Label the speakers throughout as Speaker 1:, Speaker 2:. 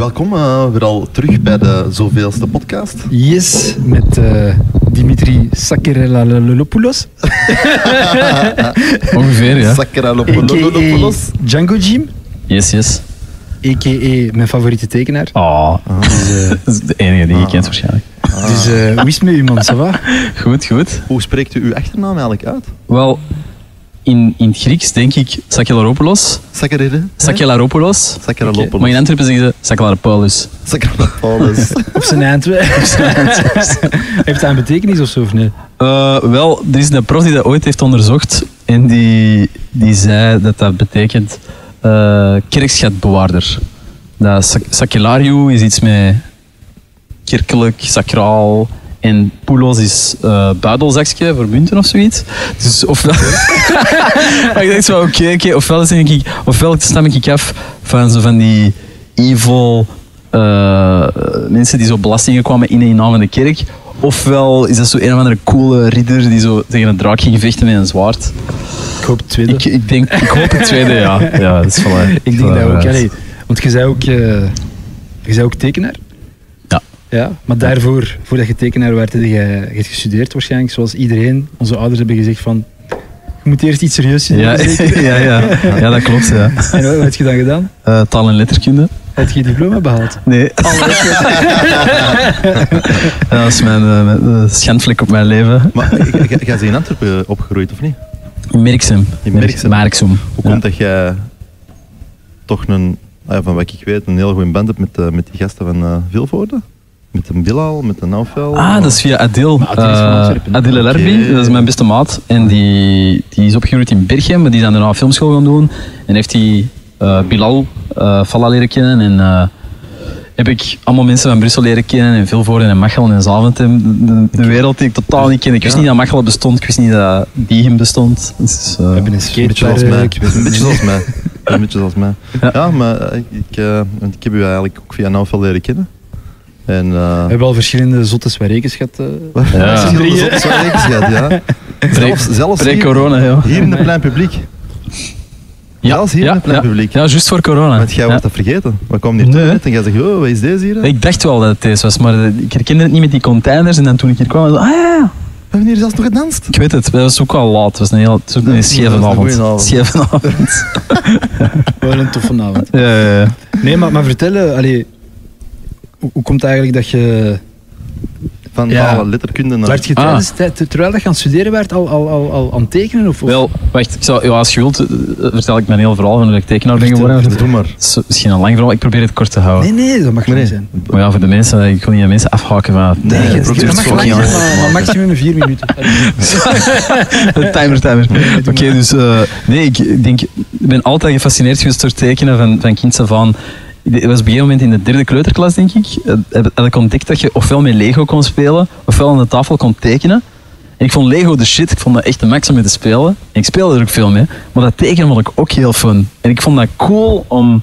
Speaker 1: Welkom uh, weer al terug bij de zoveelste podcast.
Speaker 2: Yes, met uh, Dimitri Sakirelopoulos.
Speaker 3: Ongeveer, ja.
Speaker 1: Sakirelopoulos.
Speaker 2: Django Jim.
Speaker 3: Yes, yes.
Speaker 2: A.k.a. mijn favoriete tekenaar.
Speaker 3: Oh, dus, uh, dat is de enige die je kent waarschijnlijk.
Speaker 2: Ah. Dus uh, hoe is het met u, man? Ça va?
Speaker 3: Goed, goed.
Speaker 1: Hoe spreekt u uw achternaam eigenlijk uit?
Speaker 3: Wel, in, in het Grieks denk ik Sakelaropoulos.
Speaker 1: Sakkeride?
Speaker 3: Sakelaropoulos. Maar in Antwerpen zeggen ze Sakelaropoulos.
Speaker 1: Sakelaropoulos.
Speaker 2: Op zijn Antwerpen. heeft dat een betekenis of zo of nee?
Speaker 3: Uh, wel, er is een prof die dat ooit heeft onderzocht en die, die zei dat dat betekent uh, kerkschatbewaarder. Dat sac sacellariu is iets met kerkelijk, sacraal. En poulos is uh, buidelzakje voor munten of zoiets. Dus ofwel... maar ik dacht zo, oké, okay, okay. ofwel, denk ik, ofwel stam ik af van zo van die evil uh, mensen die zo belastingen kwamen in en naam van de kerk. Ofwel is dat zo een of andere coole ridder die zo tegen een draak ging vechten met een zwaard.
Speaker 2: Ik hoop het tweede.
Speaker 3: Ik, ik, denk, ik hoop het tweede, ja. ja dat is voilà,
Speaker 2: ik denk dat ook. Allee, want je zei ook, uh, je zei ook tekenaar.
Speaker 3: Ja.
Speaker 2: Maar daarvoor, voordat je tekenaar werd, heb je, je hebt gestudeerd waarschijnlijk, zoals iedereen. Onze ouders hebben gezegd van, je moet eerst iets serieus doen.
Speaker 3: Ja, ja, ja. ja, dat klopt. Ja.
Speaker 2: En wat heb je dan gedaan?
Speaker 3: Uh, taal en letterkunde.
Speaker 2: Heb je je diploma behaald?
Speaker 3: Nee. dat is mijn, uh, schandvlek op mijn leven.
Speaker 1: Maar jij bent in Antwerpen opgegroeid, of niet?
Speaker 3: In Merksem.
Speaker 1: In Merksem.
Speaker 3: Merksem.
Speaker 1: Hoe komt dat jij toch een, van wat ik weet, een heel goede band hebt met, uh, met die gasten van uh, Vilvoorde? Met een Bilal, met een Naufel?
Speaker 3: Ah, dat is via Adil. Uh, Adil okay. dat is mijn beste maat. En die, die is opgegroeid in Berchem, maar die zijn daarna een filmschool gaan doen. En heeft hij uh, Bilal uh, Falla leren kennen. En uh, heb ik allemaal mensen van Brussel leren kennen. En Vilvoorde en Machelen en Zaventem. De, de, wereld die ik totaal niet ken. Ik wist ja. niet dat Machelen bestond. Ik wist niet dat Diegem bestond. Dus,
Speaker 2: We hebben een skate
Speaker 1: zoals mij. Een beetje zoals mij. Een beetje zoals mij. Ja, ja maar ik, ik, ik heb u eigenlijk ook via Naufel leren kennen. En, uh,
Speaker 2: we hebben al verschillende zotte zwarekens gehad. Uh,
Speaker 1: ja. Verschillende zotte zwarekens gehad, ja. Zelfs, zelfs
Speaker 3: Pre-corona, ja.
Speaker 1: Hier in het plein publiek.
Speaker 3: Ja,
Speaker 1: zelfs hier
Speaker 3: ja,
Speaker 1: in het plein
Speaker 3: ja.
Speaker 1: publiek.
Speaker 3: Ja, juist voor corona.
Speaker 1: Want jij
Speaker 3: ja.
Speaker 1: wordt dat vergeten. We kwamen hier
Speaker 3: nee.
Speaker 1: net en jij zegt, oh, wat is deze hier?
Speaker 3: Ik dacht wel dat het deze was, maar ik herkende het niet met die containers. En dan toen ik hier kwam, ah ja,
Speaker 1: we hebben hier zelfs nog gedanst.
Speaker 3: Ik weet het, dat was ook al laat. Het was een, heel, het was een scheve avond. Scheve avond.
Speaker 2: Wel een toffe avond.
Speaker 3: Ja, ja, ja.
Speaker 2: Nee, maar, maar vertel, allee, hoe, hoe komt het eigenlijk dat je...
Speaker 1: Van ja. alle letterkunde naar...
Speaker 2: Werd je tijdens, ah. terwijl dat je aan het studeren werd al, al, al, al aan het tekenen? Of, of?
Speaker 3: Wel, wacht. Ik zou, ja, als je wilt, vertel ik mijn heel verhaal van hoe ik tekenaar ben geworden.
Speaker 1: Doe maar.
Speaker 3: Het is misschien een lang verhaal. Ik probeer het kort te houden.
Speaker 2: Nee, nee, dat mag niet zijn.
Speaker 3: Maar ja, voor de mensen, ik wil niet aan mensen afhaken van...
Speaker 2: Nee, nee het, het mag lang zijn, maximum vier minuten.
Speaker 3: timer, timer. Oké, okay, dus... Uh, nee, ik denk... Ik ben altijd gefascineerd geweest door tekenen van, van kinds af aan het was op een gegeven moment in de derde kleuterklas, denk ik, heb ik ontdekt dat je ofwel met Lego kon spelen, ofwel aan de tafel kon tekenen. En ik vond Lego de shit, ik vond dat echt de max om mee te spelen. En ik speelde er ook veel mee, maar dat tekenen vond ik ook heel fun. En ik vond dat cool om,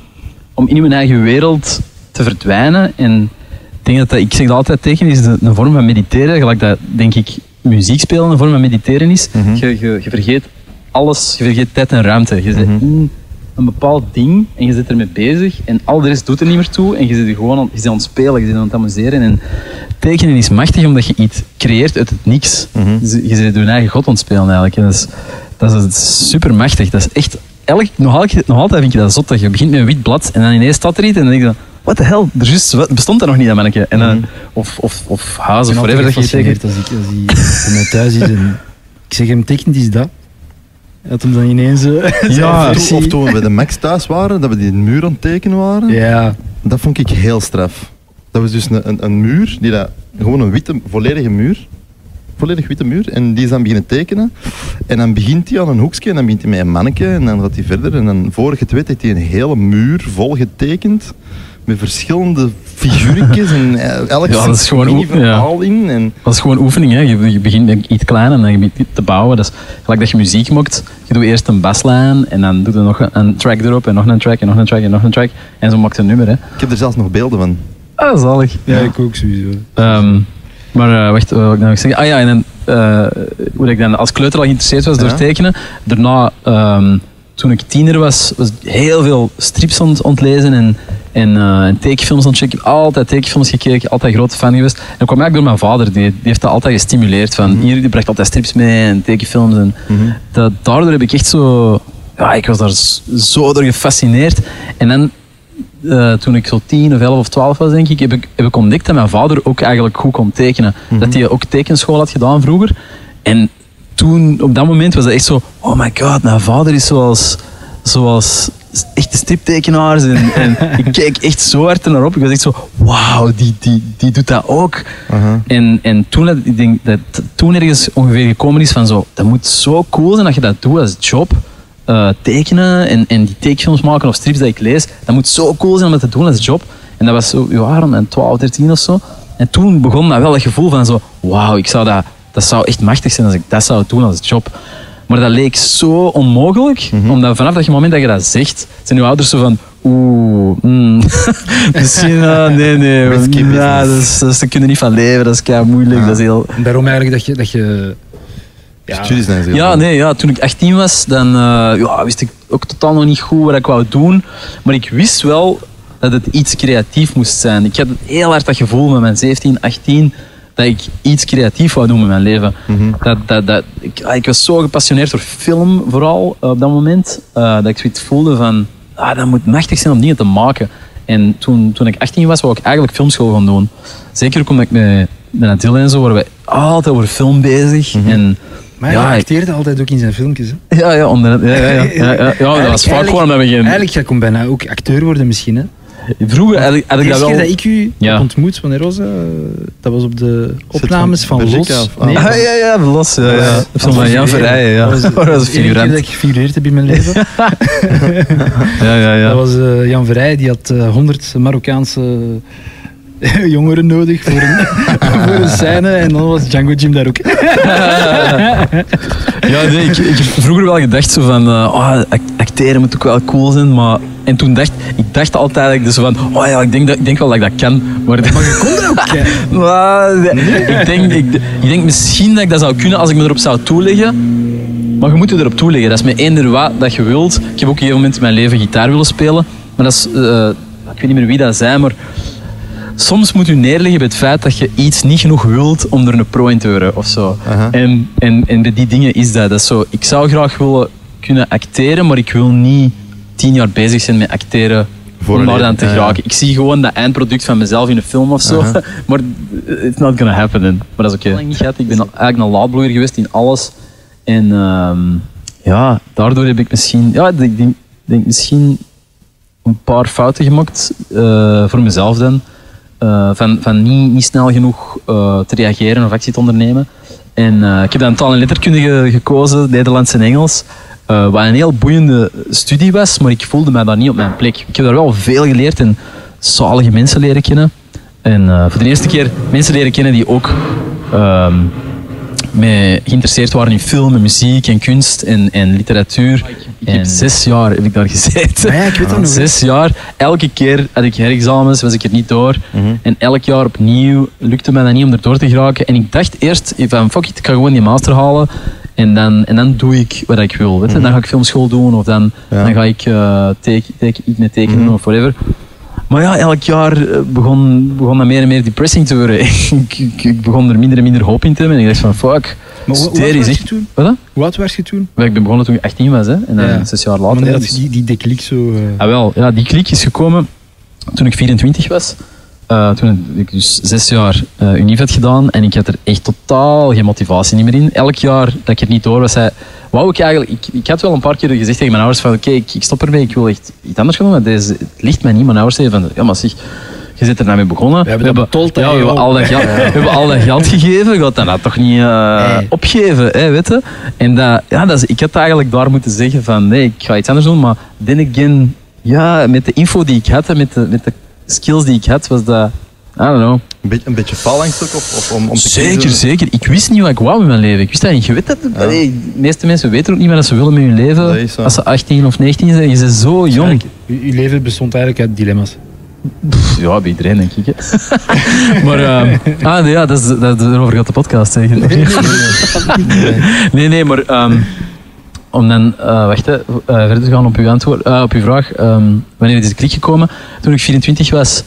Speaker 3: om in mijn eigen wereld te verdwijnen. En ik denk dat, dat ik zeg dat altijd, tekenen is een vorm van mediteren, gelijk dat, denk ik, muziek spelen een vorm van mediteren is.
Speaker 1: Mhm.
Speaker 3: Mm -hmm. je, je, je, vergeet alles, je vergeet tijd en ruimte. Je mm -hmm. Een bepaald ding en je zit ermee bezig en al de rest doet er niet meer toe en je zit er gewoon aan, je zit aan het spelen, je zit aan het amuseren en tekenen is machtig omdat je iets creëert uit het niks.
Speaker 1: Mhm.
Speaker 3: Dus je zit je eigen god aan het spelen eigenlijk. En dat, is, dat is super machtig. Dat is echt, elk, nog, altijd, nog altijd vind je dat zot dat je begint met een wit blad en dan ineens staat er iets en dan denk je what the hell, er just, bestond dat nog niet dat manneke. En dan,
Speaker 1: Mhm.
Speaker 3: of, of, of Haas of whatever dat je tekent.
Speaker 2: als ik, als hij bij mij thuis is en ik zeg hem tekent is dat. Dat hem dan ineens zo...
Speaker 3: Ja,
Speaker 1: Of toen- we bij de Max thuis waren, dat we die muur aan het tekenen waren.
Speaker 2: Ja,
Speaker 1: Dat vond ik heel straf. Dat was dus een, een, een muur, die dat, gewoon een witte, volledige muur. Volledig witte muur. En die is dan beginnen tekenen. En dan begint hij aan een hoekje en dan begint hij met een manneke en dan gaat hij verder. En dan vorige het weet heeft hij een hele muur vol getekend. Met verschillende figuurtjes en eh, elk
Speaker 3: Ja, dat is gewoon ja.
Speaker 1: verhaal in. En
Speaker 3: Dat is gewoon oefening. Hè. Je, je begint met iets klein en dan je begint te bouwen. Dat is gelijk dat je muziek maakt. Je doet eerst een baslijn en dan doe je nog een, een track erop en nog een track en nog een track en nog een track. En zo maakt je een nummer. Hè.
Speaker 1: ik heb er zelfs nog beelden van.
Speaker 3: Ah, zalig.
Speaker 2: ja, ik ook sowieso.
Speaker 3: Ehm, maar eh, wacht, wat wil ik nou nog zeggen? Ah ja, en dan, eh, hoe ik dan als kleuter al geïnteresseerd was door tekenen. Daarna ehm, toen ik tiener was, was ik heel veel strips aan het ontlezen en, en, en tekenfilms aan het checken. Ik heb altijd tekenfilms gekeken, altijd grote fan geweest. En dat kwam eigenlijk door mijn vader, die, die heeft dat altijd gestimuleerd. Van, hier, die bracht altijd strips mee en tekenfilms. En dat, daardoor heb ik echt zo... Ja, ik was daar zo door gefascineerd. En dan eh, toen ik zo 10 of 11 of 12 was, denk ik, heb ik, heb ik ontdekt dat mijn vader ook eigenlijk goed kon tekenen. Dat hij ook tekenschool had gedaan vroeger. En toen, op dat moment, was dat echt zo: oh my god, mijn vader is zoals, zoals echte striptekenaars. En, en ik keek echt zo hard naar op. Ik was echt zo: wauw, die, die, die doet dat ook.
Speaker 1: Aha.
Speaker 3: En, en toen, dat, ik denk dat toen ergens ongeveer gekomen is van zo, dat moet zo cool zijn dat je dat doet als job. Eh, tekenen en, en die tekenfilms maken of strips dat ik lees, dat moet zo cool zijn om dat te doen als job. En dat was zo, ja, rond mijn 12, 13 of zo. En toen begon dat wel het gevoel van zo, wauw, ik zou dat, dat zou echt machtig zijn als ik dat zou doen als job. Maar dat leek zo onmogelijk, omdat vanaf dat moment dat je dat zegt, zijn je ouders zo van, oeh, mm, misschien, eh, nee, nee, ja, dat is, dat is, daar kun je niet van leven, dat is kei moeilijk, dat is heel...
Speaker 2: En daarom eigenlijk dat je... Dat je
Speaker 1: Studies
Speaker 3: Ja, nee, ja, toen ik 18 was, dan eh, ja, wist ik ook totaal nog niet goed wat ik wou doen. Maar ik wist wel dat het iets creatief moest zijn. Ik had heel hard dat gevoel met mijn 17, 18 dat ik iets creatief wou doen met mijn leven. dat, dat, dat, ik, ah, ik was zo gepassioneerd door film, vooral eh, op dat moment, eh, dat ik zoiets voelde van, ah, dat moet machtig zijn om dingen te maken. En toen, toen ik 18 was, wou ik eigenlijk filmschool gaan doen. Zeker ook omdat ik met, met en zo waren we altijd over film bezig. En
Speaker 2: Maar hij
Speaker 3: ja, ik-
Speaker 2: acteerde altijd ook in zijn filmpjes. Hè?
Speaker 3: ja, ja, onder, ja, ja, ja, ja, ja, ja, dat was vaak gewoon omdat we geen...
Speaker 2: Eigenlijk, jij kon bijna ook acteur worden misschien. Hè?
Speaker 3: Vroeger had ik, had
Speaker 2: De
Speaker 3: ik dat
Speaker 2: eerste
Speaker 3: wel...
Speaker 2: keer dat ik u
Speaker 3: Ja.
Speaker 2: ontmoet, wanneer was dat? Dat was op de opnames van, Los.
Speaker 1: of- ah.
Speaker 2: Nee,
Speaker 3: Ah, ja, ja, los. Ja, ja. Van Jan Verrijen, ja.
Speaker 2: Dat was,
Speaker 3: Dat was een
Speaker 2: de enige keer
Speaker 3: figurant.
Speaker 2: dat ik gefigureerd heb in mijn leven.
Speaker 3: Ja, ja, ja.
Speaker 2: Dat was eh, Jan Verrij, die had eh, 100 Marokkaanse jongeren nodig voor een, voor een scène. En dan was Django Jim daar ook.
Speaker 3: Ja, nee, ik, ik heb vroeger wel gedacht zo van, eh, oh, ac- acteren moet ook wel cool zijn, maar... En toen dacht ik dacht altijd dus van, oh ja, ik denk, dat, ik denk wel dat ik dat kan. Maar,
Speaker 2: Maar je kon dat ook.
Speaker 3: Maar, ik, denk, ik, ik denk misschien dat ik dat zou kunnen als ik me erop zou toeleggen. Maar je moet je erop toeleggen. Dat is met eender wat dat je wilt. Ik heb ook op een gegeven moment in mijn leven gitaar willen spelen. Maar dat is, eh, ik weet niet meer wie dat zijn, maar soms moet je neerleggen bij het feit dat je iets niet genoeg wilt om er een pro in te worden of zo. En, en, en bij die dingen is dat. dat is zo, ik zou graag willen kunnen acteren, maar ik wil niet tien jaar bezig zijn met acteren
Speaker 1: Voor
Speaker 3: om daar
Speaker 1: leven,
Speaker 3: dan te
Speaker 1: ja.
Speaker 3: geraken. Ik zie gewoon dat eindproduct van mezelf in een film of zo.
Speaker 1: Aha.
Speaker 3: maar it's not gonna happen. then. Maar dat is oké. Ik gehad. Ik ben eigenlijk een laadbloeier geweest in alles. En ehm, ja, daardoor heb ik misschien, ja, ik denk, denk misschien een paar fouten gemaakt eh, voor mezelf dan. Eh, van van niet, niet snel genoeg eh, te reageren of actie te ondernemen. En eh, ik heb dan taal- en letterkunde ge- gekozen, Nederlands en Engels. wat een heel boeiende studie was, maar ik voelde mij daar niet op mijn plek. Ik heb daar wel veel geleerd en zalige mensen leren kennen. En voor de eerste keer mensen leren kennen die ook ehm, mee geïnteresseerd waren in film en muziek en kunst en, en literatuur. En zes jaar heb ik daar gezeten.
Speaker 2: Ah ja, ik weet dat nog.
Speaker 3: Zes jaar. Elke keer had ik herexamens, was ik er niet door. En elk jaar opnieuw lukte mij dat niet om er door te geraken. En ik dacht eerst van fuck it, ik ga gewoon die master halen. En dan, en dan doe ik wat ik wil. Weet je? Dan ga ik filmschool doen of dan,
Speaker 1: Ja.
Speaker 3: dan ga ik eh teken, teken, iets met tekenen of whatever. Maar ja, elk jaar eh, begon, begon dat meer en meer depressing te worden. ik, ik, ik begon er minder en minder hoop in te hebben. En ik dacht van fuck,
Speaker 2: Maar hoe, hoe was je toen?
Speaker 3: Wat?
Speaker 2: Hoe oud was je toen?
Speaker 3: Ik ben begonnen toen ik 18 was, hè? en dan
Speaker 2: Ja.
Speaker 3: zes jaar later.
Speaker 2: Wanneer
Speaker 3: dus-
Speaker 2: die, die deklik zo... eh,
Speaker 3: Ah, wel, ja, die klik is gekomen toen ik 24 was. Eh, toen ik dus zes jaar eh unief had gedaan en ik had er echt totaal geen motivatie niet meer in. Elk jaar dat ik er niet door was, zei, wou ik eigenlijk... Ik, ik had wel een paar keer gezegd tegen mijn ouders van oké, ik, ik stop ermee, ik wil echt iets anders gaan doen. maar Deze, het ligt mij niet. Mijn ouders zeiden van, ja maar zeg, je zit er nou mee begonnen.
Speaker 2: We hebben dat betold,
Speaker 3: ja, we, hebben al dat geld, we hebben al dat geld gegeven, je gaat dat nou toch niet eh,
Speaker 2: Nee.
Speaker 3: opgeven, hè, weet je? En dat, ja, dat is, ik had eigenlijk daar moeten zeggen van nee, ik ga iets anders doen, maar then again, ja, met de info die ik had en met de, met de skills die ik had, was dat, I don't know.
Speaker 1: Een, beetje, een beetje faalangst ook, of, of om, om te
Speaker 3: Zeker,
Speaker 1: kiezen.
Speaker 3: zeker. Ik wist niet wat ik wou in mijn leven. Ik wist dat niet. Je weet dat, allee, de meeste mensen weten ook niet wat ze willen met hun leven. Als ze 18 of 19 zijn, je bent zo jong.
Speaker 2: uw, uw leven bestond eigenlijk uit dilemma's.
Speaker 3: Pff, Ja, bij iedereen denk ik. Maar, ehm, ah, nee, ja, dat is, dat, daarover gaat de podcast zeggen. Nee, nee, maar ehm, om dan, wacht, eh, verder te gaan op uw, antwoord, eh, op uw vraag. ehm, wanneer is de klik gekomen? Toen ik 24 was,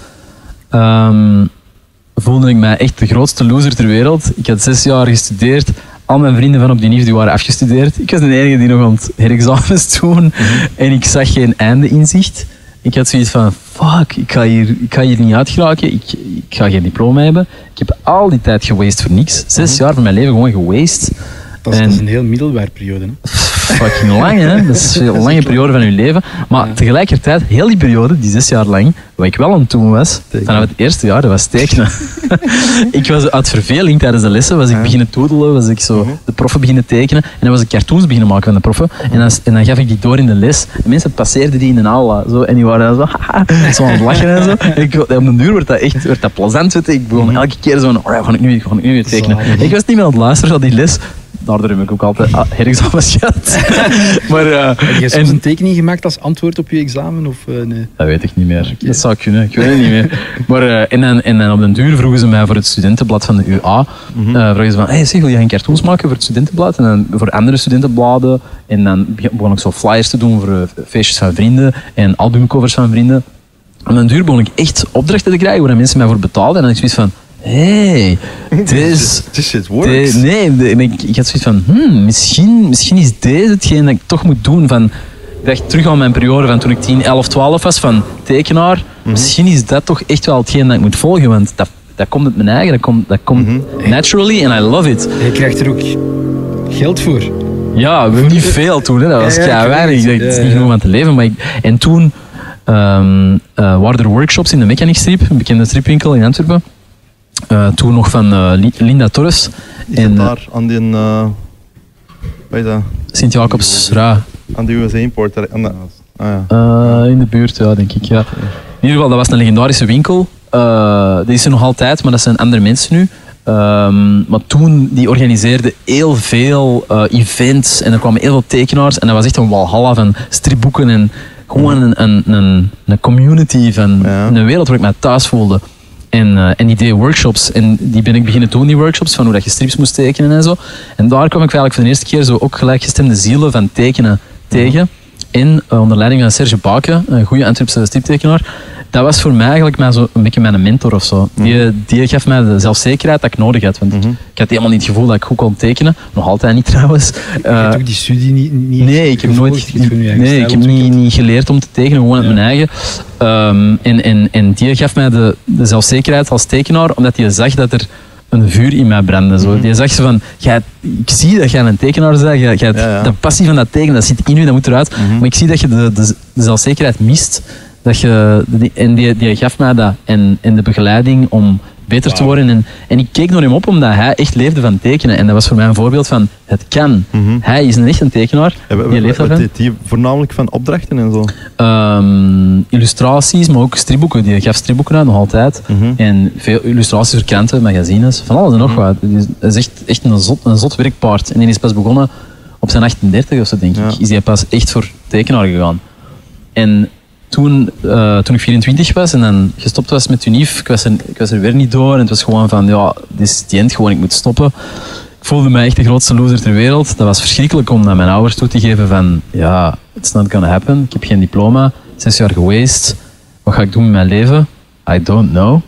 Speaker 3: voelde ik mij echt de grootste loser ter wereld. Ik had zes jaar gestudeerd. Al mijn vrienden van op die NIF die waren afgestudeerd. Ik was de enige die nog aan het herexamens doen. En ik zag geen einde in zicht. Ik had zoiets van, fuck, ik ga hier, ik ga hier niet uitgeraken. Ik, ik ga geen diploma hebben. Ik heb al die tijd gewaste voor niks. Zes jaar van mijn leven gewoon gewaste.
Speaker 2: Dat is,
Speaker 3: En-
Speaker 2: dat is een heel middelbaar periode. Hè?
Speaker 3: fucking lang, hè? Dat is een lange periode van je leven. Maar tegelijkertijd, heel die periode, die zes jaar lang, wat ik wel aan het doen was,
Speaker 1: Tekenen.
Speaker 3: vanaf het eerste jaar, dat was tekenen. ik was uit verveling tijdens de lessen, was ik beginnen toedelen, was ik zo de proffen beginnen tekenen. En dan was ik cartoons beginnen maken van de proffen. En dan, en dan gaf ik die door in de les. En mensen passeerden die in de aula. Zo, en die waren dan zo, haha, zo aan het lachen en zo. En ik, op de duur werd dat echt werd dat plezant. Ik begon elke keer zo van, oh ja, ga ik nu, ga ik nu weer tekenen.
Speaker 2: Zalig.
Speaker 3: Ik was niet meer aan het luisteren naar die les. Daardoor heb ik ook altijd ah, gehad. maar, eh,
Speaker 2: Heb je soms
Speaker 3: en-
Speaker 2: een tekening gemaakt als antwoord op je examen? Of, eh, nee?
Speaker 3: dat weet ik niet meer. Dat zou kunnen, ik weet het niet meer. Maar, eh, en, dan, en dan op den duur vroegen ze mij voor het studentenblad van de UA. Eh, vroegen ze van, hey, zeg, wil je geen cartoons maken voor het studentenblad? En dan voor andere studentenbladen. En dan be- begon ik zo flyers te doen voor feestjes van vrienden en albumcovers van vrienden. Op den duur begon ik echt opdrachten te krijgen waar mensen mij voor betaalden. En dan ik zoiets van, hey, dit is...
Speaker 1: This shit
Speaker 3: De-
Speaker 1: works.
Speaker 3: nee, de- en ik, ik had zoiets van, hmm, misschien, misschien is deze hetgeen dat ik toch moet doen. Van, ik dacht terug aan mijn periode van toen ik 10, 11, 12 was, van tekenaar. Misschien is dat toch echt wel hetgeen dat ik moet volgen, want dat, dat komt uit mijn eigen, dat komt, dat komt naturally and I love it.
Speaker 2: Je krijgt er ook geld voor.
Speaker 3: Ja, we niet veel toen, hè. dat was
Speaker 2: Ja,
Speaker 3: weinig. Ik
Speaker 2: het.
Speaker 3: dacht, het is niet genoeg om aan te leven. Maar ik, en toen ehm, eh, waren er workshops in de Mechanic Strip, een bekende stripwinkel in Antwerpen. Eh, toen nog van eh, Li- Linda Torres.
Speaker 1: Is
Speaker 3: en eh,
Speaker 1: daar aan die, uh, wat is dat?
Speaker 3: Sint-Jacobs-Ra.
Speaker 1: Aan die USA import? daar- Aan de, ah, ja.
Speaker 3: Eh, in de buurt, ja, denk ik. Ja. In ieder geval, dat was een legendarische winkel. Eh die is er nog altijd, maar dat zijn andere mensen nu. Ehm, maar toen, die organiseerde heel veel eh, events en er kwamen heel veel tekenaars. En dat was echt een walhalla van stripboeken en gewoon een, een, een, een community van
Speaker 1: Ja.
Speaker 3: een wereld waar ik mij thuis voelde. En, eh, en die workshops. En die ben ik beginnen doen, die workshops, van hoe dat je strips moest tekenen en zo. En daar kwam ik eigenlijk voor de eerste keer zo ook gelijkgestemde zielen van tekenen tegen. En eh, onder leiding van Serge Baken, een goede Antwerpse striptekenaar. Dat was voor mij eigenlijk mijn, zo, een beetje mijn mentor of zo. Die, die gaf mij de zelfzekerheid dat ik nodig had. Want ik, ik had helemaal niet het gevoel dat ik goed kon tekenen. Nog altijd niet trouwens.
Speaker 2: je
Speaker 3: Eh,
Speaker 2: hebt ook die studie niet, niet
Speaker 3: Nee, ik heb nooit nee, ik heb niet, niet geleerd om te tekenen, gewoon uit
Speaker 2: Ja.
Speaker 3: mijn eigen. Ehm, en, en, en die gaf mij de, de zelfzekerheid als tekenaar, omdat hij zag dat er een vuur in mij brandde. Zo.
Speaker 2: Mhm.
Speaker 3: Die zag zo van, jij, ik zie dat jij een tekenaar bent, jij, jij,
Speaker 1: Ja, ja.
Speaker 3: de passie van dat tekenen, dat zit in je, dat moet eruit.
Speaker 1: Mhm.
Speaker 3: Maar ik zie dat je de, de, de zelfzekerheid mist. Dat je, die- en die, die gaf mij dat. En, en de begeleiding om beter te worden. En, en ik keek naar hem op omdat hij echt leefde van tekenen. En dat was voor mij een voorbeeld van, het kan.
Speaker 1: Mhm.
Speaker 3: Hij is een echt een tekenaar.
Speaker 1: Ja,
Speaker 3: die leeft daarvan.
Speaker 1: deed die voornamelijk van opdrachten en zo?
Speaker 3: Ehm, illustraties, maar ook stripboeken. Die gaf stripboeken uit, nog altijd.
Speaker 1: Mhm.
Speaker 3: En veel illustraties voor kranten, magazines, van alles en nog wat. Het is, het is echt, echt een, zot, een zot werkpaard. En die is pas begonnen op zijn 38 of zo, denk
Speaker 1: Ja.
Speaker 3: ik. Is hij pas echt voor tekenaar gegaan. En toen, eh, toen ik 24 was en dan gestopt was met Unif, ik was, er, ik was er weer niet door. En het was gewoon van, ja, dit is het eind, gewoon, ik moet stoppen. Ik voelde mij echt de grootste loser ter wereld. Dat was verschrikkelijk om naar mijn ouders toe te geven van, ja, it's not gonna happen. Ik heb geen diploma, zes jaar geweest. Wat ga ik doen met mijn leven? I don't know.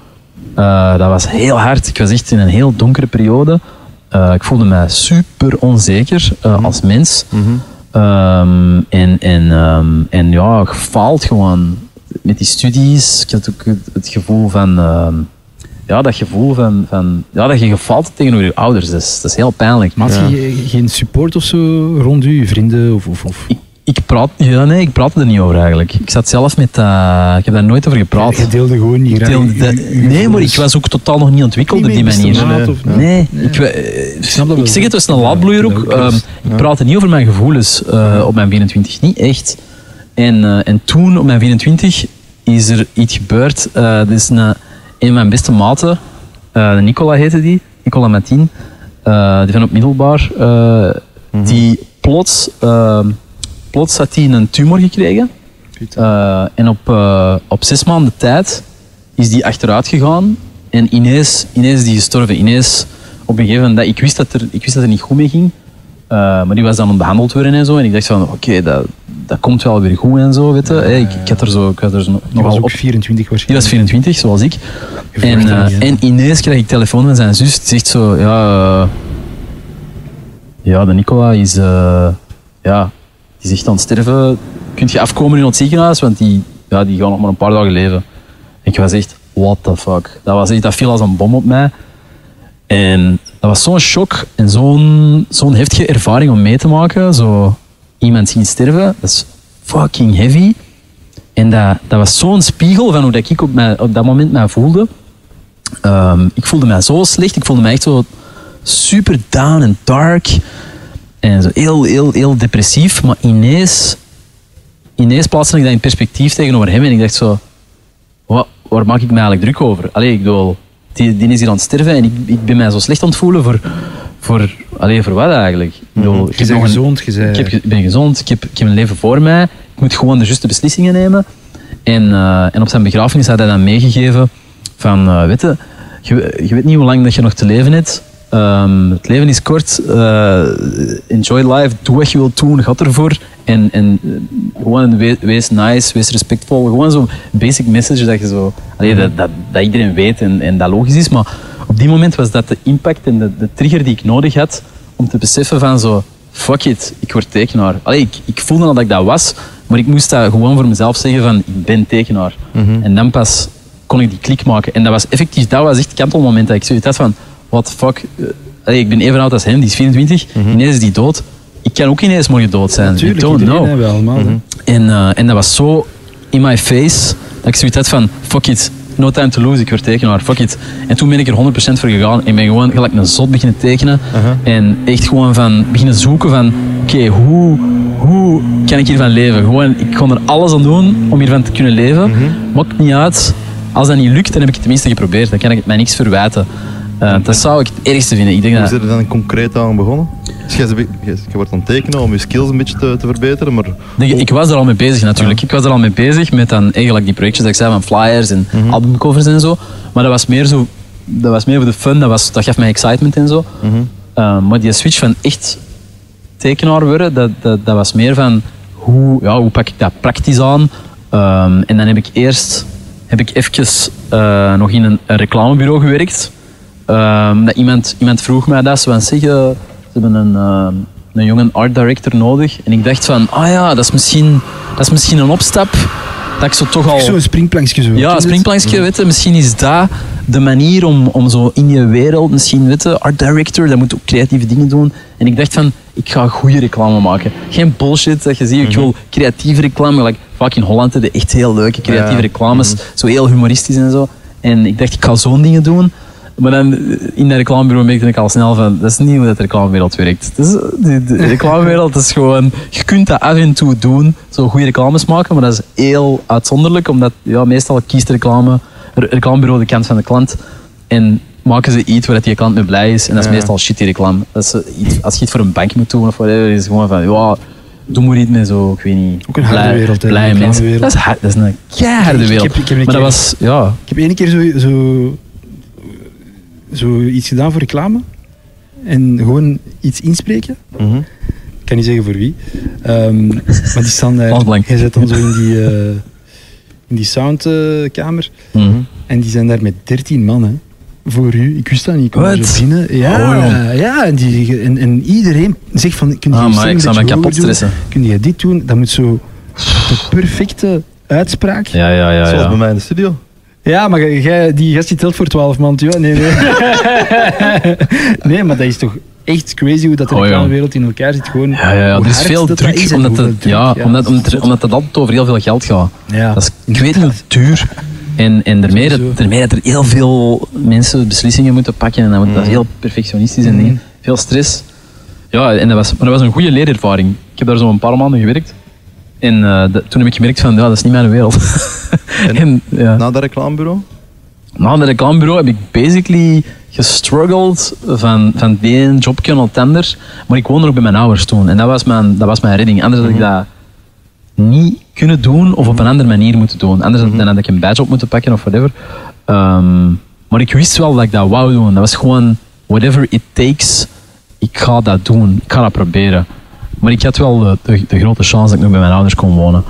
Speaker 3: Eh, dat was heel hard. Ik was echt in een heel donkere periode. Eh, ik voelde mij super onzeker eh, als mens.
Speaker 1: Mhm.
Speaker 3: Ehm, en, en, ehm, en ja, gefaald gewoon met die studies. Ik had ook het, het gevoel van... ehm, ja, dat gevoel van... van ja, dat je gefaald hebt tegenover je ouders. Dat is, dat is heel pijnlijk.
Speaker 2: Maar had je ge- geen support of zo rond u, vrienden of... of, of?
Speaker 3: Ik, ik praat... Ja, nee, ik praatte er niet over eigenlijk. Ik zat zelf met... eh, ik heb daar nooit over gepraat.
Speaker 2: Je deelde gewoon niet
Speaker 3: Ik deelde de- nee, maar ik was ook totaal nog niet ontwikkeld
Speaker 2: Niet
Speaker 3: op die manier.
Speaker 1: Nee,
Speaker 2: of-
Speaker 1: nee.
Speaker 3: Nee,
Speaker 2: Nee.
Speaker 3: ik,
Speaker 2: snap dat
Speaker 3: ik
Speaker 2: wel.
Speaker 3: zeg het, was een laadbloeier
Speaker 2: dat
Speaker 3: ook.
Speaker 2: ook
Speaker 3: Ehm, ik praatte niet over mijn gevoelens eh, op mijn 24, niet echt. En, eh, en toen, op mijn 24, is er iets gebeurd. Eh dat is een, een van mijn beste maten, eh, Nicola heette die, Nicola Martin, eh, die van op middelbaar, eh, die plots, ehm, plots had hij een tumor gekregen. Eh, en op, eh, op zes maanden tijd is die achteruit gegaan en ineens, ineens is die gestorven. Ineens op een gegeven moment, dat- ik wist dat er, ik wist dat er niet goed mee ging. Eh, maar die was dan behandeld worden en zo. En ik dacht van, oké, dat, dat komt wel weer goed en zo, weet je. Hey, ik, ik had er zo, ik had er zo
Speaker 2: Die was
Speaker 3: nogal
Speaker 2: ook
Speaker 3: op
Speaker 2: 24
Speaker 3: die
Speaker 2: waarschijnlijk.
Speaker 3: was 24, zoals ik. En,
Speaker 2: niet,
Speaker 3: en ineens krijg ik telefoon van zijn zus. Die zegt zo, ja... ja, de Nicola is... ja, die aan het sterven. Kunt je afkomen in het ziekenhuis? Want die, ja, die gaan nog maar een paar dagen leven. Ik was echt, what the fuck. Dat, was echt, dat viel als een bom op mij. En dat was zo'n shock en zo'n zo'n heftige ervaring om mee te maken. Zo iemand zien sterven, dat is fucking heavy. En dat, dat was zo'n spiegel van hoe ik op, mij, op dat moment mij voelde. Ehm, ik voelde mij zo slecht. Ik voelde mij echt zo super down en dark. En zo heel, heel, heel depressief. Maar ineens, ineens plaatste ik dat in perspectief tegenover hem. En ik dacht zo, wat, waar maak ik me eigenlijk druk over? Allee, ik bedoel, die, die is hier aan het sterven en ik, ik ben mij zo slecht aan het voelen voor, voor, allee, voor wat eigenlijk? Ik ik
Speaker 2: Je bent
Speaker 3: een-
Speaker 2: gezond, je
Speaker 3: ik, heb, ik ben gezond, ik heb, ik heb een leven voor mij. Ik moet gewoon de juiste beslissingen nemen. En, eh, en op zijn begrafenis had hij dan meegegeven van, eh weet je, je, je weet niet hoe lang dat je nog te leven hebt. Ehm, het leven is kort. eh, enjoy life. Doe wat je wilt doen. Ga ervoor. En, en eh, gewoon we- wees nice. Wees respectvol. Gewoon zo'n basic message dat je zo... allee, dat, dat, dat iedereen weet en, en dat logisch is. Maar op die moment was dat de impact en de, de trigger die ik nodig had om te beseffen van zo... Fuck it, ik word tekenaar. Allee, ik, ik voelde al dat ik dat was, maar ik moest dat gewoon voor mezelf zeggen van ik ben tekenaar. En dan pas kon ik die klik maken. En dat was effectief, dat was echt het kantelmoment dat ik zoiets had van, what the fuck. eh, allee, ik ben even oud als hem, die is 24, ineens is die dood. Ik kan ook ineens morgen dood zijn.
Speaker 2: Natuurlijk,
Speaker 3: don't
Speaker 2: iedereen,
Speaker 3: know.
Speaker 2: hè, we allemaal. hè.
Speaker 3: En, eh, en dat was zo in my face dat ik zoiets had van: fuck it, no time to lose, ik word tekenaar, fuck it. En toen ben ik er 100% voor gegaan en ben gewoon gelijk een zot beginnen tekenen. En echt gewoon van beginnen zoeken van: oké, hoe, hoe kan ik hiervan leven? Gewoon, ik kon er alles aan doen om hiervan te kunnen leven. Maakt niet uit. Als dat niet lukt, dan heb ik het tenminste geprobeerd. Dan kan ik het mij niks verwijten. Eh, dat zou ik het ergste vinden. Ik denk
Speaker 1: Hoe
Speaker 3: dat,
Speaker 1: zijn er dan concreet aan begonnen? Dus je, wordt aan het tekenen om je skills een beetje te, te verbeteren, maar
Speaker 3: Ik, ik was er al mee bezig natuurlijk. Ik was er al mee bezig met dan eigenlijk die projectjes dat ik zei van flyers en albumcovers en zo. Maar dat was meer zo, dat was meer voor de fun, dat, was, dat gaf mij excitement en zo. Uh, maar die switch van echt tekenaar worden, dat, dat, dat was meer van hoe, ja, hoe pak ik dat praktisch aan. Um, en dan heb ik eerst heb ik eventjes uh, nog in een reclamebureau gewerkt. Um, dat iemand, iemand vroeg mij dat, ze van zeggen, ze hebben een, uh, een jonge art director nodig. En ik dacht van, ah ja, dat is misschien, dat is misschien een opstap. Dat ik zo toch al...
Speaker 2: Zo'n springplankje zo.
Speaker 3: Ja, een springplankje, weet je. Misschien is dat de manier om, om zo in je wereld, misschien, weet je, art director, dat moet ook creatieve dingen doen. En ik dacht van, ik ga goede reclame maken. Geen bullshit dat je ziet, ik wil creatieve reclame. Like, vaak in Holland hebben echt heel leuke creatieve
Speaker 1: Ja.
Speaker 3: reclames, zo heel humoristisch en zo. En ik dacht, ik ga zo'n dingen doen. Maar dan in dat reclamebureau merkte ik al snel van, dat is niet hoe dat de reclamewereld werkt. Dus, de, de reclamewereld is gewoon, je kunt dat af en toe doen, zo goede reclames maken, maar dat is heel uitzonderlijk, omdat ja, meestal kiest de reclame, re- reclamebureau de kant van de klant en maken ze iets waar die klant mee blij is. En dat is
Speaker 1: Ja.
Speaker 3: meestal shitty reclame. Dat is, iets, als je iets voor een bank moet doen of whatever, is het gewoon van, ja, doe maar iets met zo, ik weet niet,
Speaker 2: Ook een harde
Speaker 3: blij-
Speaker 2: wereld, hè,
Speaker 3: blije mensen. Dat is, hard, dat is een keiharde
Speaker 2: ik
Speaker 3: wereld.
Speaker 2: heb- ik heb een
Speaker 3: maar dat
Speaker 2: keer-
Speaker 3: was, ja...
Speaker 2: Ik heb één keer zo, zo, zo iets gedaan voor reclame. En gewoon iets inspreken.
Speaker 1: Mhm.
Speaker 2: Ik kan niet zeggen voor wie. Ehm, maar die staan daar. Jij zit dan zo in die, eh, in die soundkamer.
Speaker 3: mhm.
Speaker 2: en die zijn daar met 13 man, hè. Voor u. Ik wist dat niet. Ik kwam er zo binnen. Ja,
Speaker 3: Oh,
Speaker 2: ja en, die, en, en iedereen zegt van... Kun je
Speaker 3: Ah, maar ik zou me kapot stressen.
Speaker 2: Kun je dit doen? Dat moet zo... De perfecte uitspraak.
Speaker 3: Ja, ja, ja.
Speaker 1: Zoals
Speaker 3: ja.
Speaker 1: bij mij in de studio.
Speaker 2: Ja, maar jij, die gast die telt voor 12 man. Ja, nee, nee. nee, maar dat is toch echt crazy hoe dat de
Speaker 3: Oh, ja.
Speaker 2: reclamewereld in elkaar zit. Gewoon
Speaker 3: Ja, ja, ja. Er is veel
Speaker 2: dat dat
Speaker 3: druk,
Speaker 2: is
Speaker 3: omdat, het,
Speaker 2: druk.
Speaker 3: ja, omdat,
Speaker 2: dat
Speaker 3: omdat, omdat het altijd over heel veel geld gaat.
Speaker 2: Ja.
Speaker 3: Dat is, ik weet niet, duur. En, en daarmee, dat, daarmee dat er heel veel mensen beslissingen moeten pakken en dat, moet- dat is heel perfectionistisch en dingen. Veel stress. Ja, en dat was, maar dat was een goede leerervaring. Ik heb daar zo een paar maanden gewerkt. En eh, dat- toen heb ik gemerkt van, ja, dat is niet mijn wereld. en, ja.
Speaker 1: Na dat reclamebureau?
Speaker 3: Na het reclamebureau heb ik basically gestruggeld van, van het ene jobje naar het ander. Maar ik woonde nog bij mijn ouders toen. En dat was mijn, dat was mijn redding. Anders had ik dat niet kunnen doen of op een andere manier moeten doen. Anders dan had ik een badge op moeten pakken of whatever. Ehm, maar ik wist wel dat ik dat wou doen. Dat was gewoon whatever it takes ik ga dat doen, ik ga dat proberen. Maar ik had wel de, de, de grote chance dat ik nog bij mijn ouders kon wonen.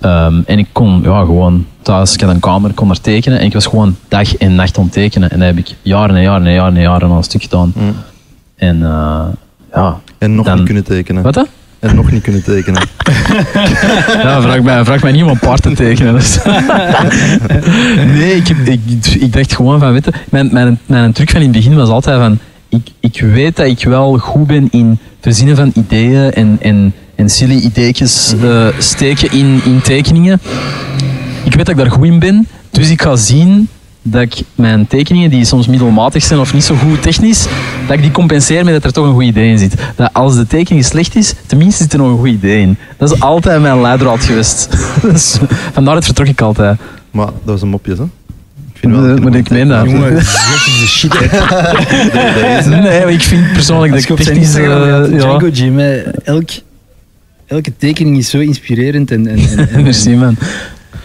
Speaker 3: Ehm, en ik kon ja, gewoon thuis, ik had een kamer, ik kon daar tekenen. En ik was gewoon dag en nacht aan het tekenen. En dat heb ik jaren en jaren en jaren en jaren aan een stuk gedaan. En eh, ja,
Speaker 1: En nog
Speaker 3: Dan-
Speaker 1: niet kunnen tekenen.
Speaker 3: wat?
Speaker 1: En nog niet kunnen tekenen.
Speaker 3: Ja, vraag mij, vraag mij niet om een paard te tekenen. Dus. nee, ik, ik, ik dacht gewoon van, weet je, mijn, mijn, mijn truc van in het begin was altijd van, ik, ik weet dat ik wel goed ben in verzinnen van ideeën en, en, en silly ideetjes eh, steken in, in tekeningen. Ik weet dat ik daar goed in ben, dus ik ga zien dat ik mijn tekeningen, die soms middelmatig zijn of niet zo goed technisch, dat ik die compenseer met dat er toch een goed idee in zit. Dat als de tekening slecht is, tenminste zit er nog een goed idee in. Dat is altijd mijn leidraad geweest. dus, vandaar het vertrok ik altijd.
Speaker 1: Maar dat was een mopje, hè? Ik vind
Speaker 3: Eh,
Speaker 1: dat
Speaker 3: maar
Speaker 1: je
Speaker 3: ik
Speaker 1: een
Speaker 3: meen dat.
Speaker 1: tekenaar
Speaker 2: Jongen, dit is de shit.
Speaker 1: Dat.
Speaker 3: Nee, maar ik vind persoonlijk dat ik
Speaker 2: op zijn
Speaker 3: technisch...
Speaker 2: Instagram
Speaker 3: eh,
Speaker 2: Django Jim, elk, elke tekening is zo inspirerend en, en, en, en,
Speaker 3: merci man.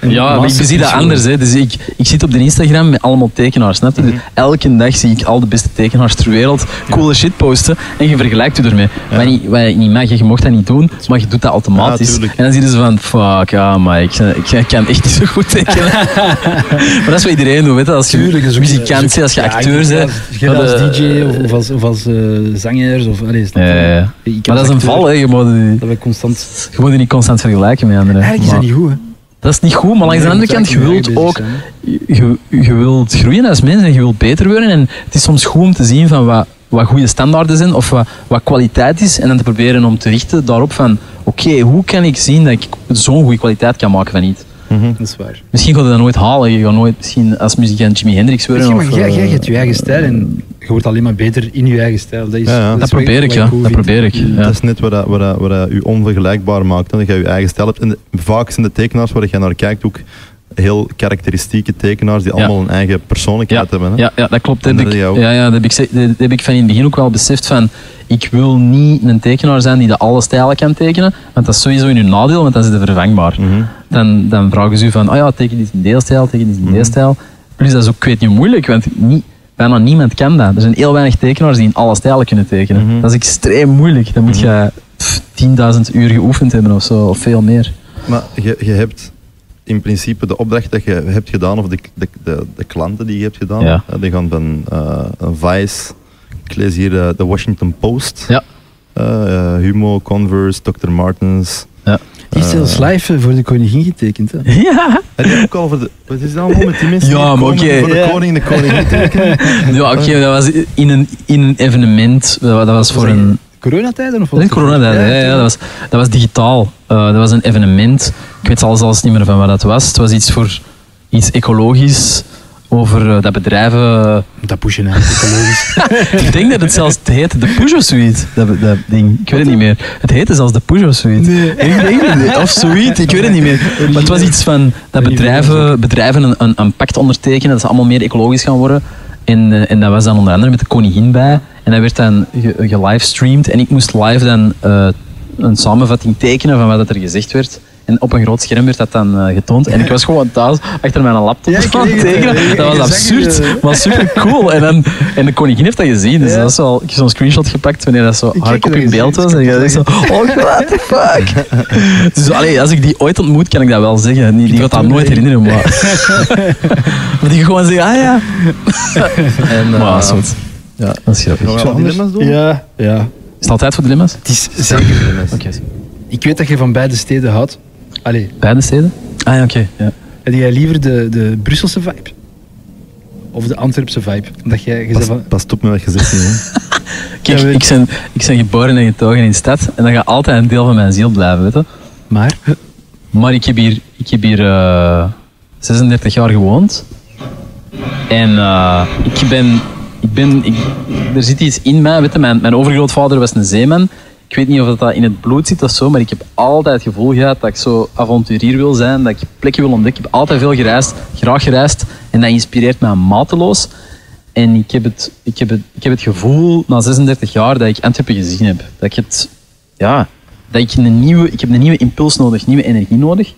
Speaker 3: Ja, maar ik zie dat anders. Hè. Dus ik, ik zit op de Instagram met allemaal tekenaars. Snap je? Dus elke dag zie ik al de beste tekenaars ter wereld coole shit posten en je vergelijkt je ermee. Wat, niet, wat niet mag, je mocht dat niet doen, maar je doet dat automatisch.
Speaker 1: Ja,
Speaker 3: en dan zie je ze van, fuck, ja, maar ik, ik, ik kan echt niet zo goed tekenen. maar dat is wat iedereen doet, weet je. Als je
Speaker 2: Tuurlijk, dat
Speaker 3: muzikant
Speaker 2: dat
Speaker 3: bent, als je acteur bent.
Speaker 2: als- Je
Speaker 3: ja,
Speaker 2: als
Speaker 3: de-
Speaker 2: DJ of, of als, of als eh, zangers. Of, allee, snap
Speaker 3: Ja,
Speaker 2: je?
Speaker 3: Maar dat is een val, hè. Je moet, je,
Speaker 2: Dat we constant...
Speaker 3: je moet je niet constant vergelijken met anderen.
Speaker 2: Eigenlijk is dat niet goed, hè?
Speaker 3: Dat is niet goed, maar langs de andere kant, je wilt ook je, je wilt groeien als mens en je wilt beter worden. En het is soms goed om te zien van wat, wat goede standaarden zijn of wat, wat kwaliteit is. En dan te proberen om te richten daarop van oké, hoe kan ik zien dat ik zo'n goede kwaliteit kan maken van iets.
Speaker 2: Dat is waar.
Speaker 3: Misschien ga je dat nooit halen. Je gaat nooit misschien als muzikant Jimi Hendrix worden.
Speaker 2: je, maar
Speaker 3: of,
Speaker 2: jij,
Speaker 3: eh,
Speaker 2: jij hebt je eigen stijl en je wordt alleen maar beter in je eigen stijl. Dat, is,
Speaker 1: Ja, ja.
Speaker 2: is
Speaker 3: dat probeer ik, ja.
Speaker 2: cool
Speaker 3: Dat
Speaker 2: vind.
Speaker 3: probeer ik. Ja.
Speaker 1: Dat is net wat, dat, wat, u onvergelijkbaar maakt. Hè? Dat je je eigen stijl hebt. En de- vaak zijn de tekenaars waar je naar kijkt ook heel karakteristieke tekenaars die
Speaker 3: Ja.
Speaker 1: allemaal een eigen persoonlijkheid
Speaker 3: Ja,
Speaker 1: hebben. Hè?
Speaker 3: ja, ja, dat klopt. Dat
Speaker 1: dat
Speaker 3: heb, ik, ja, ja, dat, heb ik, dat heb ik van in het begin ook wel beseft van ik wil niet een tekenaar zijn die de alle stijlen kan tekenen, want dat is sowieso in uw nadeel, want dan is het vervangbaar.
Speaker 1: Mhm.
Speaker 3: Dan, dan vragen ze u van, oh ja, teken iets in deze stijl, teken iets in
Speaker 1: Mhm.
Speaker 3: deze stijl. Plus dat is ook, ik weet niet, moeilijk, want niet, bijna niemand kan dat. Er zijn heel weinig tekenaars die in alle stijlen kunnen tekenen.
Speaker 1: Mhm.
Speaker 3: Dat is extreem moeilijk. Dan moet je pff, 10.000 uur geoefend hebben of zo, of veel meer.
Speaker 1: Maar je, je hebt in principe de opdracht dat je hebt gedaan, of de, de, de, de klanten die je hebt gedaan,
Speaker 3: Ja.
Speaker 1: die gaan van eh, een Vice, ik lees hier eh, de Washington Post,
Speaker 3: Ja.
Speaker 1: eh, eh, Humo, Converse, Dr. Martens.
Speaker 3: Ja.
Speaker 2: Die is zelfs live voor de koningin getekend. Hè?
Speaker 3: Ja,
Speaker 1: En die ook al voor de, wat is dat allemaal met die mensen
Speaker 3: Ja,
Speaker 1: die
Speaker 3: maar
Speaker 1: voor de koning en de koningin tekenen?
Speaker 3: ja oké, dat was in een, in een evenement, dat dat was voor
Speaker 2: dat
Speaker 3: een...
Speaker 2: Coronatijden of wat?
Speaker 3: in coronatijd, ja, ja, dat, was, dat was digitaal. Eh, dat was een evenement. Ik weet zelfs, zelfs niet meer van wat dat was. Het was iets voor iets ecologisch. Over eh, dat bedrijven.
Speaker 2: Dat pushen eigenlijk, ecologisch.
Speaker 3: ik denk dat het zelfs het heette de Peugeot Suite. Dat, dat ding. Ik weet het niet meer. Het heette zelfs de Peugeot Suite. Ik denk het, of Suite, ik weet het niet meer. Maar het was iets van dat bedrijven, bedrijven een, een, een pact ondertekenen. Dat ze allemaal meer ecologisch gaan worden. En, eh, en dat was dan onder andere met de koningin bij. En dat werd dan ge- gelivestreamd. En ik moest live dan eh, een samenvatting tekenen van wat er gezegd werd. En op een groot scherm werd dat dan eh, getoond. En ik was gewoon thuis achter mijn laptop
Speaker 2: Ja, ik
Speaker 3: aan het
Speaker 2: weet het.
Speaker 3: tekenen. Dat was absurd,
Speaker 2: het.
Speaker 3: maar super cool. En, dan, en de koningin heeft dat gezien. Dus
Speaker 2: Ja.
Speaker 3: dat is wel, ik heb zo'n screenshot gepakt wanneer dat zo kop
Speaker 2: dat
Speaker 3: in beeld was. En
Speaker 2: Ik
Speaker 3: dacht zo, oh what the fuck. Dus allee, als ik die ooit ontmoet, kan ik dat wel zeggen. Die, die gaat dat nooit herinneren, maar... maar die gewoon zeggen, ah ja.
Speaker 1: En, eh,
Speaker 3: Maar zo. Ja, dat is grappig.
Speaker 1: Wel
Speaker 2: anders?
Speaker 1: dilemma's doen?
Speaker 2: Ja, ja.
Speaker 3: Is het altijd voor dilemma's?
Speaker 2: Het is zeker.
Speaker 1: Dilemma's.
Speaker 2: Ik weet dat je van beide steden houdt. Allee,
Speaker 3: Beide steden? Ah ja, oké. ja.
Speaker 2: heb jij liever de, de Brusselse vibe? Of de Antwerpse vibe? Dat jij,
Speaker 1: Pas,
Speaker 2: zegt van,
Speaker 1: pas op met wat je zegt nu.
Speaker 3: Kijk,
Speaker 2: Ja,
Speaker 3: ik ben, ik ben geboren en getogen in de stad. En dat gaat altijd een deel van mijn ziel blijven, weet je.
Speaker 2: maar,
Speaker 3: Maar ik heb hier, ik heb hier eh, 36 jaar gewoond. En eh, ik ben... Ik ben ik, er zit iets in mij. Weet je, mijn, mijn overgrootvader was een zeeman. Ik weet niet of dat, dat in het bloed zit of zo, maar ik heb altijd het gevoel gehad dat ik zo avonturier wil zijn, dat ik plekken wil ontdekken. Ik heb altijd veel gereisd, graag gereisd. En dat inspireert mij mateloos. En ik heb het, ik heb het, ik heb het gevoel, na 36 jaar, dat ik Antwerpen gezien heb. Dat ik het... Ja, dat ik een nieuwe... Ik heb een nieuwe impuls nodig, nieuwe energie nodig.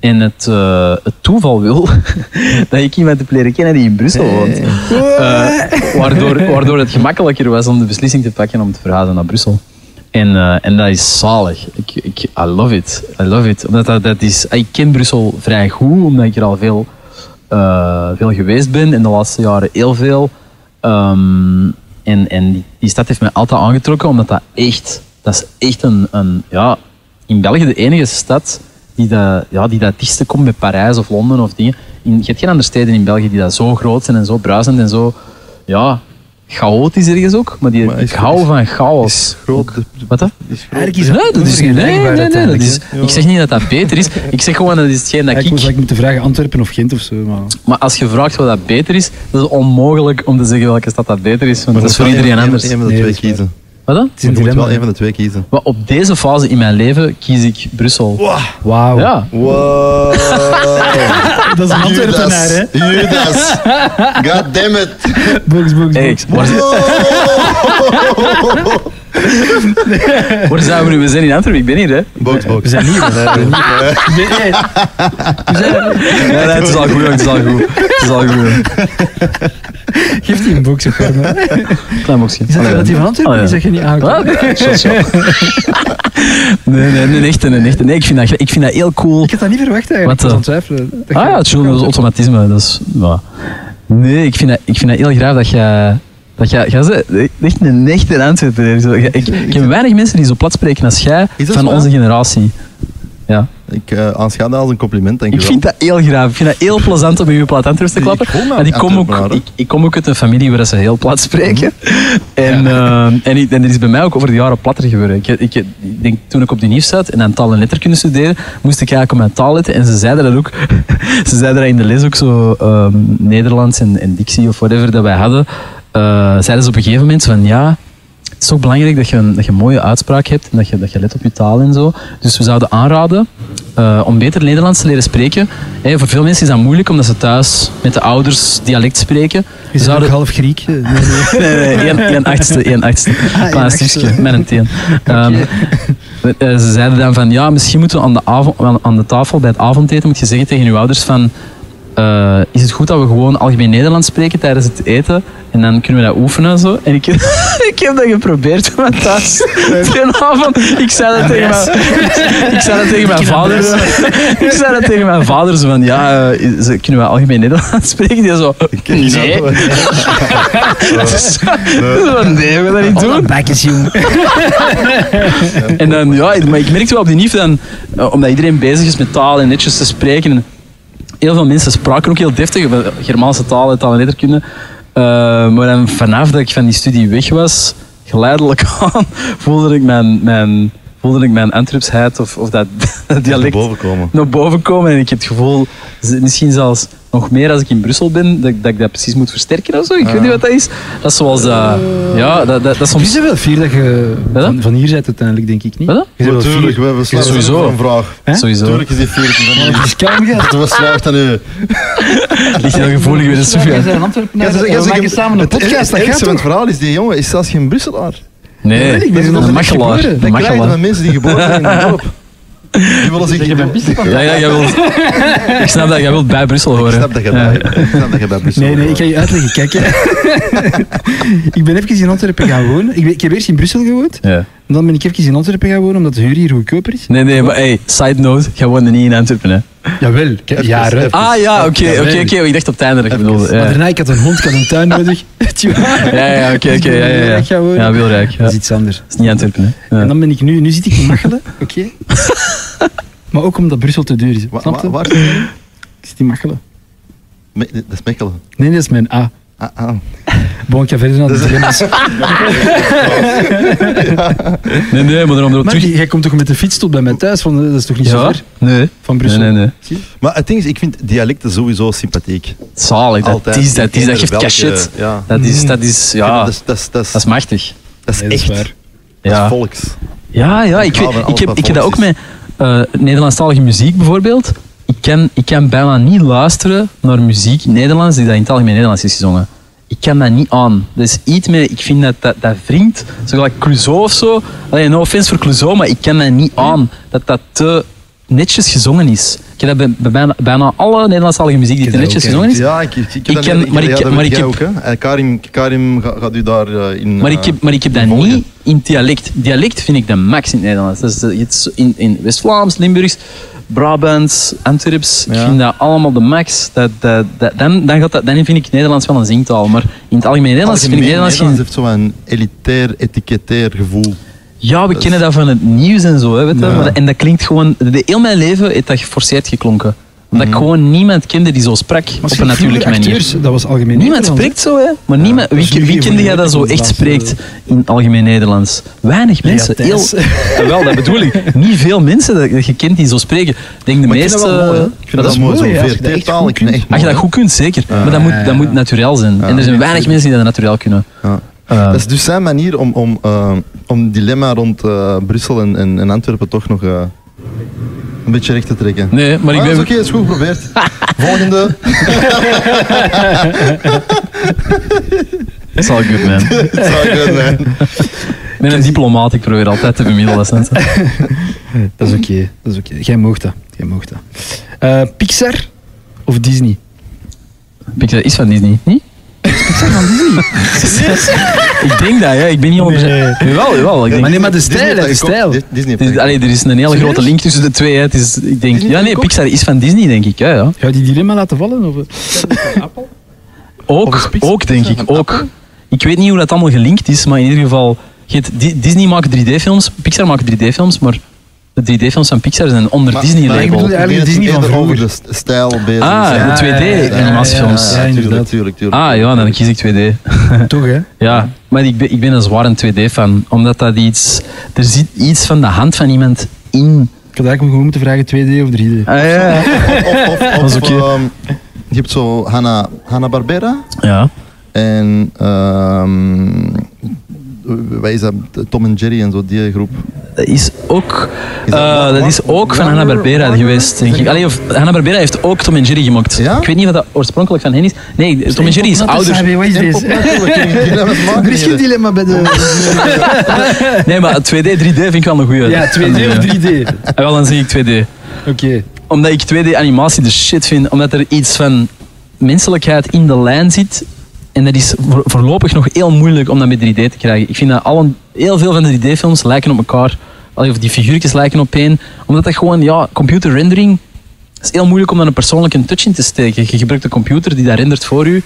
Speaker 3: En het, eh, het toeval wil dat ik iemand heb leren kennen die in Brussel woont. Eh, waardoor, waardoor het gemakkelijker was om de beslissing te pakken om te verhuizen naar Brussel. En, eh, en dat is zalig. Ik, ik, I love it. I love it. Omdat dat, dat is, ik ken Brussel vrij goed, omdat ik er al veel, eh, veel geweest ben. In de laatste jaren heel veel. Ehm, en en die, stad heeft mij altijd aangetrokken, omdat dat echt, dat is echt een, een ja, in België de enige stad die dat, ja, die dat dichtste komt bij Parijs of Londen of dingen. In, je hebt geen andere steden in België die dat zo groot zijn en zo bruisend en zo, ja, chaotisch ergens ook. Maar, die,
Speaker 1: Maar is
Speaker 3: ik hou
Speaker 1: is-
Speaker 3: van chaos.
Speaker 1: Is groot.
Speaker 3: Wat dat?
Speaker 1: Is groot.
Speaker 2: Eigenlijk is
Speaker 3: Nee, dat is, nee, nee, nee, nee, dat is, ik zeg niet dat dat beter is. Ik zeg gewoon dat is hetgeen dat
Speaker 2: Ik moest
Speaker 3: ik...
Speaker 2: eigenlijk moeten vragen Antwerpen of Gent of zo. Maar...
Speaker 3: Maar als je vraagt wat dat beter is, dat is onmogelijk om te zeggen welke stad dat beter is. Want
Speaker 1: Maar
Speaker 3: dat is voor iedereen
Speaker 1: een-
Speaker 3: anders.
Speaker 2: Nee,
Speaker 1: twee
Speaker 2: dat
Speaker 1: kiezen.
Speaker 3: Wat dan?
Speaker 2: Het is een
Speaker 1: Je moet wel een van de twee kiezen.
Speaker 3: Maar op deze fase in mijn leven kies ik Brussel.
Speaker 2: Wauw.
Speaker 3: Ja.
Speaker 1: Wow.
Speaker 2: Dat is een Antwerpenaar, hè?
Speaker 1: Judas. God damn it.
Speaker 2: Box, box,
Speaker 3: Hey,
Speaker 2: box.
Speaker 3: waar, waar zijn we nu? We zijn in Antwerpen, ik ben hier, hè?
Speaker 1: Box,
Speaker 2: We
Speaker 1: box.
Speaker 2: zijn hier. hè. We zijn hier. Nee, nee. We zijn-
Speaker 3: Nee, nee, het is al goed, het is al goed. Het is al goed. joh.
Speaker 2: Geef die een box of gewoon.
Speaker 3: Klein boxje.
Speaker 2: Is dat
Speaker 3: Allee.
Speaker 2: dat die van Antwerpen is? Dat je niet aankomt?
Speaker 3: Nee, nee, nee, echt, nee, echt. Nee, ik vind dat, ik vind dat heel cool.
Speaker 2: Ik had dat niet verwacht eigenlijk.
Speaker 3: Wat,
Speaker 2: ik was aan
Speaker 3: eh? Ah ja, het is gewoon dat is automatisme. Dat is. Nee, ik vind, dat, ik vind dat heel graag dat je... Dat jij, echt een echte. Zo, Ik, ik, ik ken weinig mensen die zo plat spreken als jij van onze generatie. Ja.
Speaker 1: Ik uh, aanschouw dat als een compliment, denk
Speaker 3: Ik vind dat heel graag. Ik vind dat heel plezant om in je plat te klappen.
Speaker 1: Ik
Speaker 3: Maar ik kom, ook, ik, ik kom ook uit een familie waar ze heel plat spreken. En, eh, en, ik- en er is bij mij ook over de jaren platter geworden. Ik, ik, ik denk, toen ik op de nieuw zat en aan taal en letterkunde studeren, moest ik eigenlijk op mijn taal letten. En ze zeiden dat ook. ze zeiden dat in de les ook zo, ehm, Nederlands en, en dictie of whatever dat wij hadden. Eh, zeiden ze op een gegeven moment van ja, het is ook belangrijk dat je, een, dat je een mooie uitspraak hebt en dat je, dat je let op je taal en zo. Dus we zouden aanraden eh, om beter Nederlands te leren spreken. Hè, voor veel mensen is dat moeilijk omdat ze thuis met de ouders dialect spreken.
Speaker 2: Je
Speaker 3: zouden,
Speaker 2: ook half Griek. Nee, nee.
Speaker 3: nee, nee, één, één achtste, één achtste.
Speaker 2: één
Speaker 3: Klein
Speaker 2: achtste.
Speaker 3: stukje, met een teen. Ehm, eh, ze zeiden dan van, ja, misschien moeten we aan de, avond, aan- aan de tafel bij het avondeten, moet je zeggen tegen je ouders van, eh, is het goed dat we gewoon algemeen Nederlands spreken tijdens het eten? En dan kunnen we dat oefenen en zo. En ik, ik heb dat geprobeerd van thuis. Ik zei dat tegen mijn, ik zei dat tegen mijn vader. Ik zei dat tegen mijn vader, zo van, ja, eh, is- kunnen we algemeen Nederlands spreken? Die zo, nee. Zo van, nee, we gaan dat niet doen.
Speaker 2: Alle bakjes, jong.
Speaker 3: En dan, ja, maar ik merkte wel op die NIF dan, omdat iedereen bezig is met taal en netjes te spreken. Heel veel mensen spraken ook heel deftig, Germaanse taal en taal en letterkunde. Eh, maar dan vanaf dat ik van die studie weg was, geleidelijk aan, voelde ik mijn, mijn, voelde ik mijn Antwerpsheid of, of dat, dat dialect
Speaker 1: boven komen.
Speaker 3: naar boven komen. En ik heb het gevoel, misschien zelfs nog meer als ik in Brussel ben, dat, ik- dat ik dat precies moet versterken of zo. Ik weet niet wat dat is. Dat is zoals dat... Ja, dat, dat, dat is
Speaker 2: Je
Speaker 3: soms...
Speaker 2: bent wel fier dat je van, van hier bent uiteindelijk, denk ik niet.
Speaker 3: Wat?
Speaker 2: Je bent wel
Speaker 1: Natuurlijk,
Speaker 2: fier.
Speaker 1: we hebben
Speaker 3: Sowieso.
Speaker 1: een vraag.
Speaker 2: Hè?
Speaker 3: Sowieso.
Speaker 1: Tuurlijk is die 14 van
Speaker 2: Het is kalm, gast.
Speaker 1: Dat was aan u.
Speaker 3: Ligt heel gevoelig bij de
Speaker 2: We
Speaker 3: Sofia.
Speaker 2: We maken samen een
Speaker 1: het
Speaker 2: podcast.
Speaker 1: Ergste het
Speaker 2: toch?
Speaker 1: verhaal is, die jongen is zelfs geen Brusselaar.
Speaker 3: Nee,
Speaker 2: dat is
Speaker 3: een machelaar.
Speaker 1: Dat krijgen van mensen die geboren zijn in dorp. Willen zich...
Speaker 2: Dat je bent.
Speaker 3: Ja, ja, jij wil, ik snap dat jij wilt bij Brussel horen.
Speaker 1: Ik snap dat je
Speaker 3: Ja.
Speaker 1: bij, ik snap dat je bij Brussel
Speaker 2: Nee, nee, ik ga je uitleggen. Kijk, hè. ik ben even in Antwerpen gaan wonen. Ik, ben- ik heb eerst in Brussel gewoond.
Speaker 3: Ja.
Speaker 2: En dan ben ik even in Antwerpen gaan wonen, omdat de huur hier goedkoper is.
Speaker 3: Nee, nee, maar hey, side note, jij woonde niet in Antwerpen, hè?
Speaker 2: Jawel, ik jaren.
Speaker 1: even.
Speaker 3: Ah ja, oké, oké, oké. Ik dacht op het einde dat
Speaker 1: Even.
Speaker 3: bedoelde.
Speaker 2: Maar
Speaker 3: Ja,
Speaker 2: daarna, ik had een hond, ik had een tuin nodig.
Speaker 3: ja, ja, oké, oké. Ja, ja, ja. Ja, Wilrijk. Ja.
Speaker 2: Dat
Speaker 3: Dat
Speaker 2: is iets anders.
Speaker 3: is niet Antwerpen, hè?
Speaker 2: En dan ben ik nu, nu zit ik in Machelen, oké. maar ook omdat Brussel te duur is.
Speaker 1: Wa-
Speaker 2: Snap je?
Speaker 1: wa- Waar zit je?
Speaker 2: Ik zit in Machelen.
Speaker 1: Me- Dat is Mechelen.
Speaker 2: Nee, dat is mijn A.
Speaker 1: Ah, ah.
Speaker 2: Bon, ik ga verder naar de dilemma's.
Speaker 3: Nee, nee, maar daarom erop terug.
Speaker 2: jij komt toch met de fiets tot bij mij thuis? Van, dat is toch niet zo ver
Speaker 3: Nee.
Speaker 2: van Brussel?
Speaker 3: Nee, nee, nee.
Speaker 1: Maar het ding is, ik vind dialecten sowieso sympathiek.
Speaker 3: Zalig, dat is, dat is, dat geeft cachet. Dat is, dat is, ja,
Speaker 1: Dat is, dat is, dat is,
Speaker 3: dat is machtig.
Speaker 1: dat is echt. Dat is
Speaker 3: Ja.
Speaker 1: volks.
Speaker 3: Ja, ja ik,
Speaker 1: Ik
Speaker 3: heb, ik heb dat ook met eh Nederlandstalige muziek bijvoorbeeld. Kan, ik kan bijna niet luisteren naar muziek Nederlands die dat in het algemeen Nederlands is gezongen. Ik kan dat niet aan. Dat is iets mee, ik vind dat dat, dat wringt. Zo gelijk Clouseau of zo. Alleen no offense voor Clouseau, maar ik kan dat niet aan. Dat dat te netjes gezongen is. Ik heb bij, bijna, bijna alle Nederlandstalige muziek die er netjes
Speaker 2: ook,
Speaker 3: gezongen is.
Speaker 1: Ja, ik, ik, ik,
Speaker 3: ken- maar ik- maar ik heb-
Speaker 1: ook, hè. En Karim, Karim gaat, u daar eh, in...
Speaker 3: Maar ik
Speaker 1: eh,
Speaker 3: heb, maar ik heb dat
Speaker 1: volgen.
Speaker 3: niet in dialect. Dialect vind ik de max in het Nederlands. Dat is in, in West-Vlaams, Limburgs, Brabants, Antwerps. Ik vind dat allemaal de max. Dat, dat, dat, dan, dan, gaat dat, dan vind ik Nederlands wel een zingtaal. Maar in het algemeen Nederlands vind ik
Speaker 1: Algemeen
Speaker 3: Nederlands geen...
Speaker 1: Nederlands heeft zo'n elitair, etikettair gevoel.
Speaker 3: Ja, we
Speaker 1: Dat
Speaker 3: kennen dat van het nieuws en zo. Hè, weet?
Speaker 1: Ja.
Speaker 3: Maar en dat klinkt gewoon... De, heel mijn leven heeft dat geforceerd geklonken. Omdat ik
Speaker 1: Mhm.
Speaker 3: gewoon niemand kende die zo sprak.
Speaker 2: Maar
Speaker 3: op een natuurlijke manier.
Speaker 2: acteurs, dat was algemeen
Speaker 3: Niemand spreekt zo, hè? Maar niemand, wie, wie kende jij dat zo echt spreekt in het algemeen Nederlands? Weinig mensen.
Speaker 2: Ja,
Speaker 3: Heel, wel, dat bedoel ik. Niet veel mensen dat dat je kent die zo spreken. Ik denk de
Speaker 1: Maar
Speaker 3: meeste...
Speaker 1: mooi. Ik vind dat,
Speaker 2: is
Speaker 1: mooi, zo'n
Speaker 2: als je dat goed
Speaker 3: kunt, zeker. maar dat moet, dat moet natuurlijk zijn. En er zijn weinig mensen die dat natuurlijk kunnen. Eh,
Speaker 1: Dat is dus zijn manier om, om, eh, om het dilemma rond eh, Brussel en, en, en Antwerpen toch nog eh, een beetje recht te trekken.
Speaker 3: nee, maar ik
Speaker 1: Ah,
Speaker 3: ben...
Speaker 1: dat is oké, is goed geprobeerd. Volgende.
Speaker 3: Dat is al goed, man.
Speaker 1: Het zou goed zijn.
Speaker 3: Ik ben een diplomaat, ik probeer altijd te bemiddelen.
Speaker 2: Dat is oké. Dat is oké. Jij mag dat. Jij mag dat. Eh, Pixar of Disney?
Speaker 3: Pixar is van Disney, niet?
Speaker 2: Pixar van Disney?
Speaker 3: Ik denk dat, ja. Ik ben niet 100%...
Speaker 2: Nee.
Speaker 3: Jawel, jawel. Ik denk...
Speaker 2: Maar nee, maar de stijl, de stijl.
Speaker 1: Disney
Speaker 3: allee, er is een hele
Speaker 2: Serieus?
Speaker 3: grote link tussen de twee. Hè. Het is, ik denk,
Speaker 1: Disney
Speaker 3: ja, nee? Pixar is van Disney, denk ik. Ja, ja.
Speaker 2: Ga je die dilemma laten vallen? Of?
Speaker 3: Ook,
Speaker 1: Of is Pixar-
Speaker 3: ook denk ik. Ook.
Speaker 1: Apple?
Speaker 3: Ik weet niet hoe dat allemaal gelinkt is, maar in ieder geval... Disney maakt 3D-films, Pixar maakt 3D-films, maar de 3D-films van Pixar zijn onder
Speaker 1: Maar-
Speaker 3: Disney
Speaker 1: maar ik
Speaker 3: label.
Speaker 2: bedoel eigenlijk
Speaker 1: Ik
Speaker 2: Disney
Speaker 1: het
Speaker 2: van vroeger.
Speaker 1: over de st- stijl bezig.
Speaker 3: Ah, de 2D-animatiefilms.
Speaker 2: Ja,
Speaker 1: Ja,
Speaker 2: inderdaad.
Speaker 1: tuurlijk, tuurlijk, tuurlijk.
Speaker 3: Ah ja, dan kies ik 2D.
Speaker 2: Toch, hè?
Speaker 3: Ja, maar ik ben, ik ben een zware 2D-fan, omdat dat iets... Er zit iets van de hand van iemand in.
Speaker 2: Ik had eigenlijk gewoon moeten vragen 2D of 3D.
Speaker 3: Ah, ja.
Speaker 1: Of, of, ehm, je hebt zo Hanna, Hanna Barbera
Speaker 3: ja.
Speaker 1: en ehm wat is dat? Tom en Jerry en zo, die groep.
Speaker 3: Dat is ook,
Speaker 1: Is dat
Speaker 3: eh, dat is ook van Hanna-Barbera
Speaker 1: Warner?
Speaker 3: geweest, denk ik. Allee, of Hanna-Barbera heeft ook Tom en Jerry gemaakt.
Speaker 1: Ja?
Speaker 3: Ik weet niet wat dat oorspronkelijk van hen is. Nee, Tom en Jerry is ouder.
Speaker 2: Er geen dilemma bij de...
Speaker 3: Nee, maar 2D, 3D vind ik wel een goeie.
Speaker 2: Ja, 2D of 3D?
Speaker 3: Ah, wel, dan zeg ik 2D.
Speaker 2: Oké.
Speaker 3: Omdat ik 2D-animatie de shit vind. Omdat er iets van menselijkheid in de lijn zit. En dat is voor- voorlopig nog heel moeilijk om dat met 3D te krijgen. Ik vind dat al een, heel veel van de 3D-films lijken op elkaar. Of die figuurtjes lijken op één. Omdat dat gewoon, ja, computer rendering... Het is heel moeilijk om daar een persoonlijke touch in te steken. Je gebruikt een computer die dat rendert voor u.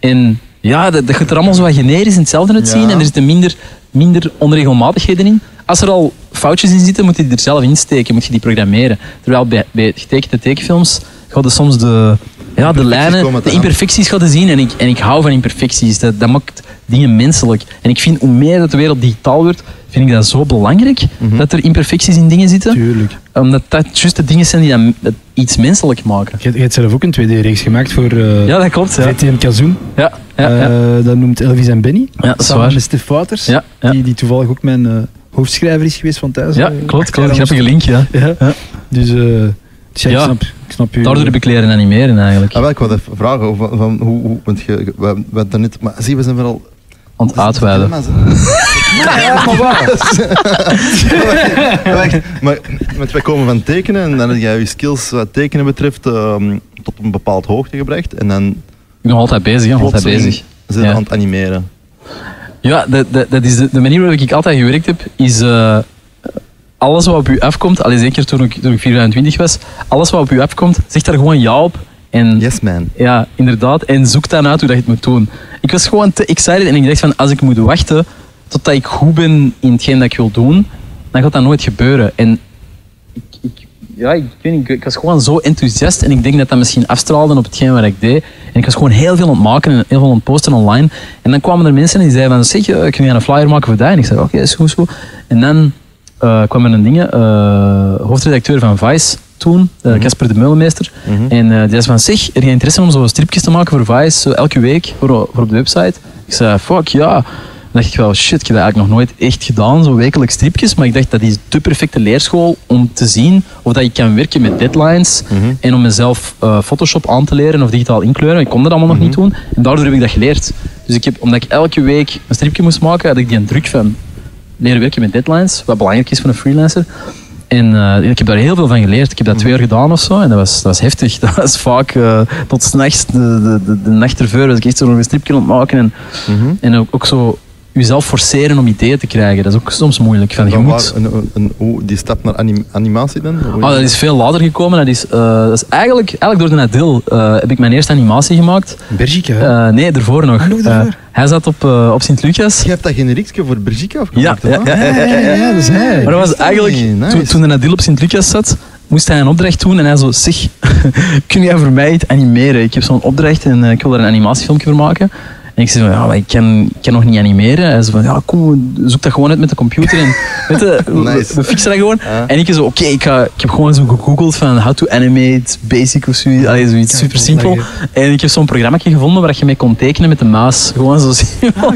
Speaker 3: En ja, dat, dat gaat er allemaal zo wat generisch in hetzelfde uitzien.
Speaker 1: Ja.
Speaker 3: En er zitten minder, minder onregelmatigheden in. Als er al foutjes in zitten, moet je die er zelf in steken. Moet je die programmeren. Terwijl bij, bij getekende tekenfilms ga je soms de, ja, de lijnen,
Speaker 1: te
Speaker 3: de imperfecties gaan zien. En ik, en ik hou van imperfecties. Dat, dat maakt dingen menselijk. En ik vind hoe meer dat de wereld digitaal wordt, vind ik dat zo belangrijk.
Speaker 1: Mhm.
Speaker 3: Dat er imperfecties in dingen zitten.
Speaker 2: Tuurlijk.
Speaker 3: Omdat dat juist de dingen zijn die dat, dat iets menselijk maken.
Speaker 2: Je, je hebt zelf ook een 2D-reeks gemaakt voor eh
Speaker 3: Ja, dat klopt. Ja,
Speaker 2: VTM Kazoen.
Speaker 3: ja, ja, ja.
Speaker 2: Eh, dat noemt Elvis en Benny.
Speaker 3: Ja, dat is
Speaker 2: samen
Speaker 3: waar.
Speaker 2: met Stef Wouters.
Speaker 3: Ja, ja.
Speaker 2: Die, die toevallig ook mijn eh, hoofdschrijver is geweest van thuis.
Speaker 3: ja klopt. klopt. Grappige link, ja.
Speaker 2: Ja.
Speaker 3: Ja.
Speaker 2: Dus, dus ja, ik
Speaker 3: Ja.
Speaker 2: snap, ik snap u.
Speaker 3: Daardoor heb ik leren animeren eigenlijk.
Speaker 1: Ah, wel, ik wou even vragen, of, van, hoe, hoe, want je, we, we hebben het net, maar zie, we zijn vooral...
Speaker 3: Aan het uitweiden.
Speaker 1: Ja, maar waar? Maar, want wij komen van tekenen en dan heb jij je skills wat tekenen betreft ehm, tot een bepaald hoogte gebracht en dan
Speaker 3: Ik ben nog altijd bezig, hè. Altijd bezig.
Speaker 1: zijn
Speaker 3: Ja.
Speaker 1: aan het animeren.
Speaker 3: Ja, dat, dat, dat is de, de manier waarop ik altijd gewerkt heb, is eh, alles wat op u afkomt, allee, zeker toen ik, toen ik 24 was, alles wat op u afkomt, zeg daar gewoon ja op. En
Speaker 1: Yes man.
Speaker 3: ja, inderdaad, en zoek dan uit hoe dat je het moet doen. Ik was gewoon te excited en ik dacht van, als ik moet wachten totdat ik goed ben in hetgeen dat ik wil doen, dan gaat dat nooit gebeuren. En ik, ik, ja, ik, weet niet, ik, ik was gewoon zo enthousiast en ik denk dat dat misschien afstraalde op hetgeen wat ik deed. En ik was gewoon heel veel aan het maken en heel veel aan het posten online. En dan kwamen er mensen en die zeiden van, zeg, eh, kun je een flyer maken voor dat? En ik zei, oké, is goed, is goed. En dan eh, kwam er een ding, eh, hoofdredacteur van Vice toen, eh, Casper de Meulemeester.
Speaker 1: Mhm.
Speaker 3: En die zei van, zeg, er je interesse om zo stripjes te maken voor Vice, zo elke week, voor, voor op de website? Ik zei, fuck, ja. Dan dacht ik wel, shit, ik heb dat eigenlijk nog nooit echt gedaan, zo wekelijks stripjes. Maar ik dacht, dat is de perfecte leerschool om te zien of dat je kan werken met deadlines.
Speaker 1: Mhm.
Speaker 3: En om mezelf Photoshop aan te leren of digitaal inkleuren. Ik kon dat allemaal nog niet doen. En daardoor heb ik dat geleerd. Dus ik heb, omdat ik elke week een stripje moest maken, had ik die een druk van leren werken met deadlines. Wat belangrijk is voor een freelancer. En eh, ik heb daar heel veel van geleerd. Ik heb dat twee jaar gedaan of zo. En dat was, dat was heftig. Dat was vaak eh, tot s'nachts, de, de, de, de nacht ervoor, was ik echt zo nog een stripje aan het maken. En,
Speaker 1: Mhm.
Speaker 3: en ook, ook zo jezelf forceren om ideeën te krijgen. Dat is ook soms moeilijk. Van, je moet,
Speaker 1: waar, een, een, een- hoe die stap naar anim- animatie dan?
Speaker 3: Oh, dat is veel later gekomen. Dat is, eh, dat is eigenlijk, eigenlijk door de Nadil eh, heb ik mijn eerste animatie gemaakt.
Speaker 2: Bergica?
Speaker 3: Eh, nee, ervoor nog.
Speaker 2: Ah, daarvoor?
Speaker 3: Hij zat op, eh, op Sint-Lucas.
Speaker 1: Je hebt dat generiekje voor
Speaker 3: Ja,
Speaker 1: afgemaakt,
Speaker 3: ja, ja, ja, ja, ja.
Speaker 2: ja, dat is hij.
Speaker 3: Maar dat was eigenlijk.
Speaker 1: Nice.
Speaker 3: toen, toen de Nadil op Sint-Lucas zat, moest hij een opdracht doen en hij zo, zeg, kun jij voor mij iets animeren? Ik heb zo'n opdracht en ik wil daar een animatiefilmpje voor maken. En ik zei van, ja, maar ik kan, ik kan nog niet animeren. Hij zei van, ja, kom, zoek dat gewoon uit met de computer en weet je, we-
Speaker 1: Nice.
Speaker 3: we fixen dat gewoon.
Speaker 1: Ja.
Speaker 3: En ik zo, oké, ik, ga- ik heb gewoon zo gegoogeld van how to animate basic of zoiets, Allee, zoiets super simpel. En ik heb zo'n programma gevonden waar je mee kon tekenen met de muis. Gewoon zo simpel.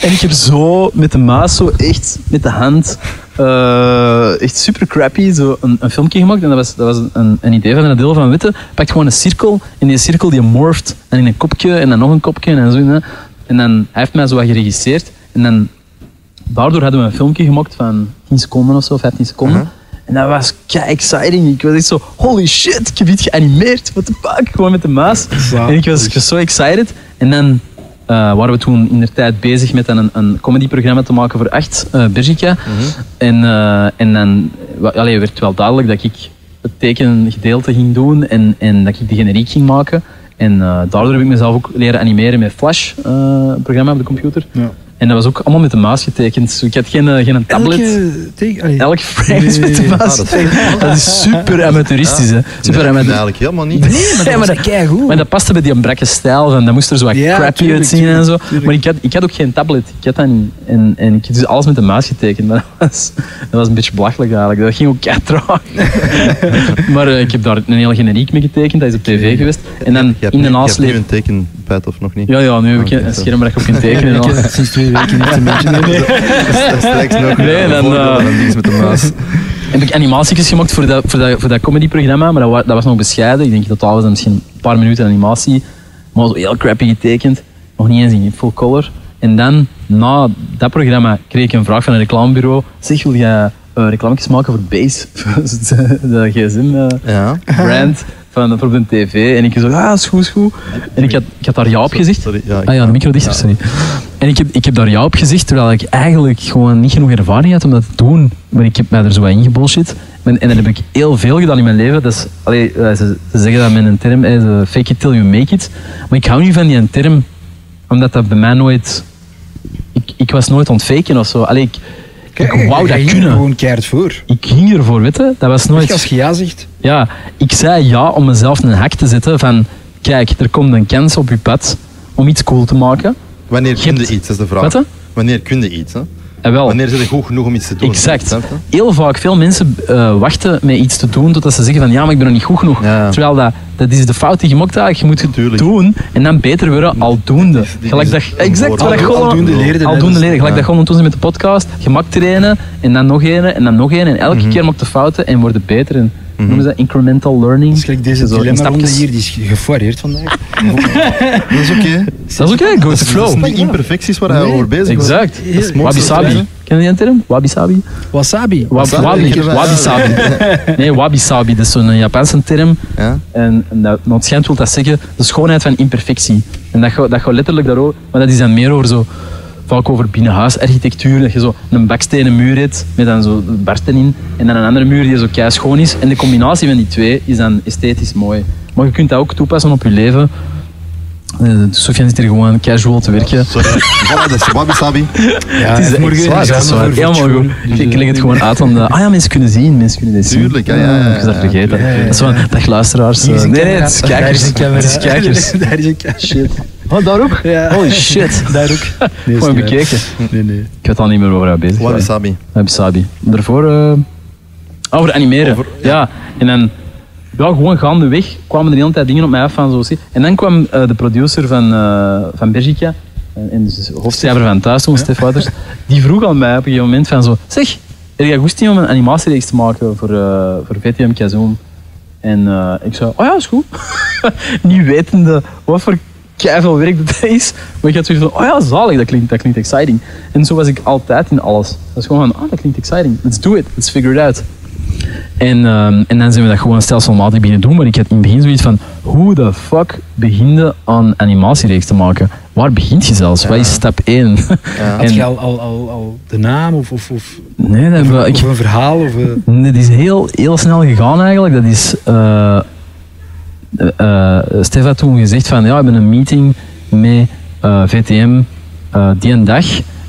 Speaker 3: En ik heb zo met de muis, zo echt met de hand, eh, echt super crappy, zo een, een filmpje gemaakt. En dat was, dat was een, een idee van een deel van Witte. Pakt gewoon een cirkel en die cirkel die morft en in een kopje en dan nog een kopje en zo. En dan, hij heeft mij zo wat geregisseerd. En dan, daardoor hadden we een filmpje gemaakt van 10 seconden of zo, 15 seconden.
Speaker 1: Uh-huh.
Speaker 3: En dat was kei exciting. Ik was echt zo, holy shit, ik heb iets geanimeerd. What the fuck? Gewoon met de muis.
Speaker 2: Wauw.
Speaker 3: En ik was, ik was zo excited. En dan eh, waren we toen in de tijd bezig met een, een comedyprogramma te maken voor echt, eh Bergica. En, eh, en dan allee, werd wel duidelijk dat ik het tekengedeelte ging doen en, en dat ik de generiek ging maken. En eh, daardoor heb ik mezelf ook leren animeren met Flash, eh, programma op de computer.
Speaker 2: Ja.
Speaker 3: En dat was ook allemaal met de muis getekend. Ik had geen, eh, geen tablet.
Speaker 2: Elke teken- allee,
Speaker 3: Elk frame is met de muis
Speaker 1: Ah, dat-
Speaker 3: getekend. Dat is super amateuristisch, hè. Super
Speaker 1: Nee,
Speaker 3: amateur.
Speaker 1: eigenlijk helemaal niet.
Speaker 2: Nee, maar dat
Speaker 3: Ja, maar
Speaker 2: was
Speaker 3: dat-
Speaker 2: keigoed.
Speaker 3: Maar dat paste bij die brakke stijl, van, dat moest er zo wat
Speaker 2: Ja,
Speaker 3: crappy
Speaker 2: tuurlijk,
Speaker 3: uitzien en zo.
Speaker 2: tuurlijk.
Speaker 3: Maar ik had, ik had ook geen tablet, ik had dat niet. En, en ik had dus alles met de muis getekend, maar dat was, dat was een beetje belachelijk eigenlijk. Dat ging ook kei traag. maar eh, ik heb daar een heel generiek mee getekend, dat is op tv geweest. En dan
Speaker 1: Je hebt
Speaker 3: in de
Speaker 1: Je
Speaker 3: nasleep...
Speaker 1: hebt nu een tekenpad of nog niet?
Speaker 3: Ja, ja, nu heb ik
Speaker 1: Oké,
Speaker 3: een scherm waar ik op kan tekenen.
Speaker 2: sinds twee weken niet. Nee, nee.
Speaker 1: Dat straks nog
Speaker 3: Nee,
Speaker 1: een
Speaker 3: dan, eh,
Speaker 1: van een ding met de muis.
Speaker 3: heb ik animatietjes gemaakt voor dat, voor dat, voor dat comedyprogramma, maar dat, dat was nog bescheiden. Ik denk dat totaal was dat misschien een paar minuten animatie, maar zo heel crappy getekend. Nog niet eens in full color. En dan, na dat programma, kreeg ik een vraag van een reclamebureau. Zeg, wil jij uh, maken voor Base? de, gsm-brand
Speaker 1: Ja.
Speaker 3: Van, de tv. En ik zo, ja, is goed, is goed. En ik had, ik had daar ja op gezegd.
Speaker 1: Sorry, ja,
Speaker 3: Ah ja, de micro dichter, sorry. En ik heb, ik heb daar ja op gezegd, terwijl ik eigenlijk gewoon niet genoeg ervaring had om dat te doen. Maar ik heb mij er zo in gebullshit. En, en dat heb ik heel veel gedaan in mijn leven. Dat is, allee, ze, ze zeggen dat met een term, fake it till you make it. Maar ik hou niet van die term, omdat dat bij mij nooit... Ik, ik was nooit aan het faken of zo. Allee, ik, ik wou dat
Speaker 2: ging er
Speaker 3: kunnen.
Speaker 2: gewoon keihard voor.
Speaker 3: Ik ging ervoor, weet je. Dat was
Speaker 2: Echt,
Speaker 3: nooit...
Speaker 2: Als je ja zegt,
Speaker 3: Ja, ik zei ja om mezelf een hak te zetten van... Kijk, er komt een kans op je pad om iets cool te maken.
Speaker 1: Wanneer kun je
Speaker 3: hebt-
Speaker 1: iets, dat is de vraag. Wanneer kun je iets? Hè?
Speaker 3: En wel,
Speaker 1: Wanneer zit je goed genoeg om iets te doen?
Speaker 3: exact. Heel vaak, veel mensen eh, wachten met iets te doen totdat ze zeggen van ja, maar ik ben nog niet goed genoeg.
Speaker 1: Ja.
Speaker 3: Terwijl dat, dat is de fout die je maakt eigenlijk. Je moet het
Speaker 1: Tuurlijk.
Speaker 3: doen en dan beter worden aldoende.
Speaker 1: die
Speaker 3: Gelijk dat,
Speaker 1: een
Speaker 3: exact,
Speaker 1: Aldoende
Speaker 3: gewoon-
Speaker 2: aldoende leren,
Speaker 3: Aldoende leren. Gelijk
Speaker 1: ja.
Speaker 3: dat gewoon doen ze met de podcast. Je maakt er ene en dan nog ene en dan nog ene. En elke
Speaker 1: Mhm.
Speaker 3: keer maakt de fouten en worden beter. En, noemen ze dat? Incremental learning.
Speaker 2: dat is gelijk deze hier, die is gefoireerd vandaag.
Speaker 1: Dat is oké.
Speaker 3: Dat is oké, go with the flow.
Speaker 1: Dat zijn die imperfecties waar hij
Speaker 2: Nee,
Speaker 1: over bezig was.
Speaker 3: Exact.
Speaker 1: Dat is mooi.
Speaker 3: Wabi sabi. Ken je die term? Wabi sabi?
Speaker 2: Wasabi.
Speaker 1: Wasabi,
Speaker 3: Wabi,
Speaker 1: ik heb wel-
Speaker 3: wabi sabi. Nee, wabi sabi, dat is zo'n Japanse term.
Speaker 1: Ja?
Speaker 3: En, en dat, maar het schijnt wil dat zeggen de schoonheid van imperfectie. En dat gaat, dat gaat letterlijk daarover, maar dat is dan meer over zo, vaak over binnenhuisarchitectuur. Dat je zo een bakstenen muur hebt met dan zo barsten in. En dan een andere muur die zo kei schoon is. En de combinatie van die twee is dan esthetisch mooi. Maar je kunt dat ook toepassen op je leven. Eh, Sofian zit hier gewoon casual te werken.
Speaker 1: Sorry. Voilà, dat is wabi sabi.
Speaker 2: Ja,
Speaker 3: Het is
Speaker 2: morgen
Speaker 3: echt zwaar, Helemaal goed. Ik
Speaker 2: eh,
Speaker 3: leg het gewoon uit. Van, ah ja, mensen kunnen zien. Mensen kunnen dit zien.
Speaker 1: Tuurlijk, ja, ja, ja,
Speaker 3: Ah, Ik was dat
Speaker 1: ja,
Speaker 3: vergeten.
Speaker 2: ja, ja, ja.
Speaker 3: Dat is van, dag luisteraars. Eh, nee, nee, het is kijkers. Het is kijkers.
Speaker 2: Daar is een.
Speaker 3: Shit. Oh, daar ook?
Speaker 2: Ja.
Speaker 3: Holy shit.
Speaker 2: Daar ook. Nee, is
Speaker 3: Gewoon bekeken.
Speaker 2: Nee, nee.
Speaker 3: Ik weet al niet meer waar we bezig
Speaker 1: Wabi
Speaker 3: waren.
Speaker 1: sabi.
Speaker 3: Wabi Sabi. Daarvoor... eh, over animeren.
Speaker 1: Over-
Speaker 3: ja. En dan... Ja, gewoon gaandeweg kwamen er de hele tijd dingen op mij af van zo. zie- En dan kwam eh, de producer van, eh van Bergica, en dus de hoofdschrijver van Thuis, toen, Stef Wouters, die vroeg aan mij op een gegeven moment van zo... Zeg, heb jij goesting om een animatiereeks te maken voor, eh voor VTM Kazoom? En eh, ik zei, oh ja, is goed. Niet wetende wat voor veel werk dat is. Maar ik had zoiets van, oh ja, zalig, dat klinkt, dat klinkt exciting. En zo was ik altijd in alles. Dat is gewoon van, ah, dat klinkt exciting. Let's do it. Let's figure it out. En, ehm, en dan zijn we dat gewoon stelselmatig beginnen doen. Maar ik had in het begin zoiets van, hoe de fuck begin je aan animatiereeks te maken? Waar begint je zelfs? Wat is stap 1?
Speaker 1: Ja.
Speaker 2: Had je al, al, al, al de naam of, of, of,
Speaker 3: nee, dat,
Speaker 2: of,
Speaker 3: ik,
Speaker 2: of een verhaal? Of,
Speaker 3: Nee, dat is heel, heel snel gegaan eigenlijk. Dat is... eh eh, Stef had toen gezegd van... Ja, we hebben een meeting met eh, VTM die een dag.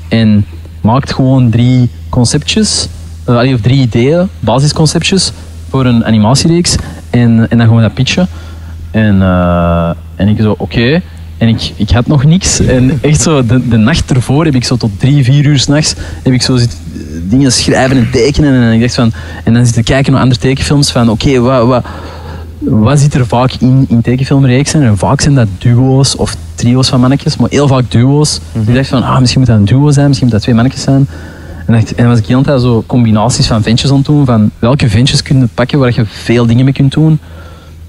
Speaker 3: En maakt gewoon drie conceptjes. allee, of drie ideeën, basisconceptjes voor een animatiereeks. En, en dan we dat pitchen. En, en ik zo, oké. En ik, ik had nog niks. En echt zo, de, nacht ervoor heb ik zo tot drie, vier uur s'nachts heb ik zo zit, dingen schrijven en tekenen. En, ik dacht van, en dan zitten kijken naar andere tekenfilms van, oké, wat, wat, wat zit er vaak in, in tekenfilmreeksen? En vaak zijn dat duo's of trio's van mannetjes, maar heel vaak duo's. Dus ik dacht van, ah, misschien moet dat een duo zijn, misschien moet dat twee mannetjes zijn. En, dan was ik de hele tijd zo combinaties van ventjes aan het doen, van welke ventjes kun je pakken waar je veel dingen mee kunt doen.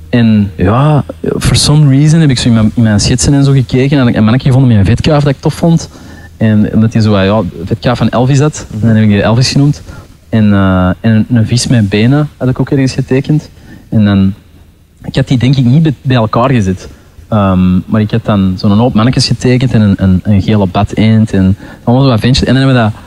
Speaker 3: En ja, for some reason heb ik zo in mijn, in mijn schetsen en zo gekeken en ik een mannetje gevonden met een vetkaaf dat ik tof vond. En omdat hij zo, ja, de vetkaaf van Elvis had, en dan heb ik die Elvis genoemd. En, eh, en een, een vis met benen had ik ook ergens getekend. En dan, ik had die denk ik niet bij- elkaar gezet. Ehm, maar ik had dan zo'n hoop mannetjes getekend en een, een, een gele bad eend en allemaal zo wat ventjes. En dan hebben we dat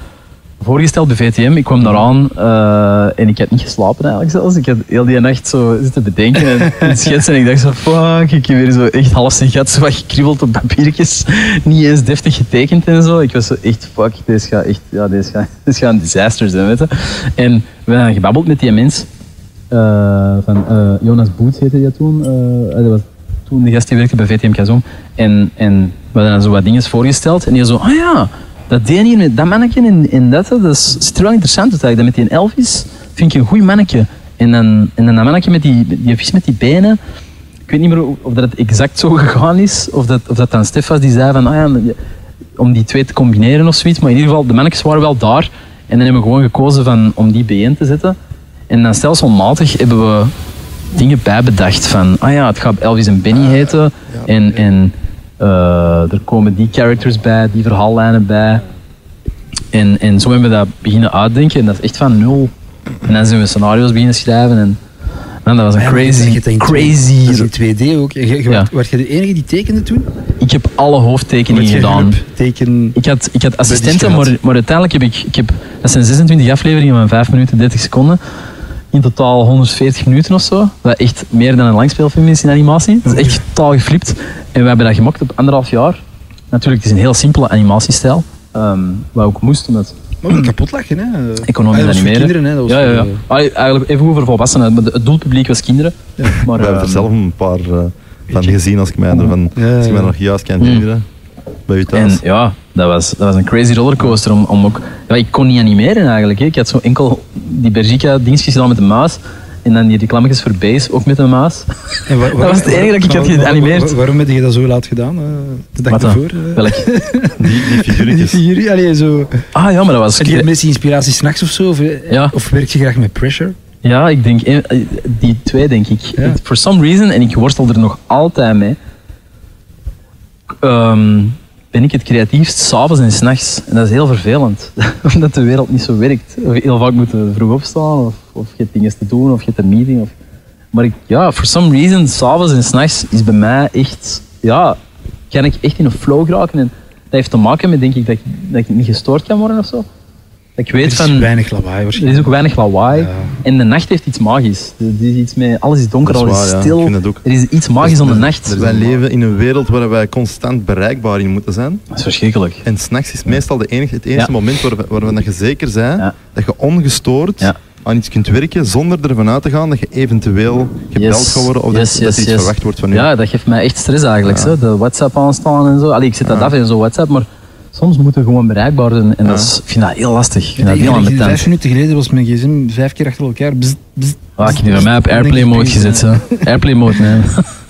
Speaker 3: voorgesteld bij VTM. Ik kwam daar aan eh, en ik had niet geslapen eigenlijk zelfs. Ik had heel die nacht zo zitten bedenken en, en schetsen. En ik dacht zo, fuck, ik heb weer zo echt half zijn gat zo wat gekribbeld op papiertjes. Niet eens deftig getekend en zo. Ik was zo echt, fuck, deze gaat echt, ja, deze gaat, deze gaat een disaster zijn, weet je. En we hebben gebabbeld met die mens. Eh, van eh, Jonas Boots heette hij toen. eh, dat was toen de gast die werkte bij VTM Kazom. En, en we hadden zo wat dingen voorgesteld. En die zo, ah ja, dat deed hier met dat mannetje en, en dat, dat is, er wel interessant uit eigenlijk. Dat met die Elvis vind ik een goed mannetje. En dan, en dan dat mannetje met die, die vis met die benen. Ik weet niet meer of dat exact zo gegaan is. Of dat, of dat dan Stef was die zei van, ah ja, om die twee te combineren of zoiets. Maar in ieder geval, de mannetjes waren wel daar. En dan hebben we gewoon gekozen van, om die bijeen te zetten. En dan stelselmatig hebben we dingen bijbedacht van, ah ja, het gaat Elvis en Benny heten. En, en eh, er komen die characters bij, die verhaallijnen bij. En, en zo hebben we dat beginnen uitdenken en dat is echt van nul. En dan zijn we scenario's beginnen schrijven en dat was een crazy,
Speaker 2: dat
Speaker 3: crazy...
Speaker 2: Dat in 2D ook. Je, je,
Speaker 3: Ja.
Speaker 2: werd- werd je de enige die tekende toen?
Speaker 3: Ik heb alle hoofdtekeningen gedaan.
Speaker 2: teken...
Speaker 3: Ik had, ik had assistenten, maar, maar uiteindelijk heb ik, ik heb, dat zijn 26 afleveringen van 5 minuten 30 seconden. In totaal 140 minuten of zo. Wat echt meer dan een langspeelfilm is in animatie. Dat is echt totaal geflipt. En we hebben dat gemaakt op anderhalf jaar. Natuurlijk, het is een heel simpele animatiestijl. ehm wat ook moest, omdat
Speaker 2: Maar kapot lachen, hè?
Speaker 3: nog
Speaker 2: Ah, dat
Speaker 3: animeren.
Speaker 2: kinderen, hè? Dat was
Speaker 3: ja, ja, ja.
Speaker 2: voor, eh,
Speaker 3: Allee, Eigenlijk even voor volwassenen. Het doelpubliek was kinderen. Maar,
Speaker 1: We hebben er
Speaker 3: ehm,
Speaker 1: zelf een paar eh, van gezien als ik mij ervan,
Speaker 2: Ja,
Speaker 1: als ik mij nog juist kan
Speaker 3: Mm.
Speaker 1: herinneren. Bij u thuis.
Speaker 3: En ja, dat was, dat was een crazy rollercoaster. Om, om ook, ja, ik kon niet animeren eigenlijk. Hè. Ik had zo enkel die Bergica dingetjes gedaan met de muis. En dan die reclametjes voor Base ook met de muis.
Speaker 2: En waar- waar-
Speaker 3: was het enige dat ik had geanimeerd.
Speaker 2: waar- Waarom heb je dat zo laat gedaan? eh, de dag ervoor? eh?
Speaker 3: Welk?
Speaker 1: Die, die
Speaker 2: Die
Speaker 1: figuurtjes.
Speaker 2: figuren, allee, zo.
Speaker 3: Ah ja, maar dat was...
Speaker 2: Heb je de meeste inspiratie s'nachts of zo? Of, eh,
Speaker 3: Ja.
Speaker 2: of werk je graag met pressure?
Speaker 3: Ja, ik denk... Die twee, denk ik.
Speaker 2: Ja.
Speaker 3: For some reason, en ik worstel er nog altijd mee, ehm, ben ik het creatiefst s'avonds en s'nachts. En dat is heel vervelend. Omdat de wereld niet zo werkt. Heel vaak moeten we vroeg opstaan, of, of je dingen te doen, of je hebt een meeting. Of... Maar ik, ja, for some reason, s'avonds en s'nachts is bij mij echt... Ja, kan ik echt in een flow geraken. En dat heeft te maken met, denk ik, dat ik, dat ik niet gestoord kan worden of zo. Ik weet
Speaker 2: Er is
Speaker 3: van...
Speaker 2: weinig lawaai
Speaker 3: Er
Speaker 2: waarschijnlijk.
Speaker 3: is ook weinig lawaai.
Speaker 2: Ja.
Speaker 3: En de nacht heeft iets magisch. Er is iets met, alles is donker,
Speaker 1: is
Speaker 3: alles
Speaker 1: waar,
Speaker 3: is
Speaker 1: ja.
Speaker 3: stil.
Speaker 1: Ik vind het ook.
Speaker 3: Er is iets magisch aan de nacht.
Speaker 1: Wij leven in een wereld waar wij constant bereikbaar in moeten zijn.
Speaker 3: Dat is verschrikkelijk.
Speaker 1: En s'nachts is meestal de enige, het enige
Speaker 3: Ja.
Speaker 1: moment waar, we, waar we dat je zeker zijn
Speaker 3: Ja.
Speaker 1: dat je ongestoord
Speaker 3: Ja.
Speaker 1: aan iets kunt werken zonder ervan uit te gaan dat je eventueel gebeld
Speaker 3: Yes.
Speaker 1: gaat worden of
Speaker 3: Yes,
Speaker 1: dat, dat
Speaker 3: yes,
Speaker 1: iets verwacht wordt van u.
Speaker 3: Ja, dat geeft mij echt stress eigenlijk.
Speaker 1: Ja.
Speaker 3: Zo. De WhatsApp aanstaan en zo. Allee, ik zet dat
Speaker 1: Ja.
Speaker 3: af in zo WhatsApp, maar soms moeten we gewoon bereikbaar zijn. En
Speaker 1: Ja.
Speaker 3: dat is, ik vind dat heel lastig. Ik vind dat heel
Speaker 2: ik-
Speaker 3: ambetant.
Speaker 2: Vijf minuten geleden was mijn gsm vijf keer achter elkaar. Bzz, bzz,
Speaker 3: Ah, ik heb bij mij op Airplay mode gezet. Zo. Airplay mode,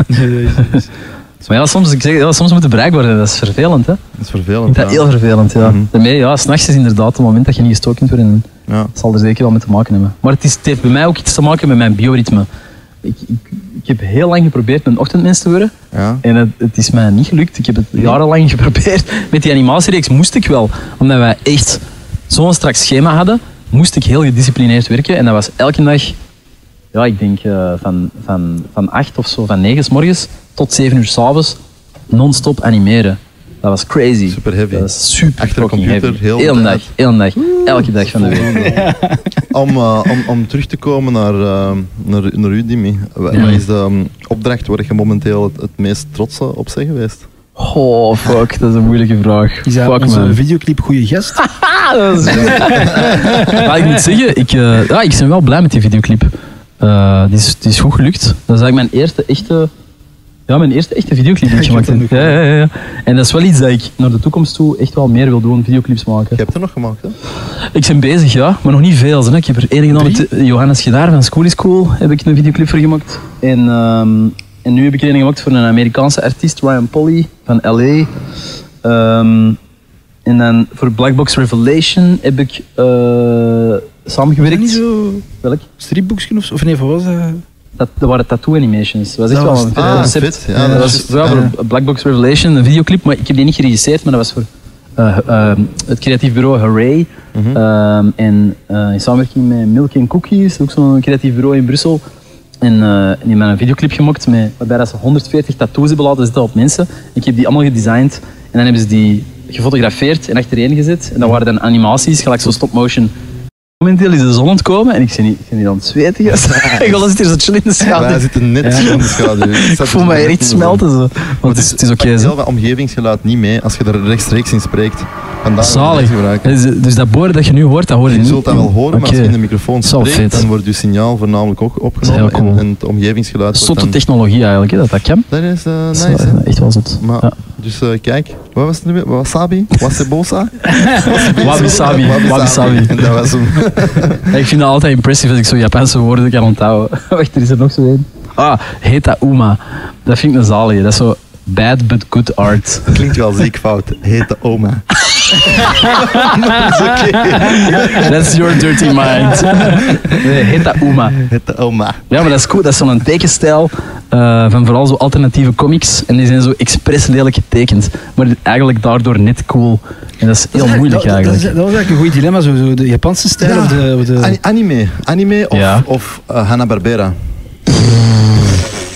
Speaker 3: nee. Maar ja, soms, ik zeg, ja, soms moeten we bereikbaar zijn. Dat is vervelend, hè?
Speaker 1: Dat is vervelend.
Speaker 3: dat
Speaker 1: ja.
Speaker 3: heel vervelend, ja.
Speaker 1: Mhm.
Speaker 3: Daarmee, ja, s'nachts is inderdaad het moment dat je niet gestoken kunt worden. En
Speaker 1: Ja.
Speaker 3: Dat zal er zeker wel mee te maken hebben. Maar het, is, het heeft bij mij ook iets te maken met mijn bioritme. Ik, ik, ik heb heel lang geprobeerd een ochtendmens te worden.
Speaker 1: Ja.
Speaker 3: En het, het is mij niet gelukt. Ik heb het jarenlang geprobeerd. Met die animatiereeks moest ik wel. Omdat wij echt zo'n strak schema hadden, moest ik heel gedisciplineerd werken. En dat was elke dag ja, ik denk eh, van, van, van 8 of zo, van 9 s morgens tot 7 uur s'avonds, non-stop animeren. Dat was crazy.
Speaker 1: Super heavy.
Speaker 3: Dat was super
Speaker 1: Achter de computer,
Speaker 3: heavy.
Speaker 1: heel de
Speaker 3: Heel dag, heel dag, elke dag van de week.
Speaker 1: Om, eh, om, om terug te komen naar, eh, naar, naar u, Dimi. Wat
Speaker 3: Ja.
Speaker 1: is de um, opdracht waar je momenteel het, het meest trots eh, op bent geweest?
Speaker 3: Oh, fuck, dat is een moeilijke vraag.
Speaker 2: Is dat
Speaker 3: fuck, man.
Speaker 2: videoclip Goeie Gast?
Speaker 3: Ah, dat is Maar ik moet zeggen, ik, eh, ja, ik ben wel blij met die videoclip. Eh, die, is, die is goed gelukt. Dat is eigenlijk mijn eerste echte, ja, mijn eerste echte videoclip die ik gemaakt
Speaker 2: heb
Speaker 3: Ja, ja, ja, ja. En dat is wel iets dat ik naar de toekomst toe echt wel meer wil doen, videoclips maken.
Speaker 1: Je hebt er nog gemaakt, hè?
Speaker 3: Ik ben bezig, ja, maar nog niet veel. Hè. Ik heb er één gedaan met Johannes Gedaar van School is Cool. Heb ik een videoclip voor gemaakt. En, ehm, en nu heb ik er een gemaakt voor een Amerikaanse artiest, Ryan Polly van LA. Ehm, en dan voor Blackbox Revelation heb ik eh,
Speaker 2: Is dat
Speaker 3: samengewerkt.
Speaker 2: niet zo
Speaker 3: Welk?
Speaker 2: stripboekje of zo? Of nee, wat was dat?
Speaker 3: Dat, dat waren tattoo animations. Dat was echt
Speaker 2: Dat
Speaker 3: wel
Speaker 2: was
Speaker 3: een vet
Speaker 1: Ah,
Speaker 3: concept.
Speaker 1: Ja, dat
Speaker 3: was wel voor Blackbox Revelation, een videoclip, maar ik heb die niet geregisseerd, maar dat was voor eh, eh, het creatief bureau Hooray.
Speaker 1: Mhm.
Speaker 3: Ehm, en eh, in samenwerking met Milk and Cookies, ook zo'n creatief bureau in Brussel. En eh, die hebben een videoclip gemaakt met, waarbij dat ze 140 tattoos hebben laten zitten op mensen. Ik heb die allemaal gedesigned en dan hebben ze die gefotografeerd en achtereen gezet. En dat waren dan animaties, gelijk zo stop-motion. Momenteel is de zon ontkomen en ik zie niet, ik niet aan het zweten. gast. Ik wil zit hier zo chill in de
Speaker 1: Wij
Speaker 3: schaduw.
Speaker 1: zitten net in de schaduw.
Speaker 3: Ik voel mij echt smelten. Zo. Want het is, het is oké.
Speaker 1: Pak
Speaker 3: zo.
Speaker 1: heel wat omgevingsgeluid niet mee als je er rechtstreeks in spreekt. Vandaar
Speaker 3: Zalig. Dus, dus dat boren dat je nu hoort, dat hoor je
Speaker 1: Je
Speaker 3: niet.
Speaker 1: zult dat wel horen, maar als je in de microfoon spreekt, dan wordt je signaal voornamelijk ook opgenomen.
Speaker 3: Cool.
Speaker 1: en, en het omgevingsgeluid
Speaker 3: Zotte
Speaker 1: dan...
Speaker 3: technologie eigenlijk, hè, dat dat kan.
Speaker 1: Dat is eh,
Speaker 3: is
Speaker 1: nice, hè?
Speaker 3: echt wel zot.
Speaker 1: Maar,
Speaker 3: Ja.
Speaker 1: Dus eh, kijk, wat was het nu weer? Wasabi? Wasebosa?
Speaker 3: Wabi-sabi, wabi-sabi.
Speaker 1: En dat was hem.
Speaker 3: Ja, ik vind dat altijd impressief als ik zo Japanse woorden kan onthouden. Wacht, er is er nog zo één. Ah, Heta Uma. Dat vind ik een zalige. Dat is zo bad but good art.
Speaker 1: Klinkt wel ziek fout. Heet de oma. dat is oké.
Speaker 3: That's your dirty mind. Nee, Heta Uma.
Speaker 1: Heet de oma.
Speaker 3: Ja, maar dat is cool. Dat is zo'n tekenstijl eh, van vooral zo alternatieve comics. En die zijn zo expres lelijk getekend. Maar eigenlijk daardoor net cool. En dat is heel
Speaker 2: Dat is
Speaker 3: moeilijk
Speaker 2: dat, dat,
Speaker 3: eigenlijk.
Speaker 2: is- dat was eigenlijk een goed dilemma, zo, zo de Japanse stijl of de... Of de
Speaker 1: Ani- anime. Anime of,
Speaker 3: Ja.
Speaker 1: of eh, Hanna-Barbera.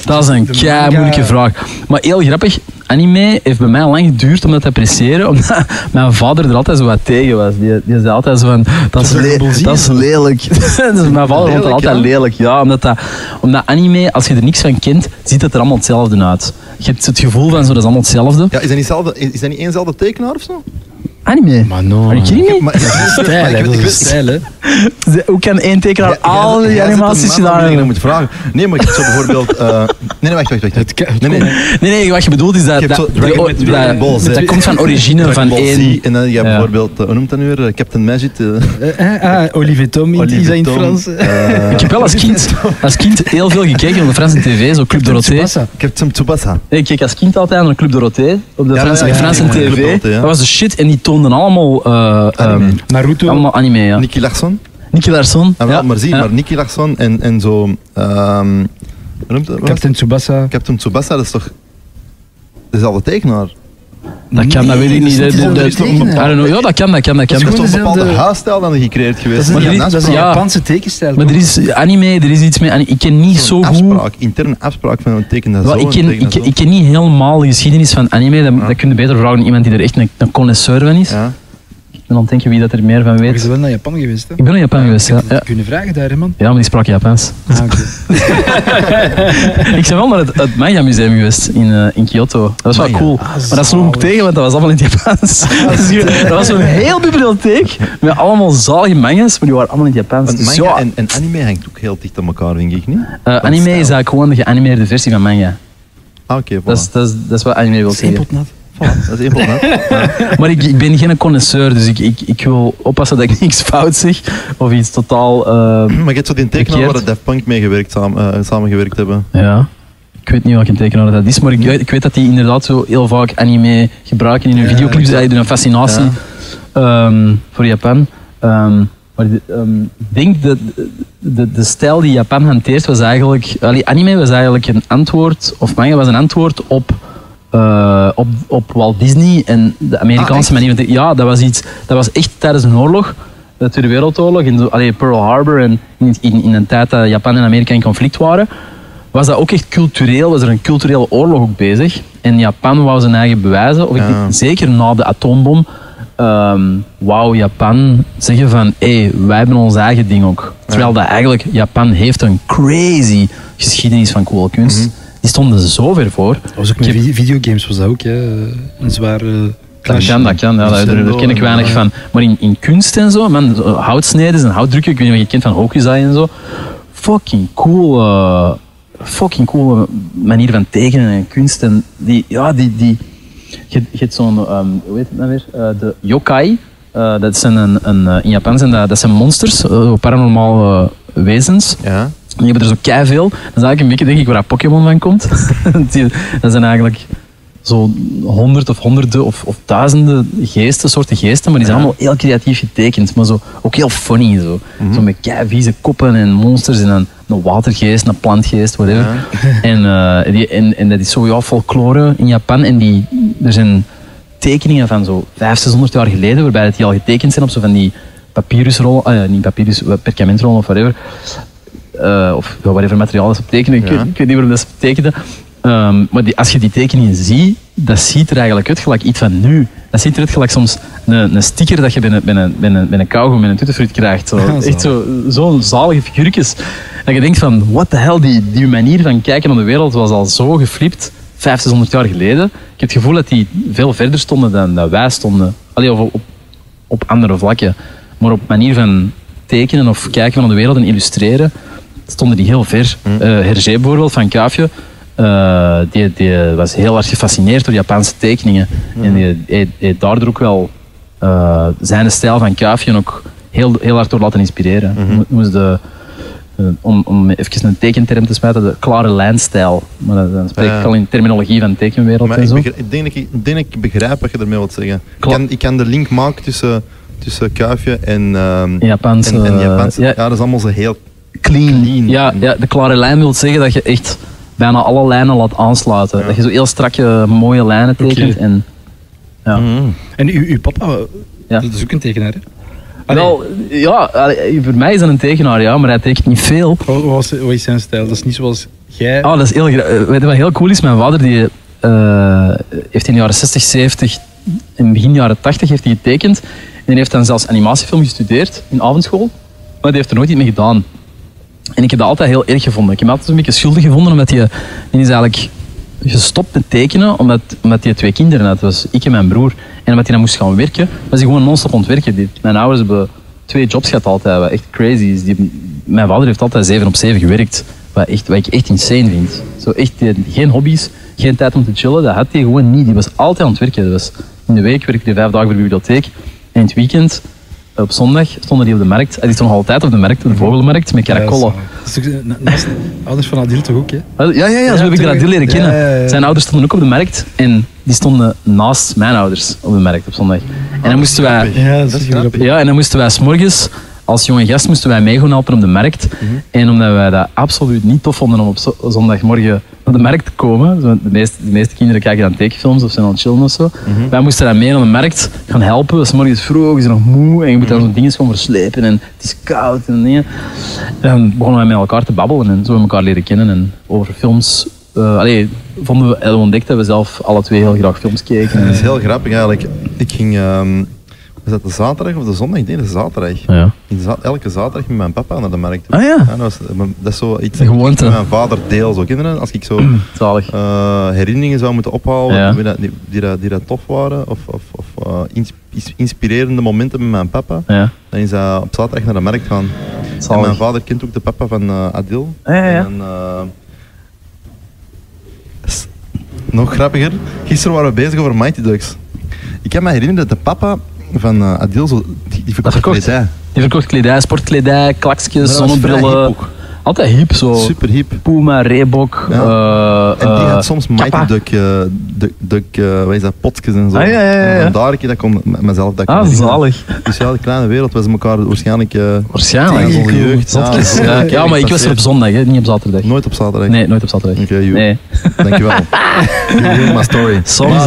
Speaker 3: Dat is een kei moeilijke vraag. Maar heel grappig, anime heeft bij mij lang geduurd om dat te appreciëren, omdat mijn vader er altijd zo wat tegen was. Die, die zei altijd zo van, dat is, le- dat is lelijk. dus mijn vader vond het altijd
Speaker 1: ja?
Speaker 3: lelijk. Ja, omdat, dat, omdat anime, als je er niks van kent, ziet het er allemaal hetzelfde uit. Je hebt het gevoel van zo, dat is allemaal hetzelfde.
Speaker 1: Ja, is dat niet, zelfde, is, is dat niet éénzelfde tekenaar of zo?
Speaker 3: Anime?
Speaker 2: Maar no.
Speaker 3: Are you kidding me?
Speaker 1: Maar,
Speaker 2: Stijl,
Speaker 1: maar
Speaker 2: hè,
Speaker 1: ik
Speaker 2: dat
Speaker 1: weet- ik
Speaker 2: is
Speaker 1: weet-
Speaker 2: stijl, hè.
Speaker 3: Hoe kan één tekenaar al die animaties gedaan
Speaker 1: Ik
Speaker 3: hebben?
Speaker 1: moet vragen. Nee, maar ik heb zo bijvoorbeeld... eh, nee, nee, wacht, wacht, wacht. Nee, nee.
Speaker 3: Nee, nee, wat je bedoelt is dat...
Speaker 1: Je hebt
Speaker 3: dat, dat- dat komt van origine
Speaker 1: Dragon
Speaker 3: van één...
Speaker 1: En dan je hebt
Speaker 3: Ja.
Speaker 1: bijvoorbeeld, eh, hoe noemt dat nu weer? Eh, Captain Magic.
Speaker 2: ah, Olivier Tom, is dat in het Frans?
Speaker 3: Ik heb wel als kind, als kind heel veel gekeken op de Franse tv, zo Club Dorothée.
Speaker 2: Tsubasa.
Speaker 1: Captain Tsubasa.
Speaker 3: Ik keek als kind altijd naar Club Dorothée op de
Speaker 1: Ja,
Speaker 3: Franse,
Speaker 1: ja, ja,
Speaker 3: Franse
Speaker 1: ja, ja,
Speaker 3: tv.
Speaker 1: Ja.
Speaker 3: Dat was de shit en die toonden allemaal, eh,
Speaker 1: Anime.
Speaker 3: ehm,
Speaker 2: Naruto.
Speaker 3: allemaal anime. Ja.
Speaker 1: Nicky Larsson.
Speaker 3: Nicky Larsson.
Speaker 1: Ah, wel,
Speaker 3: ja.
Speaker 1: maar zie,
Speaker 3: Ja.
Speaker 1: maar Nicky Larsson en, en zo... dat?
Speaker 2: Captain Tsubasa.
Speaker 1: Captain Tsubasa, dat is toch... Dezelfde tekenaar.
Speaker 3: Dat kan, dat weet ik niet.
Speaker 2: dat is
Speaker 3: Dat- dat- dat- know. Ja, dat kan, dat kan, dat
Speaker 1: Dat
Speaker 3: kan.
Speaker 1: is toch een bepaalde huisstijl dan gecreëerd geweest.
Speaker 2: Dat is
Speaker 1: Maar
Speaker 2: een,
Speaker 1: die
Speaker 2: dat is een
Speaker 3: ja.
Speaker 2: Japanse tekenstijl.
Speaker 3: Maar er is anime, er is iets anime. Ik ken niet zo goed...
Speaker 1: interne afspraak van een teken dat
Speaker 3: Wel,
Speaker 1: zo,
Speaker 3: ik, ken, ik,
Speaker 1: dat zo.
Speaker 3: ik ken niet helemaal de geschiedenis van anime. Dat, dat kun je beter vragen aan iemand die er echt een, een connoisseur van is.
Speaker 1: Ja.
Speaker 3: Ik ben aan het denken wie dat er meer van
Speaker 2: Je
Speaker 3: weet.
Speaker 2: bent wel naar Japan geweest, hè?
Speaker 3: Ik ben in Japan geweest, ja. ja.
Speaker 2: Kunnen vragen daar, hè, man?
Speaker 3: Ja, maar die sprak Japans.
Speaker 2: Ah, oké.
Speaker 3: ik ben wel naar het, het Manga Museum geweest in, eh, in Kyoto. Dat was wel cool.
Speaker 2: Ah,
Speaker 3: maar dat sloeg ook tegen, want dat was allemaal in het Japans. Dus je- dat was zo'n heel bibliotheek met allemaal zalige mangas, maar die waren allemaal in het Japans. Dus
Speaker 1: manga
Speaker 3: ja,
Speaker 1: en, en anime hangt ook heel dicht aan elkaar, vind ik niet?
Speaker 3: eh, anime is eigenlijk gewoon de geanimeerde versie van manga.
Speaker 1: Ah, oké, voilà.
Speaker 3: Dat, is, dat, is, dat is wat anime wil zeggen.
Speaker 1: Voilà, dat is.
Speaker 3: Maar ik, ik ben geen connoisseur, dus ik, ik, ik wil oppassen dat ik niks fout zeg of iets totaal... eh,
Speaker 1: Maar je hebt zo die tekenaar waar de Daft Punk mee gewerkt, samen, eh, samengewerkt hebben.
Speaker 3: Ja. Ik weet niet welke tekenaar dat is, maar ik weet, ik weet dat die inderdaad zo heel vaak anime gebruiken in hun
Speaker 2: Ja,
Speaker 3: videoclips. Die doen een fascinatie ehm, voor Japan. Ehm, maar de- ehm, ik denk dat de, de, de stijl die Japan hanteert was eigenlijk... allee, anime was eigenlijk een antwoord, of manga was een antwoord op... eh, op, op Walt Disney en de Amerikaanse
Speaker 1: Ah,
Speaker 3: manier Ja, dat was iets. Dat was echt tijdens een oorlog. de Tweede Wereldoorlog, in de, allee, Pearl Harbor en in, in, in een tijd dat Japan en Amerika in conflict waren, was dat ook echt cultureel, was er een culturele oorlog ook bezig. En Japan wou zijn eigen bewijzen, of ik
Speaker 1: Ja.
Speaker 3: denk, zeker na de atoombom, wou Japan zeggen van, hé, hey, wij hebben ons eigen ding ook. Terwijl dat eigenlijk, Japan heeft een crazy geschiedenis van coole kunst.
Speaker 1: Mhm.
Speaker 3: Die stonden zo ver voor.
Speaker 2: Dat was ook met
Speaker 3: heb-
Speaker 2: videogames, was dat ook, hè? een zware
Speaker 3: Dat
Speaker 2: clash.
Speaker 3: kan, dat kan. Ja, daar, ken ik weinig
Speaker 1: ja.
Speaker 3: van. Maar in, in kunst en zo, man, zo houtsneden en houtdrukken, ik weet niet of je kent van Hokusai en zo. Fucking cool, eh, fucking coole manier van tekenen en kunst. En die, ja, die, die, je, je hebt zo'n, ehm, hoe heet het nou weer? Eh, de yokai. Eh, dat zijn een, een, eh, in Japan zijn dat, dat zijn monsters, uh, paranormale eh, wezens.
Speaker 1: Ja.
Speaker 3: Die hebben er zo kei veel. Dat is eigenlijk een beetje denk ik waar Pokémon van komt. Dat zijn eigenlijk zo honderd of honderden of, of duizenden geesten, soorten geesten, maar die zijn
Speaker 1: Ja.
Speaker 3: allemaal heel creatief getekend, maar zo, ook heel funny. Zo, zo met kei vieze koppen en monsters en een, een watergeest, een plantgeest, whatever. En, eh, die, en, en dat is zo ja, folklore in Japan. En die, er zijn tekeningen van zo 500, 600 jaar geleden, waarbij het die al getekend zijn op zo van die papyrusrollen, ah, niet papyrus, eh, perkamentrollen of whatever. Eh, of whatever materiaal is op tekenen. Ik,
Speaker 1: Ja.
Speaker 3: weet, ik weet niet waarom dat ze tekenen. Ehm, maar die, als je die tekeningen ziet, dat ziet er eigenlijk uit gelijk iets van nu. Dat ziet eruit gelijk soms een, een sticker dat je binnen, binnen, binnen, binnen kauwgom en een tuttenfruit krijgt. Zo.
Speaker 2: Ja,
Speaker 3: Echt zo, zo'n zalige figuurtjes. Dat je denkt van, what the hell, die, die manier van kijken naar de wereld was al zo geflipt, 500, 600 jaar geleden. Ik heb het gevoel dat die veel verder stonden dan dat wij stonden. Allee, of op, op andere vlakken. Maar op manier van tekenen of kijken naar de wereld en illustreren, stonden die heel ver.
Speaker 1: Mm.
Speaker 3: Eh Hergé bijvoorbeeld, van Kuifje, eh, die, die was heel erg gefascineerd door Japanse tekeningen.
Speaker 1: Mm.
Speaker 3: En die heeft daardoor ook wel eh, zijn stijl van Kuifje ook heel, heel hard door laten inspireren. Mo- Moest de, om, om even een tekenterm te smijten, de klare lijnstijl. Maar dan- spreek ik al in terminologie van de tekenwereld
Speaker 1: Maar
Speaker 3: en
Speaker 1: ik,
Speaker 3: zo.
Speaker 1: begrijp- ik, denk dat ik, ik denk dat ik begrijp wat je ermee wilt zeggen. Ik kan, ik kan de link maken tussen, tussen Kuifje en, ehm
Speaker 3: Japanse,
Speaker 1: en, en Japanse.
Speaker 3: ja,
Speaker 1: Ja, dat is allemaal zo heel
Speaker 3: clean.
Speaker 1: clean.
Speaker 3: Ja, ja, de klare lijn wil zeggen dat je echt bijna alle lijnen laat aansluiten.
Speaker 1: Ja.
Speaker 3: Dat je zo heel strakke, mooie lijnen tekent. En, ja.
Speaker 1: Mhm.
Speaker 2: En uw, uw papa,
Speaker 3: Ja.
Speaker 2: dat is ook een tekenaar, hè? Allee,
Speaker 3: Wel, ja, allee, voor mij is dat een tekenaar, ja, maar hij tekent niet veel.
Speaker 2: wat, was, wat is zijn stijl? Dat is niet zoals jij.
Speaker 3: Ah, dat is heel eh, Weet je wat heel cool is? Mijn vader die, eh, heeft in de jaren 60, 70, in begin jaren 80 heeft hij getekend. En die heeft dan zelfs animatiefilm gestudeerd in avondschool. Maar die heeft er nooit iets mee gedaan. En ik heb dat altijd heel erg gevonden. Ik heb hem altijd een beetje schuldig gevonden, omdat hij, die is eigenlijk gestopt met tekenen, omdat, omdat hij twee kinderen had. Was ik en mijn broer. En omdat hij dan moest gaan werken, was hij gewoon non-stop aan het werken. Die- Mijn ouders hebben twee jobs gehad altijd, wat echt crazy is. Die, mijn vader heeft altijd 7 op 7 gewerkt, wat, echt, wat ik echt insane vind. Zo echt, geen hobby's, geen tijd om te chillen, dat had hij gewoon niet. Die was altijd aan het werken. Dat was, in de week werkte hij vijf dagen voor de bibliotheek. En in het weekend, op zondag, stonden die op de markt. Hij is nog altijd op de markt, de vogelmarkt, met
Speaker 2: ook- na- naast ouders van Adil toch ook, hè?
Speaker 3: Ja, ja, ja, zo heb ik dat leren kennen.
Speaker 2: Ja, ja, ja.
Speaker 3: Zijn ouders stonden ook op de markt en die stonden naast mijn ouders op de markt op zondag. En dan moesten wij,
Speaker 2: Ja, dat
Speaker 1: Dat
Speaker 2: is
Speaker 1: is
Speaker 2: grappig.
Speaker 3: ja, en dan moesten wij s'morgens, als jonge gast, moesten wij mee gaan helpen op de markt. En omdat wij dat absoluut niet tof vonden om op zo- zondagmorgen op de markt te komen, zo de, meeste, de meeste kinderen kijken dan tekenfilms of zijn aan het chillen of zo. Wij moesten dan mee naar de markt gaan helpen. S morgens vroeg, je bent nog moe en je moet dan zo'n dingen gewoon verslepen en het is koud en dingen. En dan begonnen wij met elkaar te babbelen en zo hebben we elkaar leren kennen en over films. eh allee, vonden we, we ontdekt dat we zelf alle twee heel graag films keken.
Speaker 1: Dat is heel grappig eigenlijk. Ik ging, ehm, was dat de zaterdag of de zondag? Ik denk de zaterdag.
Speaker 3: Ja.
Speaker 1: Ik elke zaterdag met mijn papa naar de markt. toe.
Speaker 3: Ah ja,
Speaker 1: dat, was, dat is zo iets dat mijn vader deel. Zo kinderen, als ik zo
Speaker 3: zalig.
Speaker 1: eh, herinneringen zou moeten ophalen
Speaker 3: Ja.
Speaker 1: die, dat- die, die, dat- die dat tof waren, of, of, of eh, ins- is- inspirerende momenten met mijn papa,
Speaker 3: Ja,
Speaker 1: dan is dat op zaterdag naar de markt gaan. En mijn vader kent ook de papa van eh, Adil.
Speaker 3: Ja, ja.
Speaker 1: En, s- nog grappiger, gisteren waren we bezig over Mighty Ducks. Ik kan me herinneren dat de papa van eh, Adil zo, die, die verkocht kledij.
Speaker 3: Die verkocht kledij, sportkledij, klaksjes, zonnebrillen. Altijd hip, zo.
Speaker 1: Super hip.
Speaker 3: Puma, Reebok.
Speaker 1: Ja.
Speaker 3: eh,
Speaker 1: En die
Speaker 3: eh,
Speaker 1: had soms Mighty. Duck, eh, Duck, Duck wat is dat, potjes en zo.
Speaker 3: Ah, ja, ja, ja, ja.
Speaker 1: En daar ik dat kon met mezelf dat
Speaker 3: Ah, zalig.
Speaker 1: Dus ja, de kleine wereld was elkaar waarschijnlijk
Speaker 3: Waarschijnlijk.
Speaker 1: onze jeugd. Ja,
Speaker 3: Ja, maar ik was er op zondag, hè, niet op zaterdag.
Speaker 1: Nooit op zaterdag.
Speaker 3: Nee, nooit op zaterdag.
Speaker 1: Oké, joe.
Speaker 3: Nee.
Speaker 1: Dankjewel. My story.
Speaker 3: Soms,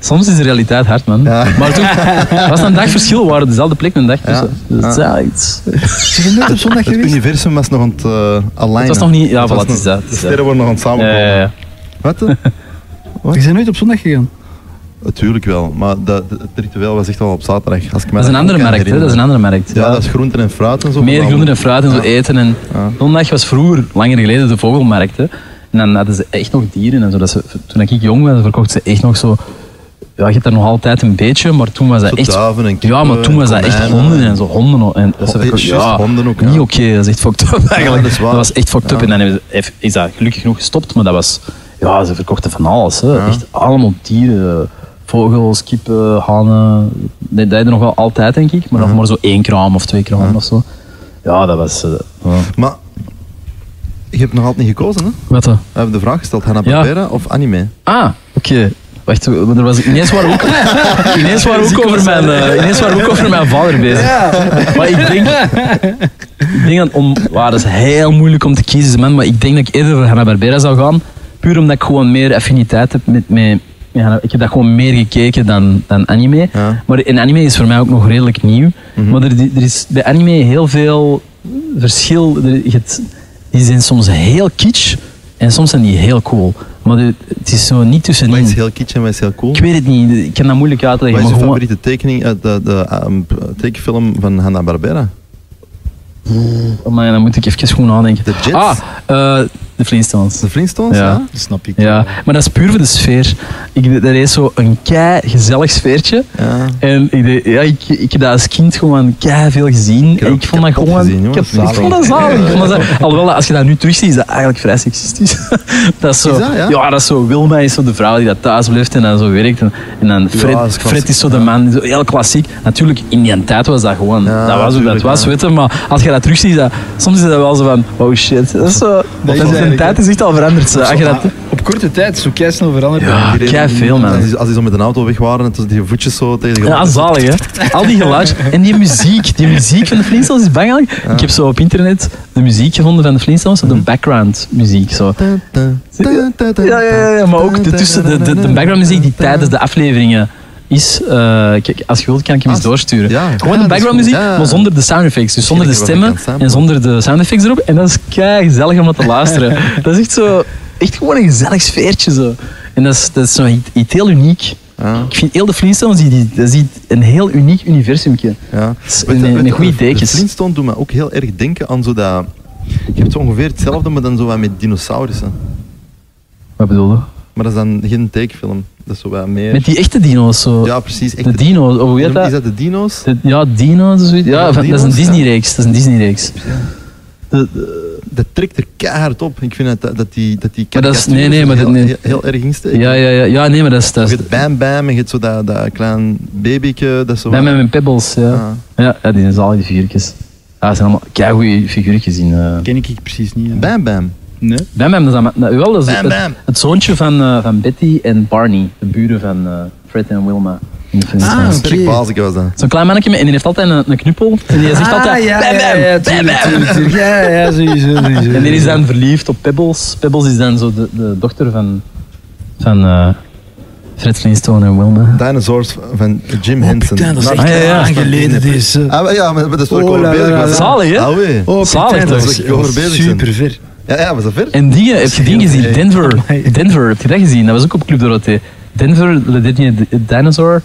Speaker 3: soms is de realiteit hard, man. Maar toen het was een dag verschil, we waren dezelfde plek een dag tussen. Dus
Speaker 1: Ja.
Speaker 3: iets.
Speaker 2: Zeg je nooit op zondag
Speaker 1: Het
Speaker 2: geweest?
Speaker 1: universum was nog aan het uh, alignen.
Speaker 3: Het was nog niet... Ja, voilà, het is dat.
Speaker 1: De
Speaker 3: dat.
Speaker 1: sterren worden nog aan het samenkomen.
Speaker 3: ja, ja.
Speaker 1: Wat? hè?
Speaker 2: Je bent nooit op zondag gegaan?
Speaker 1: Natuurlijk wel, maar dat, het ritueel was echt wel op zaterdag. Als ik me
Speaker 3: Dat is een andere markt, hè. Dat is een andere markt.
Speaker 1: Ja, dat is groenten en fruit en zo.
Speaker 3: Meer groenten en fruit en zo eten. En
Speaker 1: Ja.
Speaker 3: Zondag was vroeger, langer geleden, de vogelmarkt. Hè. En dan hadden ze echt nog dieren en zo. Dat ze, toen ik jong was, verkochten ze echt nog zo... Ja, je hebt daar nog altijd een beetje, maar toen was dat
Speaker 1: Zo
Speaker 3: echt...
Speaker 1: duiven en
Speaker 3: Ja, maar toen
Speaker 1: en
Speaker 3: was dat echt honden en zo. Honden. En dat
Speaker 1: Ho-
Speaker 3: verkochten-
Speaker 1: juist, honden ook, ja.
Speaker 3: Niet oké, dat is echt fucked up eigenlijk.
Speaker 1: dat is
Speaker 3: was echt fucked up.
Speaker 1: Ja.
Speaker 3: En dan is dat gelukkig genoeg gestopt, maar dat was... Ja, ze verkochten van alles. Hè.
Speaker 1: Ja.
Speaker 3: Echt allemaal dieren. Vogels, kippen, hanen. Dat deden nog wel altijd, denk ik. Maar nog
Speaker 1: Ja.
Speaker 3: maar zo één kraam of twee kraam
Speaker 1: Ja.
Speaker 3: of zo. Ja, dat was... eh, ja.
Speaker 1: Maar je hebt nog altijd niet gekozen, hè?
Speaker 3: Wat dan?
Speaker 1: We hebben de vraag gesteld, Hanna-Barbera of anime?
Speaker 3: Ah, oké. Wacht, er was ineens waren we ook, ineens waren ook over mijn, eh, ineens waren we ook over mijn vader bezig. Maar ik denk, ik denk dat om, wow, dat is heel moeilijk om te kiezen, man, maar ik denk dat ik eerder voor Hanna Barbera zou gaan, puur omdat ik gewoon meer affiniteit heb met, met, met Hanna- Ik heb dat gewoon meer gekeken dan, dan anime.
Speaker 1: Ja.
Speaker 3: Maar in anime is voor mij ook nog redelijk nieuw.
Speaker 1: Mhm.
Speaker 3: Maar er, er is bij anime heel veel verschil. Er, hebt- die zijn soms heel kitsch en soms zijn die heel cool. Maar de- het is zo niet tussenin.
Speaker 1: is heel kitsch en wat is heel cool?
Speaker 3: Ik weet het niet, ik kan dat moeilijk uitleggen.
Speaker 1: Wat is
Speaker 3: Maar
Speaker 1: je
Speaker 3: gewoon,
Speaker 1: favoriete tekening uit de, de ehm, tekenfilm van Hanna-Barbera?
Speaker 3: oh man, dan moet ik even gewoon nadenken.
Speaker 1: De Jets?
Speaker 3: Ah, eh, de Flintstones.
Speaker 1: De Flintstones,
Speaker 3: Ja.
Speaker 1: ja?
Speaker 2: Dat snap ik.
Speaker 3: Ja, maar dat is puur voor de sfeer. Ik, dat is zo een kei gezellig sfeertje.
Speaker 1: Ja.
Speaker 3: En ik, ja, ik, ik heb dat als kind gewoon kei veel gezien. En ik vond dat gewoon.
Speaker 1: gezien,
Speaker 3: ik, heb- vond dat zalig. Ik vond dat. Alhoewel, als je dat nu terugziet, is dat eigenlijk vrij seksistisch. dat is zo,
Speaker 1: Is dat, ja?
Speaker 3: dat is zo. Wilma is zo de vrouw die dat thuis blijft en dan zo werkt. En, en dan Fred,
Speaker 1: is klassiek,
Speaker 3: Fred is zo de
Speaker 1: ja.
Speaker 3: man, zo heel klassiek. Natuurlijk, in die tijd was dat gewoon.
Speaker 1: Ja,
Speaker 3: dat was hoe dat was,
Speaker 1: ja.
Speaker 3: weet je. Maar als je dat terugziet, is dat, soms is dat wel zo van. Oh shit. Dat is zo.
Speaker 2: Dat is
Speaker 3: de tijd is echt al veranderd. zo. Als je dat,
Speaker 2: Maar op korte tijd zo kei snel veranderd.
Speaker 3: Ja. Kei veel, man.
Speaker 1: Als die, als die zo met een auto weg waren en toen die voetjes zo tegen de.
Speaker 3: Ja, zalig hè. Al die geluid. En die muziek. Die muziek van de Flintstones is bangelijk. Ik heb zo op internet de muziek gevonden van de Flintstones. De background muziek. Zo. Ja, ja, ja, ja, maar ook de, tussen, de, de, de background muziek die tijdens de afleveringen is. eh, kijk, als je wilt kan ik hem eens doorsturen.
Speaker 1: ja.
Speaker 3: Gewoon
Speaker 1: Ja,
Speaker 3: de background muziek, maar zonder de sound effects. Dus zonder de stemmen en zonder de sound effects erop. En dat is kei gezellig om dat te luisteren. dat is echt zo, echt gewoon een gezellig sfeertje zo. En dat is, dat is zo iets, iets heel uniek.
Speaker 1: Ja,
Speaker 3: Ik vind heel de Flintstones, die, die, dat is een heel uniek universumje.
Speaker 1: ja.
Speaker 3: een- een
Speaker 1: je,
Speaker 3: goeie
Speaker 1: de- De
Speaker 3: dekens.
Speaker 1: Flintstone doet me ook heel erg denken aan zo dat... Je hebt zo ongeveer hetzelfde, maar dan zo wat met dinosaurussen.
Speaker 3: Wat bedoel je?
Speaker 1: Maar dat is dan geen tekenfilm. Dat is zo wat meer...
Speaker 3: Met die echte dino's zo.
Speaker 1: Ja, precies. Echt
Speaker 3: de dino's, of hoe heet
Speaker 1: Is
Speaker 3: dat?
Speaker 1: dat de dino's?
Speaker 3: De- ja, dino's of zoiets. Ja, dat is een. Disney-reeks. Dat is een Disney-reeks. De- de-
Speaker 1: Dat trekt er keihard op. Ik vind dat, dat die, dat die
Speaker 3: Maar dat is- nee, nee, maar
Speaker 1: heel,
Speaker 3: dat- nee.
Speaker 1: heel, heel erg insteken.
Speaker 3: Ja, ja, ja, ja, nee, maar dat is... Dat
Speaker 1: Je hebt Bam Bam en je hebt zo dat, dat klein babyke. Dat zo
Speaker 3: bij
Speaker 1: wat-
Speaker 3: mij met Pebbles, ja.
Speaker 1: Ja.
Speaker 3: Ja, die zijn zalig, die figuurtjes. Ja, dat zijn allemaal keigoeie figuurtjes in. eh
Speaker 2: ken ik precies niet. hè.
Speaker 1: Bam Bam.
Speaker 2: Nee.
Speaker 3: Bam Bam, dat is, dat, wel, dat is
Speaker 1: Bam
Speaker 3: het,
Speaker 1: Bam.
Speaker 3: het zoontje van, eh, van Betty en Barney, de buren van eh, Fred en Wilma.
Speaker 2: Ah,
Speaker 1: bazige was dat.
Speaker 3: Zo'n klein mannetje met- en die heeft altijd een, een knuppel. En die zegt altijd
Speaker 2: Ah, ja,
Speaker 3: bam,
Speaker 2: ja,
Speaker 3: bam,
Speaker 2: ja,
Speaker 3: bam,
Speaker 2: tuurlijk,
Speaker 3: bam.
Speaker 2: tuurlijk. Ja, ja, sowieso, sowieso.
Speaker 3: En die is dan verliefd op Pebbles. Pebbles is dan zo de, de dochter van, van eh, Fred Flintstone en Wilma.
Speaker 1: Dinosaurs van Jim
Speaker 2: Oh,
Speaker 1: Henson.
Speaker 2: putain, dat is
Speaker 1: Nou,
Speaker 2: echt
Speaker 3: Ah, ja, ja.
Speaker 2: geleden deze.
Speaker 1: Ah, maar ja, maar dat is waar ik
Speaker 2: Oh,
Speaker 1: over bezig was.
Speaker 3: Zalig, hè?
Speaker 1: Ah, oui.
Speaker 2: Oh,
Speaker 3: Zalig toch?
Speaker 2: super ver.
Speaker 1: Ja, ja, was dat ver?
Speaker 3: En die, heb je die gezien? Denver.
Speaker 2: Amai.
Speaker 3: Denver, heb je dat gezien? Dat was ook op Club Dorothée. Denver, le dernier di- dinosaur.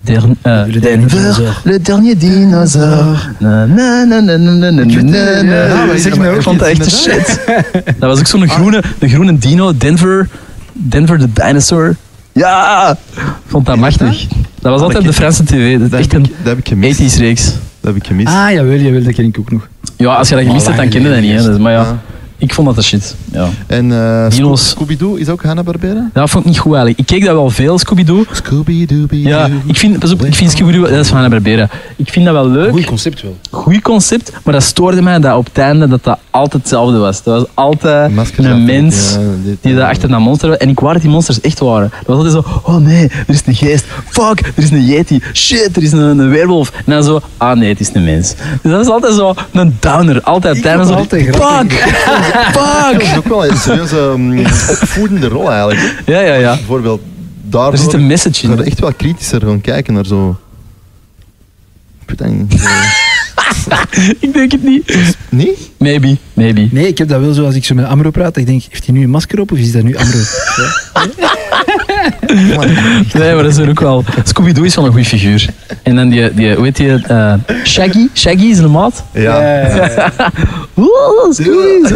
Speaker 3: Der, eh,
Speaker 2: Le
Speaker 3: Denver, le dernier dinosaur. Na, na, na, na, na, na, na, na,
Speaker 2: ja,
Speaker 3: na.
Speaker 2: zeg
Speaker 3: Ik vond dat echt shit. Dat was ook zo'n groene, de groene dino, Denver, Denver de dinosaur. Ja, vond dat machtig. Dat was altijd op de Franse tv. Dat is echt een
Speaker 1: ik, dat heb ik gemist.
Speaker 3: 80s reeks.
Speaker 1: Dat heb ik gemist.
Speaker 2: Ah, jawel, jawel, dat ken ik ook nog.
Speaker 3: Ja, als je dat gemist hebt, dan ken je dat niet. Hè. Dus, maar ja,
Speaker 1: Ja.
Speaker 3: Ik vond dat de shit. Ja.
Speaker 1: En eh
Speaker 3: Dino's.
Speaker 1: Scoo- Scooby-Doo is ook Hanna-Barbera?
Speaker 3: Dat vond ik niet goed eigenlijk. Ik keek dat wel veel, Scooby-Doo.
Speaker 1: Scooby-Doo.
Speaker 3: Ja, ik vind, pas op, ik vind Scooby-Doo, dat is van Hanna-Barbera. Ik vind dat wel leuk.
Speaker 2: Goed concept wel.
Speaker 3: Goed concept, maar dat stoorde mij dat op het einde dat dat altijd hetzelfde was. Dat was altijd
Speaker 1: Maskers
Speaker 3: een mens
Speaker 1: ja, dit,
Speaker 3: die daar achter dat monster was. En ik wou dat die monsters echt waren. Dat was altijd zo, oh nee, er is een geest. Fuck, er is een yeti. Shit, er is een, een weerwolf. En dan zo, ah nee, het is een mens. Dus dat is altijd zo een downer. Altijd tijdens zo,
Speaker 2: altijd
Speaker 3: fuck,
Speaker 1: Dat
Speaker 3: fuck.
Speaker 1: is ook wel een serieuze um, opvoedende rol eigenlijk.
Speaker 3: Ja, ja, ja.
Speaker 1: Bijvoorbeeld daardoor...
Speaker 3: Er zit een message in.
Speaker 1: echt wel kritischer gaan kijken naar zo... Ik weet dat niet. zo-
Speaker 3: Ik denk het niet.
Speaker 1: Nee?
Speaker 3: Maybe, maybe.
Speaker 2: Nee, ik heb dat wel zo als ik zo met Amro praat. Ik denk, heeft hij nu een masker op of is dat nu Amro?
Speaker 3: Nee, maar dat is er ook wel. Scooby-Doo is wel een goede figuur. En dan die, die hoe heet die? eh, Shaggy. Shaggy is een maat.
Speaker 1: Ja.
Speaker 3: Oeh, Scooby. Ik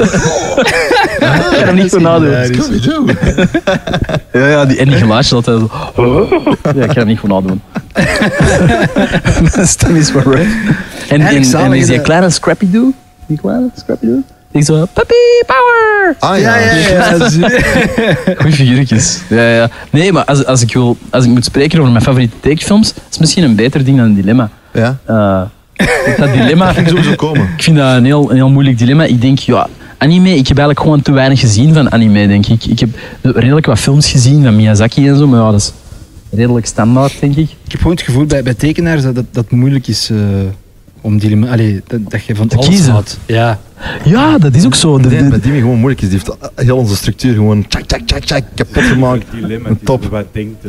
Speaker 3: kan hem niet goed nadoen.
Speaker 1: Scooby-Doo.
Speaker 3: Ja, ja, die, en die geluidjes altijd zo. Ja, ik kan hem niet goed nadoen. Mijn stem is wel rough. En, en, is die
Speaker 2: dat-
Speaker 3: kleine Scrappy-Doo? Die kleine Scrappy-Doo? Die zo, puppy power!
Speaker 1: Ah ja.
Speaker 2: ja.
Speaker 3: Goeie figuurtjes. Ja, ja. Nee, maar als, als, ik wil, als ik moet spreken over mijn favoriete tekenfilms, is misschien een beter ding dan een dilemma.
Speaker 1: Ja.
Speaker 3: Eh, dat dilemma,
Speaker 1: Ging sowieso komen.
Speaker 3: ik vind dat een heel, een heel moeilijk dilemma. Ik denk, ja, anime, ik heb eigenlijk gewoon te weinig gezien van anime, denk ik. Ik heb redelijk wat films gezien van Miyazaki en zo, maar ja, dat is redelijk standaard, denk ik.
Speaker 2: Ik heb gewoon het gevoel bij, bij tekenaars dat dat, moeilijk is eh, om die... Allee, dat, dat je van
Speaker 3: Te
Speaker 2: alles
Speaker 3: kiezen.
Speaker 2: houdt. Ja.
Speaker 3: Ja, dat is ook zo. De, de-
Speaker 1: Dimi gewoon moeilijk is. Die heeft heel onze structuur gewoon tjak, tjak, tjak, tjak, kapot gemaakt.
Speaker 4: dilemma.
Speaker 1: Top.
Speaker 4: Top. Wat denkt?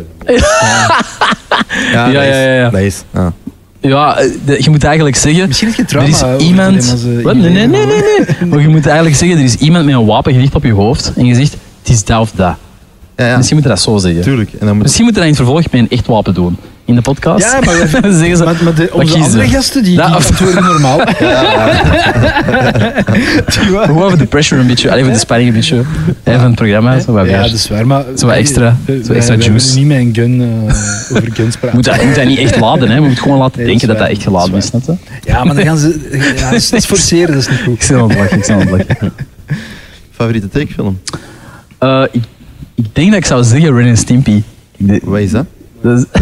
Speaker 1: Ja,
Speaker 3: Ja, ja, ja, ja.
Speaker 1: Dat is. Ja.
Speaker 3: ja, je moet eigenlijk zeggen...
Speaker 2: Misschien heb je
Speaker 3: Er is iemand...
Speaker 2: eh,
Speaker 3: Wat? Nee, nee, nee, nee. Maar je moet eigenlijk zeggen, er is iemand met een wapen gericht op je hoofd en je zegt, het is dat of dat.
Speaker 1: Ja, ja.
Speaker 3: Misschien moet je dat zo zeggen.
Speaker 1: Tuurlijk. En dan moet
Speaker 3: Misschien moet je dat in het vervolg met een echt wapen doen. In de podcast.
Speaker 2: Ja, maar,
Speaker 3: Dan zeggen ze,
Speaker 2: maar, maar de, onze andere gasten, die, die
Speaker 3: Ja, of-
Speaker 2: antwoorden normaal. Die wa-
Speaker 3: Gewoon even de pressure een beetje, even de spanning een beetje. Even het programma, zo wat
Speaker 2: Ja, dat is waar, maar...
Speaker 3: Zo wat extra-
Speaker 2: wij-
Speaker 3: zo extra juice.
Speaker 2: willen niet met een gun eh, over guns praten.
Speaker 3: Moet dat, moet dat niet echt laden, hè. Je moet gewoon laten
Speaker 2: Nee,
Speaker 3: denken dat
Speaker 2: dat
Speaker 3: dat
Speaker 2: is
Speaker 3: echt geladen is. Snap?
Speaker 2: Ja, maar dan gaan ze... Ja, dat is- dat is forceren, dat is niet goed.
Speaker 3: Ik zit aan het lachen, ik aan het lachen.
Speaker 1: favoriete tekenfilm.
Speaker 3: Eh, ik, ik denk dat ik zou zeggen Ren en Stimpy. Denk-
Speaker 1: Wat is dat?
Speaker 3: Dat is,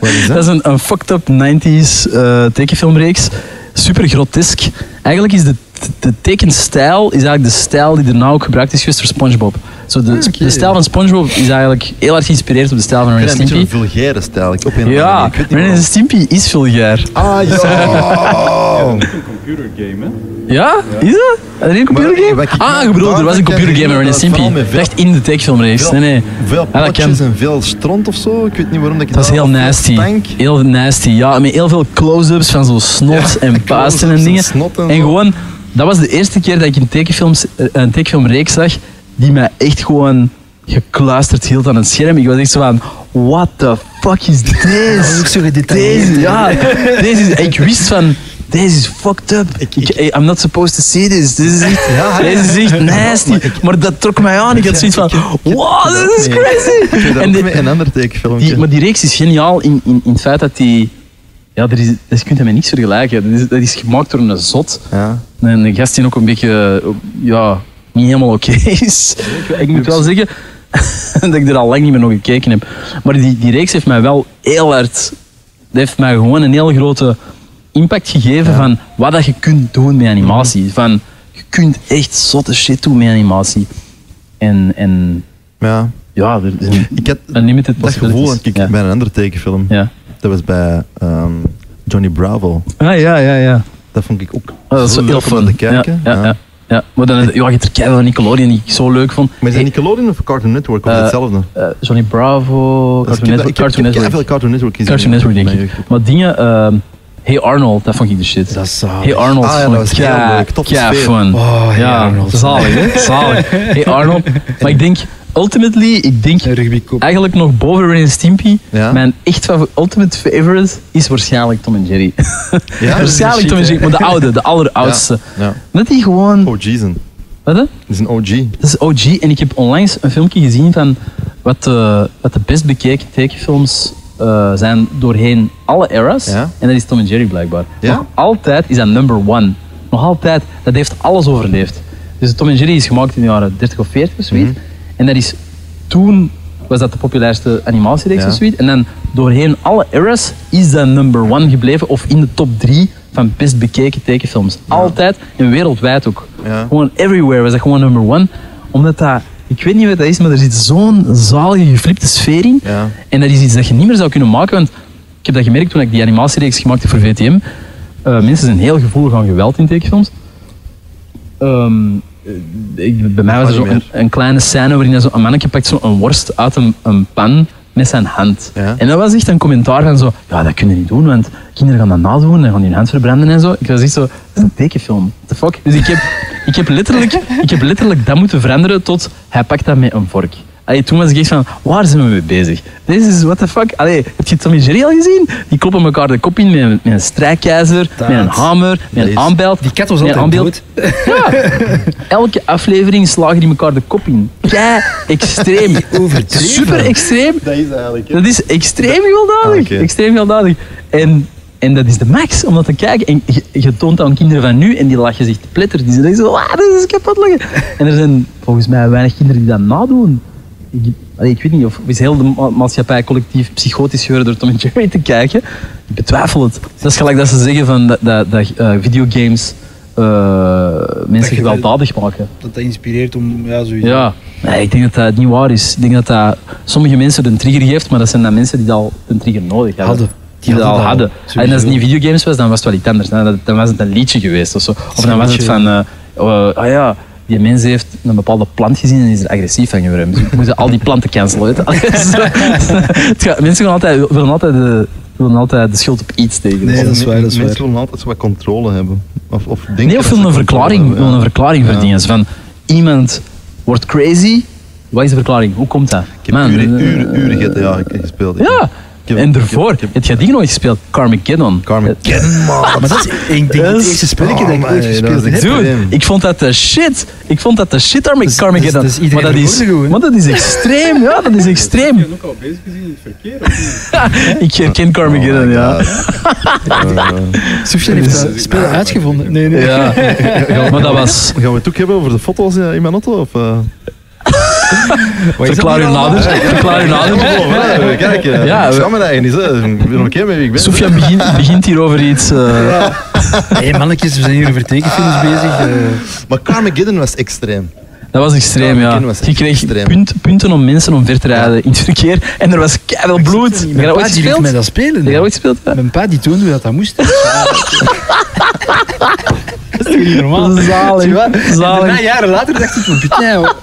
Speaker 1: is
Speaker 3: dat
Speaker 1: dat?
Speaker 3: is een, een fucked up 90s eh, tekenfilmreeks. Super grotesk. Eigenlijk is de, de tekenstijl is eigenlijk de stijl die daarna ook gebruikt is geweest door SpongeBob. Zo de,
Speaker 2: oké.
Speaker 3: de stijl van SpongeBob is eigenlijk heel erg geïnspireerd op de stijl van Ren Stimpy.
Speaker 1: een vulgaire stijl. Ik op een
Speaker 3: Ja, Ren. Stimpy is vulgair.
Speaker 1: Ah, ja!
Speaker 4: Een computergame, hè?
Speaker 3: Ja? Is dat? Is er een computergame?
Speaker 1: ik-
Speaker 3: Ah, je bedoelt, er was een computergame
Speaker 1: ken
Speaker 3: met
Speaker 1: ik
Speaker 3: Ren en
Speaker 1: vooral
Speaker 3: Stimpy.
Speaker 1: met veel-
Speaker 3: Echt in de tekenfilmreeks. Nee, nee.
Speaker 1: Veel
Speaker 3: Ja, dat
Speaker 1: potjes en veel stront of zo. Ik weet niet waarom dat ik
Speaker 3: Dat is heel nasty. Heel nasty, ja. Met heel veel close-ups van zo snot en puisten en dingen.
Speaker 1: en
Speaker 3: gewoon, dat was de eerste keer dat ik een, tekenfilms, eh, een tekenfilmreeks zag die mij echt gewoon gekluisterd hield aan het scherm. Ik was echt zo van, what the fuck is
Speaker 2: Dat is ook
Speaker 3: this?
Speaker 2: zo gedetailleerd.
Speaker 3: Deze, ja. Deze is, ik wist van, deze is fucked up. Ik, I'm not supposed to see this. This is echt,
Speaker 1: Ja,
Speaker 3: deze is echt nasty. Maar dat trok mij aan. Ik had zoiets van, wow, this is crazy.
Speaker 1: Ik
Speaker 3: En
Speaker 1: een ander tekenfilmpje.
Speaker 3: maar die reeks is geniaal in, in, in het feit dat die... Ja, er is, dat kun je met niks vergelijken. Dat is, dat is gemaakt door een zot.
Speaker 1: Ja.
Speaker 3: Een, een gast die ook een beetje... eh, Ja, niet helemaal oké is. Ik, ik moet wel zeggen dat ik er al lang niet meer nog gekeken heb. Maar die, die reeks heeft mij wel heel hard... Dat heeft mij gewoon een heel grote impact gegeven van wat dat je kunt doen met animatie. Van, je kunt echt zotte shit doen met animatie. En, en
Speaker 1: ja.
Speaker 3: ja, er is een,
Speaker 1: Ik had
Speaker 3: unlimited
Speaker 1: dat gevoel ik
Speaker 3: ja.
Speaker 1: bij een andere tekenfilm.
Speaker 3: Ja.
Speaker 1: Dat was bij ehm, Johnny Bravo.
Speaker 3: Ah, ja, ja, ja.
Speaker 1: Dat vond ik ook
Speaker 3: Oh, dat is heel
Speaker 1: leuk om te kijken.
Speaker 3: Ja, ja. Maar dan, ja, je hebt er keihard van Nickelodeon die ik zo leuk vond.
Speaker 1: Maar is dat Nickelodeon of Cartoon Network? Of
Speaker 3: Eh,
Speaker 1: hetzelfde?
Speaker 3: eh, Johnny Bravo, Cartoon Network. Cartoon
Speaker 1: ik heb
Speaker 3: Network.
Speaker 1: veel Cartoon Network.
Speaker 3: Cartoon Network, denk ik. Maar dingen... ehm, hey Arnold, dat vond ik de shit.
Speaker 2: Dat is zalig.
Speaker 3: Hey Arnold
Speaker 1: Ah, ja, dat
Speaker 3: ik
Speaker 1: was heel
Speaker 3: kei-
Speaker 1: leuk.
Speaker 3: Fun.
Speaker 2: Oh, Hey
Speaker 3: ja,
Speaker 2: Arnold.
Speaker 3: zalig, hè? Zalig. Hey Arnold. Maar ik denk, ultimately, ik denk eigenlijk nog boven Ren en Stimpy,
Speaker 1: Ja.
Speaker 3: mijn echt ultimate favorite is waarschijnlijk Tom en Jerry.
Speaker 1: Ja?
Speaker 3: waarschijnlijk Tom en Jerry, maar de oude, de alleroudste.
Speaker 1: Ja.
Speaker 3: Dat die gewoon...
Speaker 1: OG's. een.
Speaker 3: Wat?
Speaker 1: Dat is een OG.
Speaker 3: Dat is OG. En ik heb onlangs een filmpje gezien van wat de, wat de best bekeken tekenfilms eh, zijn doorheen alle eras.
Speaker 1: Ja.
Speaker 3: En dat is Tom en Jerry blijkbaar.
Speaker 1: Ja?
Speaker 3: Nog altijd is dat number one. Nog altijd. Dat heeft alles overleefd. Dus Tom en Jerry is gemaakt in de jaren 30 of 40 of zoiets.
Speaker 1: Mhm.
Speaker 3: En dat is toen was dat de populairste animatiereeks
Speaker 1: Ja.
Speaker 3: of zoiets. En dan doorheen alle eras is dat number one gebleven of in de top drie van best bekeken tekenfilms. Altijd en wereldwijd ook. Gewoon everywhere was dat gewoon number one. Omdat dat, ik weet niet wat dat is, maar er zit zo'n zalige geflipte sfeer in.
Speaker 1: Ja.
Speaker 3: En dat is iets dat je niet meer zou kunnen maken. Want ik heb dat gemerkt toen ik die animatiereeks gemaakt heb voor VTM. Eh, mensen zijn heel gevoelig aan geweld in tekenfilms. Ehm, eh, ik, bij mij was er zo een, een kleine scène waarin zo, een mannetje pakt zo een worst uit een, een pan met zijn hand.
Speaker 1: Ja.
Speaker 3: En dat was echt een commentaar van zo, ja dat kun je niet doen, want kinderen gaan dat nadoen en gaan hun hand verbranden en zo. Ik was echt zo, dat is een tekenfilm, the fuck? Dus ik heb, ik heb, letterlijk, ik heb letterlijk dat moeten veranderen tot, hij pakt dat met een vork. Allee, toen was ik echt van, waar zijn we mee bezig? Deze is, what the fuck? Allee, heb je Tom en Jerry al gezien? Die kloppen elkaar de kop in met een, met een strijkkijzer,
Speaker 2: Dat.
Speaker 3: met een hamer, met
Speaker 1: Dat
Speaker 3: een aanbelt.
Speaker 2: Die kat was altijd
Speaker 3: aanbeeld.
Speaker 2: dood.
Speaker 3: Elke aflevering slagen die elkaar de kop in. Kei extreem.
Speaker 2: Overdreven.
Speaker 3: Super extreem.
Speaker 1: Dat is eigenlijk.
Speaker 3: Dat is extreem gewelddadig.
Speaker 1: Ah, oké.
Speaker 3: Extreem gewelddadig. En, en dat is de max om dat te kijken. En je, je toont dat aan kinderen van nu en die lachen zich te pletter. Die zeggen zo, ah, dit is kapot lachen. En er zijn volgens mij weinig kinderen die dat nadoen. Ik, allee, ik weet niet of is heel de ma- maatschappij collectief psychotisch geworden door Tom en Jerry te kijken. Ik betwijfel het. Dat is gelijk dat ze zeggen van dat, dat, dat eh, videogames eh, mensen gewelddadig maken.
Speaker 2: Dat dat inspireert om, ja, zoiets.
Speaker 3: Ja, nee, ik denk dat dat niet waar is. Ik denk dat dat sommige mensen een trigger geeft, maar dat zijn dan mensen die al een trigger nodig hadden.
Speaker 2: Hadden.
Speaker 3: Die, dat al hadden.
Speaker 2: Sowieso.
Speaker 3: En als het niet videogames was, dan was het wel iets anders. Dan, was het een liedje geweest of zo. Of dan was het van, oh, ah ja, die mens heeft een bepaalde plant gezien en is er agressief van geworden. Dus we moeten al die planten cancelen. Weet je? Het gaat- mensen gaan altijd, willen, altijd de, willen altijd de schuld op iets tegen.
Speaker 2: Nee,
Speaker 3: Dus-
Speaker 2: dat is waar, dat is
Speaker 1: Mensen willen altijd zo wat controle hebben. Of, of denken
Speaker 3: Nee, of willen een verklaring,
Speaker 1: hebben,
Speaker 3: willen
Speaker 1: ja.
Speaker 3: een verklaring verdienen. Van iemand wordt crazy. Wat is de verklaring? Hoe komt dat?
Speaker 1: Ik heb
Speaker 3: Man,
Speaker 1: uren,
Speaker 3: eh,
Speaker 1: uren, uren GTA gespeeld. Ik
Speaker 3: Ja.
Speaker 1: Heb- ik heb-
Speaker 3: En
Speaker 1: ik
Speaker 3: daarvoor,
Speaker 1: heb- ik heb-
Speaker 3: heb je die nooit gespeeld? Carmageddon.
Speaker 1: Carmageddon, man.
Speaker 2: Maar dat is, ik denk, het eerste spelletje dat ik
Speaker 1: Oh,
Speaker 2: ooit gespeeld heb.
Speaker 3: Dude, ik vond dat de shit. Ik vond dat de shit Arma-
Speaker 2: Dat is-
Speaker 3: Carmageddon.
Speaker 2: dat is- dat is iedereen
Speaker 3: maar, dat is,
Speaker 2: gewoon.
Speaker 3: maar dat is extreem, ja, dat is extreem.
Speaker 4: Je ook al bezig gezien in het verkeer? Of niet?
Speaker 3: Ik herken Carmageddon,
Speaker 1: Oh
Speaker 3: ja.
Speaker 1: Eh,
Speaker 2: Sofian heeft dat spel uitgevonden. Nee, nee.
Speaker 3: ja. Maar dat was...
Speaker 1: Gaan we het ook hebben over de foto's in in mijn auto? Of, eh?
Speaker 3: Verklaar je nader. Verklaar je nader.
Speaker 1: Oh, Kijk, eh,
Speaker 3: Ja,
Speaker 1: ik
Speaker 3: we-
Speaker 1: schaam me dat eigenlijk niet. hè. Ik ben oké met wie ik ben.
Speaker 3: Sofian begint, begint hier over iets... eh,
Speaker 2: Hey, mannetjes, we zijn hier over tekenfilms bezig. eh.
Speaker 1: Maar Carmageddon was extreem.
Speaker 3: Dat was extreem, ja. Je kreeg punt, punten om mensen om ver te rijden in het verkeer. En er was keiveel bloed. Heb je dat ooit gespeeld? Heb
Speaker 2: dat spelen.
Speaker 3: ooit gespeeld?
Speaker 2: Mijn pa die toonde hoe dat, dat moest. dat is toch niet normaal?
Speaker 3: Zalig. Zalig.
Speaker 2: daarna, jaren later dacht ik van, putain, hoor.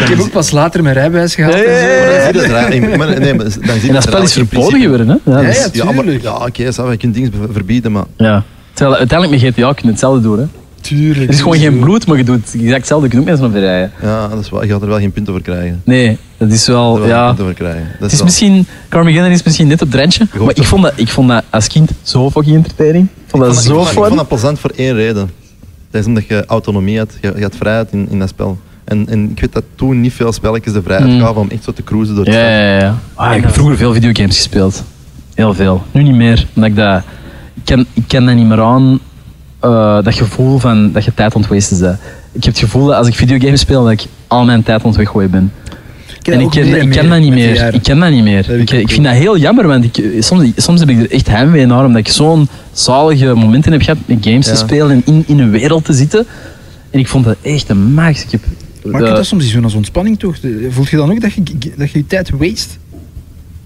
Speaker 2: Ik heb ook pas later mijn rijbewijs gehaald. en zo.
Speaker 3: Hey, hey,
Speaker 1: Maar dan zie je dat maar nee, maar dan zie je
Speaker 3: En dat spel is verboden geworden, hè? Ja,
Speaker 2: Ja,
Speaker 3: dus-
Speaker 2: ja.
Speaker 1: Ja, maar, ja oké, okay, je kunt dingen verbieden, maar
Speaker 3: Ja. Terwijl uiteindelijk met GTA kun je hetzelfde doen. Hè.
Speaker 2: Tuurlijk.
Speaker 3: Er is gewoon geen bloed, maar je doet exact hetzelfde. Je kunt ook mensen op rijden.
Speaker 1: ja, dat is wel, je gaat er wel geen punten voor krijgen.
Speaker 3: Nee, dat is
Speaker 1: Je gaat
Speaker 3: wel...
Speaker 1: er wel geen
Speaker 3: Ja.
Speaker 1: punten voor krijgen. Dat
Speaker 3: Het is misschien... Carmageddon is misschien net op het randje. Maar ik vond, dat, ik vond dat als kind zo fucking entertaining. Ik vond dat
Speaker 1: ik
Speaker 3: zo
Speaker 1: vond, ik vond dat plezant voor één reden. Dat is omdat je autonomie had, je, je had vrijheid in, in dat spel. En, en ik weet dat toen niet veel spelletjes de vrijheid
Speaker 3: Mm.
Speaker 1: gaven om echt zo te cruisen door het
Speaker 3: Ja, ja, ja. Ah, ik heb vroeger veel videogames gespeeld. Heel veel. Nu niet meer. Omdat ik dat... Ik ken, ik ken dat niet meer aan. Eh, dat gevoel van dat je tijd aan het wasten bent. Ik heb het gevoel dat als ik videogames speel, dat ik al mijn tijd aan het weggooien ben. en ik ken,
Speaker 2: en
Speaker 3: ik ken
Speaker 2: meer
Speaker 3: dat niet meer. Ik ken dat niet meer. Ik,
Speaker 2: ik
Speaker 3: ik vind dat heel jammer, want ik, soms, soms heb ik er echt heimwee naar, omdat ik zo'n zalige momenten heb gehad met games te spelen en in, in een wereld te zitten. En ik vond dat echt een max. Ik heb,
Speaker 2: Maar ik
Speaker 3: eh,
Speaker 2: heb dat soms zo als ontspanning toch? Voelt je dan ook dat je, dat je je tijd waste?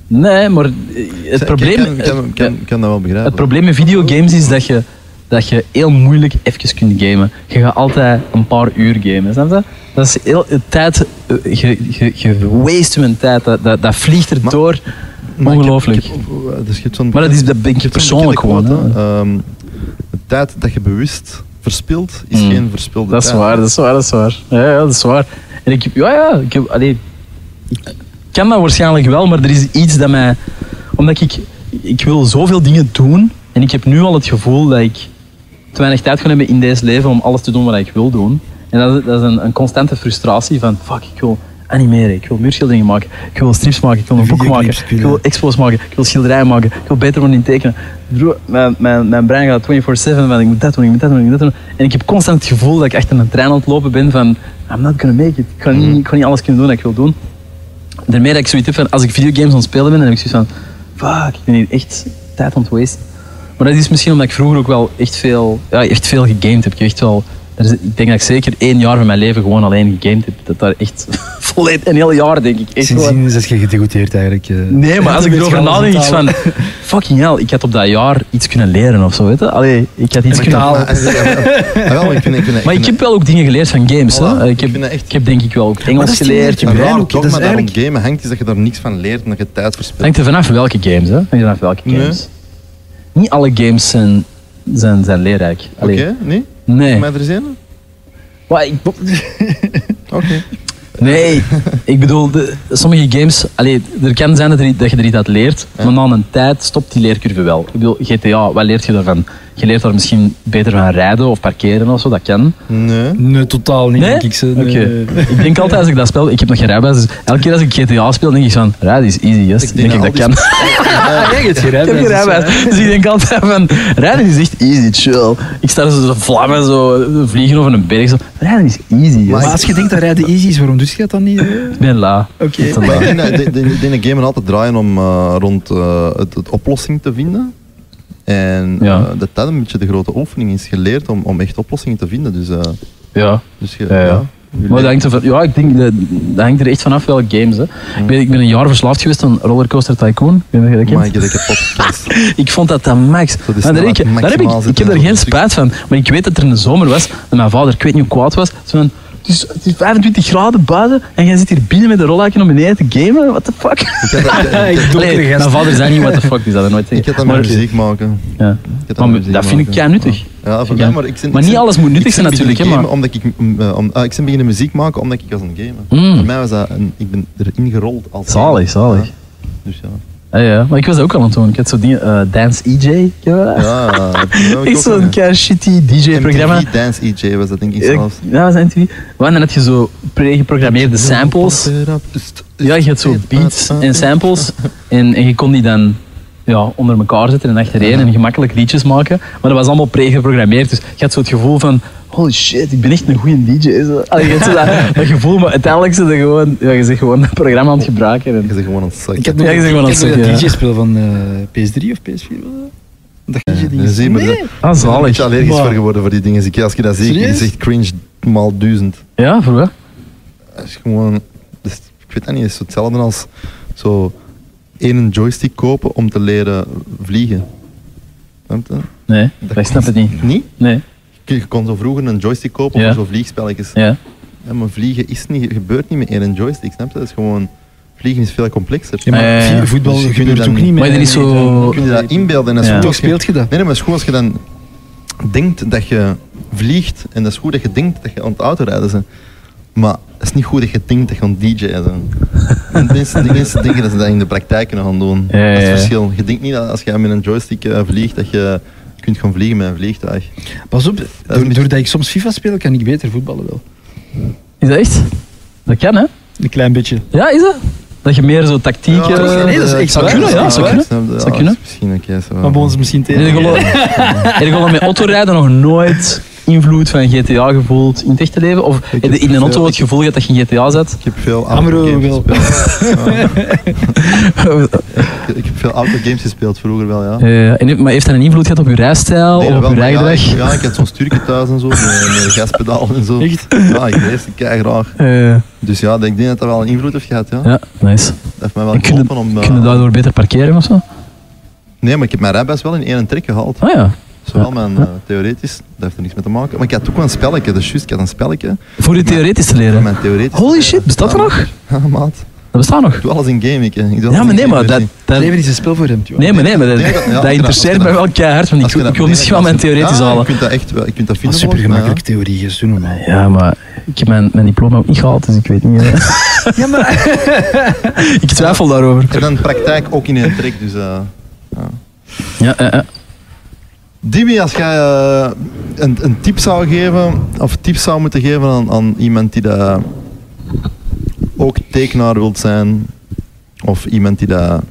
Speaker 3: nee, maar het
Speaker 1: Ik
Speaker 3: probleem...
Speaker 1: kan, kan, kan, kan dat wel begrijpen.
Speaker 3: Het probleem met videogames is dat je, dat je heel moeilijk even kunt gamen. Je gaat altijd een paar uur gamen, snap je? Dat is heel, de tijd, eh, je, je, je waste je tijd, dat, dat, dat vliegt er door.
Speaker 1: Maar ik heb-
Speaker 3: Ongelooflijk.
Speaker 1: ik heb- dus je hebt zo'n
Speaker 3: Maar dat is dat ben ik persoonlijk gewoon.
Speaker 1: ehm, de tijd dat je bewust verspilt, is
Speaker 3: Mm.
Speaker 1: geen verspilde
Speaker 3: Dat is
Speaker 1: tijd.
Speaker 3: waar, dat is waar, dat is waar. Ja, ja dat is waar. En ik, ja, ja, ik, heb, allee, ik kan dat waarschijnlijk wel, maar er is iets dat mij... Omdat ik, ik wil zoveel dingen doen en ik heb nu al het gevoel dat ik te weinig tijd ga hebben in deze leven om alles te doen wat ik wil doen. En dat, is- dat is een, een constante frustratie van, fuck, ik wil animeren, ik wil muurschilderingen maken, ik wil strips maken, ik wil een boek maken, ik wil expos maken, ik wil schilderijen maken, ik wil beter worden in tekenen. Mijn, mijn, mijn brein gaat 24-7 van ik moet dat doen, ik moet dat doen, ik moet dat doen. En ik heb constant het gevoel dat ik achter een trein aan het lopen ben van I'm not gonna make it. Ik ga niet, ik ga niet alles kunnen doen dat ik wil doen. Daarmee dat ik zoiets heb van, als ik videogames aan het spelen ben, dan heb ik zoiets van, fuck, ik ben hier echt tijd aan het wasten. Maar dat is misschien omdat ik vroeger ook wel echt veel, ja, echt veel gegamed heb. Ik, heb echt wel, er is- ik denk dat ik zeker één jaar van mijn leven gewoon alleen gegamed heb. Dat daar echt volledig, een heel jaar denk ik. Echt
Speaker 2: Sindsdien is je gedegoteerd eigenlijk. eh.
Speaker 3: Nee, maar als ik erover nadenk, is
Speaker 2: onthouden.
Speaker 3: van, fucking hell, ik had op dat jaar iets kunnen leren of zo, weet je? Allee, ik had iets
Speaker 1: Maar ik
Speaker 3: kunnen halen.
Speaker 1: Ah,
Speaker 3: Maar ik heb wel ook dingen geleerd van games,
Speaker 1: Voilà,
Speaker 3: hè.
Speaker 1: ik
Speaker 3: Ik heb,
Speaker 1: echt-
Speaker 3: ik heb denk ik wel ook Engels geleerd.
Speaker 2: je
Speaker 1: raar
Speaker 2: ook, dat is eigenlijk-
Speaker 1: gamen hangt, is dat je daar niks van leert en dat je tijd
Speaker 3: Het
Speaker 1: verspilt.
Speaker 3: hangt er vanaf welke games, hè. Hangt er vanaf welke
Speaker 1: Nee.
Speaker 3: Niet alle games zijn, zijn, zijn leerrijk.
Speaker 1: Oké,
Speaker 3: Allee,
Speaker 1: nee?
Speaker 3: Nee.
Speaker 1: Maar er?
Speaker 3: Maar ik,
Speaker 1: Oké.
Speaker 3: Nee, ik bedoel, de, sommige games, allee, er kan zijn dat, er, dat je er iets uit leert, maar na een tijd stopt die leercurve wel. Ik bedoel, GTA, wat leert je daarvan? Je leert daar misschien beter van rijden of parkeren of zo, dat kan.
Speaker 1: Nee.
Speaker 2: Nee, totaal niet,
Speaker 3: Nee?
Speaker 2: denk ik. Nee.
Speaker 3: Ik denk altijd als ik dat speel, ik heb nog geen rijbewijs, dus elke keer als ik GTA speel, denk ik van, rijden is easy, yes.
Speaker 1: Ik
Speaker 3: denk,
Speaker 1: denk
Speaker 3: ik dat kan.
Speaker 2: Jij hebt geen
Speaker 3: Ik heb
Speaker 2: rijbewijs,
Speaker 3: rijbewijs,
Speaker 2: dus,
Speaker 3: dus ik denk altijd van, rijden is echt easy, chill. Ik sta zo vlammen, zo vliegen over een berg, zo. rijden is easy, yes.
Speaker 2: Maar als je denkt dat rijden easy is, waarom doe je dat dan niet? eh?
Speaker 3: Ik ben la.
Speaker 2: Oké.
Speaker 3: La.
Speaker 1: ik denk dat de, de, de, de game altijd draaien om eh, rond eh, het, het oplossing te vinden. En
Speaker 3: Ja.
Speaker 1: eh, dat dat een beetje de grote oefening is geleerd om, om echt oplossingen te vinden. Dus, eh,
Speaker 3: Ja.
Speaker 1: dus
Speaker 3: Ja, Maar dat hangt, er van, ja, ik denk dat, dat hangt er echt vanaf welke games. Hè. Ik, ben, ik ben een jaar verslaafd geweest aan Rollercoaster Tycoon. Ik weet of je dat
Speaker 1: Maar
Speaker 3: kent.
Speaker 1: ik heb dat kapot.
Speaker 3: Ik vond dat de max.
Speaker 1: Dat
Speaker 3: Maar daar, ik, daar heb ik, ik heb er
Speaker 1: en
Speaker 3: geen spijt van. Maar ik weet dat er een zomer was dat mijn vader, ik weet niet hoe kwaad was, zo van, het, is, het is 25 graden buiten en jij zit hier binnen met een rolluikje om beneden te gamen? What the fuck?
Speaker 1: Ik dat, ik,
Speaker 2: Ik
Speaker 1: ik,
Speaker 3: Allee,
Speaker 2: er
Speaker 3: mijn vader zei niet what the fuck, die zou dat nooit
Speaker 1: ik
Speaker 3: zeggen.
Speaker 1: had dat
Speaker 3: Maar-
Speaker 1: met muziek maken.
Speaker 3: Ja.
Speaker 1: Ik
Speaker 3: Maar
Speaker 1: muziek
Speaker 3: dat vind ik kei nuttig.
Speaker 1: Ja, voor
Speaker 3: Ja.
Speaker 1: mij, maar ik zin,
Speaker 3: Maar
Speaker 1: ik
Speaker 3: niet
Speaker 1: zin-
Speaker 3: alles moet nuttig
Speaker 1: ik
Speaker 3: zijn natuurlijk, maar-
Speaker 1: Omdat ik, mm, eh, om, ah, ik ben beginnen muziek maken omdat ik was aan het gamen.
Speaker 3: Mm.
Speaker 1: Voor mij was dat, een, ik ben erin gerold als
Speaker 3: Zalig,
Speaker 1: gamer.
Speaker 3: zalig.
Speaker 1: Ja, dus ja.
Speaker 3: Ja, ja, maar ik was ook al aan het doen. Ik had zo eh, Dance EJ?
Speaker 1: Ja, dat heb ik
Speaker 3: zo'n shitty DJ-programma.
Speaker 1: Dance EJ was dat denk ik
Speaker 3: Ja,
Speaker 1: zelfs.
Speaker 3: dat was MTV. Maar dan had je zo pre-geprogrammeerde samples. Ja, je had zo beats en samples. En, en je kon die dan ja, onder elkaar zetten en achtereen en gemakkelijk liedjes maken. Maar dat was allemaal pre-geprogrammeerd. Dus je had zo het gevoel van, holy shit, ik ben echt een goede DJ. Zo. Allee, je zo dat, dat gevoel, maar uiteindelijk zit je gewoon, ja, je zit gewoon een programma aan het gebruiken. En,
Speaker 1: Je zegt gewoon een zak.
Speaker 2: Ik heb
Speaker 3: Ja,
Speaker 2: nog
Speaker 3: je zegt wel
Speaker 2: ik
Speaker 3: een
Speaker 2: heb nog
Speaker 3: stuk,
Speaker 2: dat
Speaker 3: ja.
Speaker 2: DJ-spel van eh, PS3 of PS4. was dat? DJ-ding
Speaker 1: Ja,
Speaker 2: is.
Speaker 1: zie je, maar
Speaker 2: Nee.
Speaker 1: dat-
Speaker 3: ah,
Speaker 1: Ik ben allergisch
Speaker 2: Maar-
Speaker 1: voor geworden voor die dingen. Ik- Als je dat ziet, je zegt cringe maal duizend.
Speaker 3: Ja, voor wat?
Speaker 1: Dat is gewoon... Dus, ik weet dat niet, het is hetzelfde als zo één joystick kopen om te leren vliegen. Snap je?
Speaker 3: Nee,
Speaker 1: Dat
Speaker 3: ik snap het niet.
Speaker 1: Niet?
Speaker 3: Nee,
Speaker 1: Je kon zo vroeger een joystick kopen
Speaker 3: Ja.
Speaker 1: voor zo vliegspelletjes.
Speaker 3: ja.
Speaker 1: Ja, maar vliegen is niet, gebeurt niet met één joystick, snap je? Dat is gewoon... Vliegen is veel complexer.
Speaker 2: Ja, maar
Speaker 3: ja.
Speaker 2: voetbal
Speaker 1: Dus je
Speaker 2: gebeurt
Speaker 1: kunt
Speaker 2: ook niet meer.
Speaker 3: Maar er is zo-
Speaker 1: Kun je dat inbeelden? En
Speaker 3: Ja.
Speaker 2: speelt je dat?
Speaker 1: Nee, nee, maar het is goed als je dan denkt dat je vliegt. En dat is goed dat je denkt dat je aan het autorijden bent. Maar het is niet goed dat je denkt dat je aan het DJ'en. En mensen, de mensen denken dat ze dat in de praktijk kunnen gaan doen.
Speaker 3: Ja, ja,
Speaker 1: Dat is het verschil. Je denkt niet dat als je met een joystick eh, vliegt, dat je kunt gaan vliegen met een vliegtuig.
Speaker 2: Pas op, door-
Speaker 1: beetje-
Speaker 2: doordat ik soms FIFA speel, kan ik beter voetballen wel.
Speaker 3: Is dat echt? Dat kan, hè?
Speaker 2: Een klein beetje.
Speaker 3: Ja, is dat? Dat je meer zo tactiek...
Speaker 1: Ja,
Speaker 3: eh,
Speaker 2: nee, dat is echt
Speaker 3: zou kunnen, ja, zou kunnen. Zou kunnen.
Speaker 1: Misschien een keer zo.
Speaker 2: Maar bij ons misschien tegen.
Speaker 3: met autorijden nog nooit invloed van GTA gevoeld in het echte leven? Of heb je in een auto het gevoel gehad dat je in GTA zat?
Speaker 1: Ik heb veel autogames gespeeld. Ik heb veel autogames gespeeld vroeger wel, ja.
Speaker 3: Eh, en, maar heeft dat een invloed gehad op je rijstijl
Speaker 1: Nee,
Speaker 3: of op
Speaker 1: wel,
Speaker 3: je
Speaker 1: ja,
Speaker 3: rijgedrag?
Speaker 1: ik- Ja, ik had zo'n sturken thuis en zo, met, gaspedaal en zo.
Speaker 2: Echt?
Speaker 1: Ja, ik lees het kei graag.
Speaker 3: Eh,
Speaker 1: Dus ja, ik denk dat dat wel een invloed heeft gehad, ja.
Speaker 3: ja, nice.
Speaker 1: Dat heeft mij wel
Speaker 3: En kun je,
Speaker 1: geholpen om... eh,
Speaker 3: kun je daardoor beter parkeren of zo?
Speaker 1: Nee, maar ik heb mijn rijbewijs wel in één trek gehaald.
Speaker 3: Ah ja.
Speaker 1: Zowel mijn eh, theoretisch, dat heeft er niks mee te maken. Maar ik had ook wel een spelletje, dus juist, ik had een spelletje.
Speaker 3: Voor je theoretisch te leren.
Speaker 1: mijn theoretisch.
Speaker 3: Holy shit, bestaat dat nog?
Speaker 1: Ja, maat.
Speaker 3: Dat bestaat nog.
Speaker 1: Ik doe alles in game, ik. Ik doe
Speaker 3: Ja, maar nee, maar dat,
Speaker 1: game-versie.
Speaker 3: dat,
Speaker 2: Leven is een spel voor hem.
Speaker 3: nee, maar nee, maar dat,
Speaker 1: dat-
Speaker 3: dat
Speaker 1: dat-
Speaker 3: interesseert mij
Speaker 1: dat-
Speaker 3: wel keihard, want ik,
Speaker 1: dat-
Speaker 3: ik wil misschien wel mijn theoretisch
Speaker 1: ja,
Speaker 3: halen.
Speaker 1: Je kunt dat echt wel, je kunt dat
Speaker 2: Dat
Speaker 1: vinden.
Speaker 2: is super gemakkelijk theorie, is doe normaal.
Speaker 3: Ja, maar ik heb mijn, mijn diploma ook niet gehaald, dus ik weet niet. eh.
Speaker 2: Ja, maar...
Speaker 3: ik twijfel daarover.
Speaker 1: ja. En dan praktijk ook in één trek, dus... eh,
Speaker 3: Ja, ja, ja.
Speaker 1: Dimi, als jij eh, een, een tip zou geven, of tips zou moeten geven aan, aan iemand die dat ook tekenaar wilt zijn, of iemand die dat...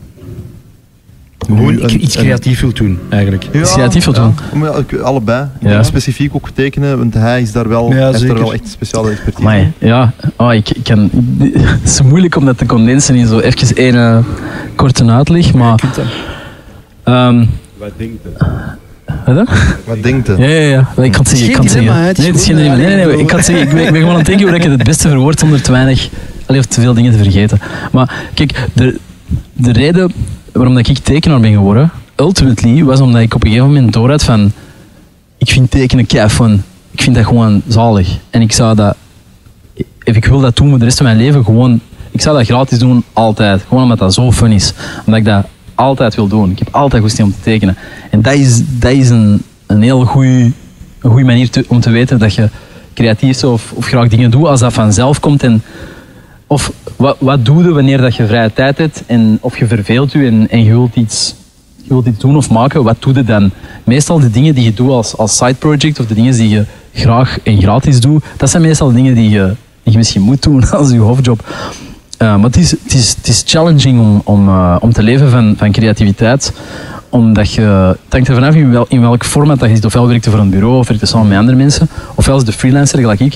Speaker 2: Gewoon
Speaker 1: nu
Speaker 2: iets,
Speaker 1: een-
Speaker 2: iets
Speaker 1: een-
Speaker 2: creatief wil doen, eigenlijk.
Speaker 3: Iets creatief wil doen.
Speaker 1: ja, allebei. Ik
Speaker 3: Ja.
Speaker 1: denk specifiek ook tekenen, want hij is daar wel,
Speaker 2: Ja,
Speaker 1: heeft wel echt speciale expertise
Speaker 3: Maar
Speaker 1: in.
Speaker 3: ja, oh, ik, ik kan, het is moeilijk om dat te condensen in zo even één eh, korte uitleg. Maar, ehm
Speaker 4: Wat denkt het?
Speaker 3: Wat dan?
Speaker 1: Wat denkt hij?
Speaker 3: Ja, ja, ja. Ik kan het zeggen. Ik kan het zeggen.
Speaker 2: Het
Speaker 3: Nee, het is geen dilemma. Nee, nee, nee. Ik kan het zeggen. Ik ben, ik ben gewoon aan het denken hoe ik het het beste verwoord zonder te weinig, allee, of te veel dingen te vergeten. Maar kijk, de, de reden waarom dat ik tekenaar ben geworden, ultimately, was omdat ik op een gegeven moment door had van, ik vind tekenen kei fun. Ik vind dat gewoon zalig. En ik zou dat, if ik wil dat doen voor de rest van mijn leven, gewoon, ik zou dat gratis doen, altijd. Gewoon omdat dat zo fun is. Omdat ik dat altijd wil doen. Ik heb altijd goesting om te tekenen. En dat is, dat is een, een heel goede manier om te weten dat je creatief of, of graag dingen doet als dat vanzelf komt. En, of wat, wat doe je wanneer dat je vrije tijd hebt en of je verveelt je en, en je, wilt iets, je wilt iets doen of maken, wat doe je dan? Meestal de dingen die je doet als, als side project of de dingen die je graag en gratis doet, dat zijn meestal dingen die je, die je misschien moet doen als je hoofdjob. Eh, maar het is, het, is, het is challenging om, om, eh, om te leven van, van creativiteit. Omdat je, het hangt er vanaf in, wel, in welk format dat je zit. Ofwel werkt je voor een bureau of werkt je samen met andere mensen. Ofwel is de freelancer, gelijk ik.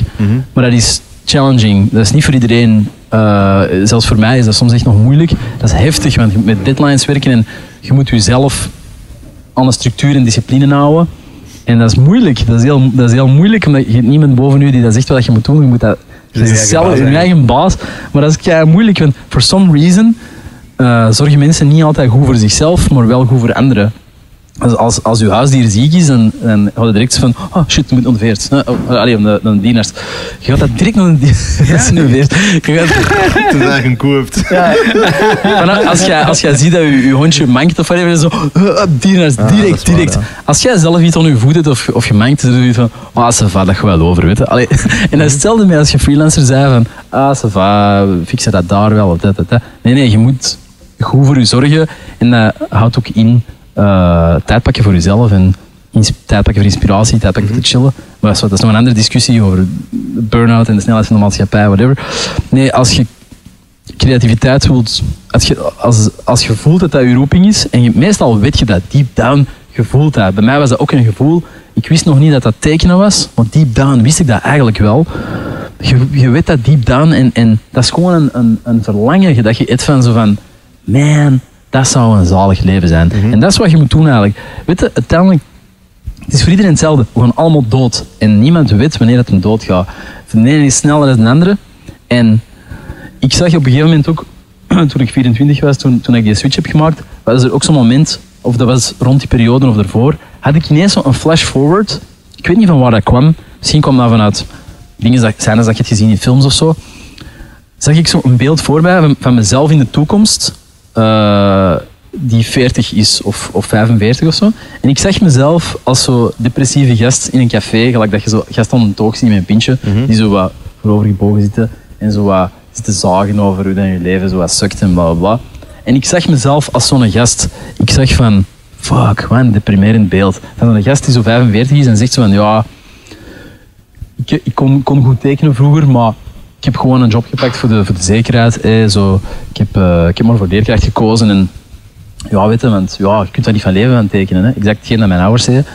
Speaker 3: Maar dat is challenging. Dat is niet voor iedereen. eh, zelfs voor mij is dat soms echt nog moeilijk. Dat is heftig, want je moet met deadlines werken en je moet jezelf aan de structuur en discipline houden. En dat is moeilijk. Dat is heel, dat is heel moeilijk, omdat je hebt niemand boven je die dat zegt wat je moet doen. Je moet dat zelf, je eigen baas. Maar dat is kei moeilijk, want for some reason eh, zorgen mensen niet altijd goed voor zichzelf, maar wel goed voor anderen. Als, als, als uw huisdier ziek is, dan, dan ga je direct zo van, oh shit, moet veert. Eh, oh, allee, om de, de dienaars. Je gaat dat direct naar de dienaars. veert. Je gaat,
Speaker 1: Te koe heeft.
Speaker 3: maar als jij, als jij ziet dat je, je hondje mankt of whatever, zo, dienaars,
Speaker 1: Ah, dat
Speaker 3: direct,
Speaker 1: waar,
Speaker 3: direct.
Speaker 1: ja.
Speaker 3: Als jij zelf iets aan je voet hebt of, of je mankt, dan doe je van, ah, ça va, dat gaat wel over, weet je. Allee, en dat is hetzelfde met als je freelancer zei van, ah, ça va, fixen dat daar wel, of dat, dat, dat. Nee, nee, je moet goed voor je zorgen en dat houdt ook in eh, tijd pakken voor jezelf en tijd pakken voor inspiratie, tijd pakken voor te chillen. Maar dat is, nog een andere discussie over burn-out en de snelheid van de maatschappij, whatever. Nee, als je creativiteit wilt, als je, als, als je voelt dat dat je roeping is, en je, meestal weet je dat, deep down, je voelt dat. Bij mij was dat ook een gevoel, ik wist nog niet dat dat tekenen was, maar deep down wist ik dat eigenlijk wel. Je, je weet dat deep down en, en dat is gewoon een, een, een verlangen dat je hebt van zo van, man, dat zou een zalig leven zijn. En dat is wat je moet doen eigenlijk. Weet je, uiteindelijk, het is voor iedereen hetzelfde. We gaan allemaal dood. En niemand weet wanneer het een dood gaat. De ene is sneller dan de andere. En ik zag op een gegeven moment ook, toen ik 24 was, toen, toen ik die switch heb gemaakt, was er ook zo'n moment, of dat was rond die periode of daarvoor, had ik ineens zo'n flash forward. Ik weet niet van waar dat kwam. Misschien kwam dat vanuit dingen, dat, scènes dat je hebt gezien in films of zo. Zag ik zo'n beeld voor mij van, van mezelf in de toekomst, eh, die 40 is of, of 45 of zo. En ik zag mezelf als zo depressieve gast in een café, gelijk dat je zo gast aan een toog ziet met een pintje, die zo wat voorovergebogen zitten en zo wat zitten zagen over hoe dat je leven zo wat sukt en bla bla bla. En ik zag mezelf als zo'n gast. Ik zag van, fuck, wat een deprimerend beeld. Van een gast die zo 45 is en zegt zo van, ja, ik, ik kon, kon goed tekenen vroeger, maar ik heb gewoon een job gepakt voor de, voor de zekerheid. Eh, zo. Ik, heb, eh, ik heb maar voor leerkracht gekozen en ja, weet je, want ja, je kunt daar niet van leven van tekenen. Hè. Exact hetgeen dat mijn ouders zeiden.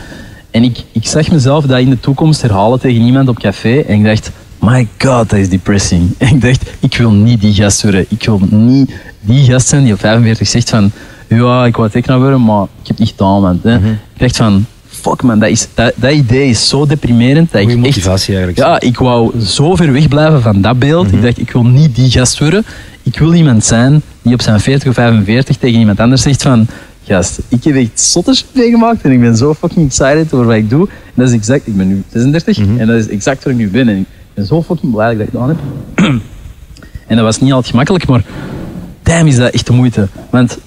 Speaker 3: En ik, ik zag mezelf dat in de toekomst herhalen tegen iemand op café. En ik dacht, my god, dat is depressing. En ik dacht, ik wil niet die gast worden. Ik wil niet die gast zijn die op 45 zegt van, ja, ik wou tekenaar worden, maar ik heb het niet gedaan, man. Hè. Ik dacht van, fuck man, dat, is, dat, dat idee is zo deprimerend. Dat
Speaker 2: Goeie
Speaker 3: ik echt,
Speaker 2: motivatie eigenlijk.
Speaker 3: ja, ik wou zo ver weg blijven van dat beeld. Ik dacht, ik wil niet die gast worden. Ik wil iemand zijn die op zijn 40 of 45 tegen iemand anders zegt van... Gast, ik heb echt zotters meegemaakt en ik ben zo fucking excited over wat ik doe. En dat is exact... Ik ben nu 36 en dat is exact waar ik nu ben. En ik ben zo fucking blij dat ik dat gedaan heb. en dat was niet altijd gemakkelijk, maar... Damn, is dat echt de moeite. Want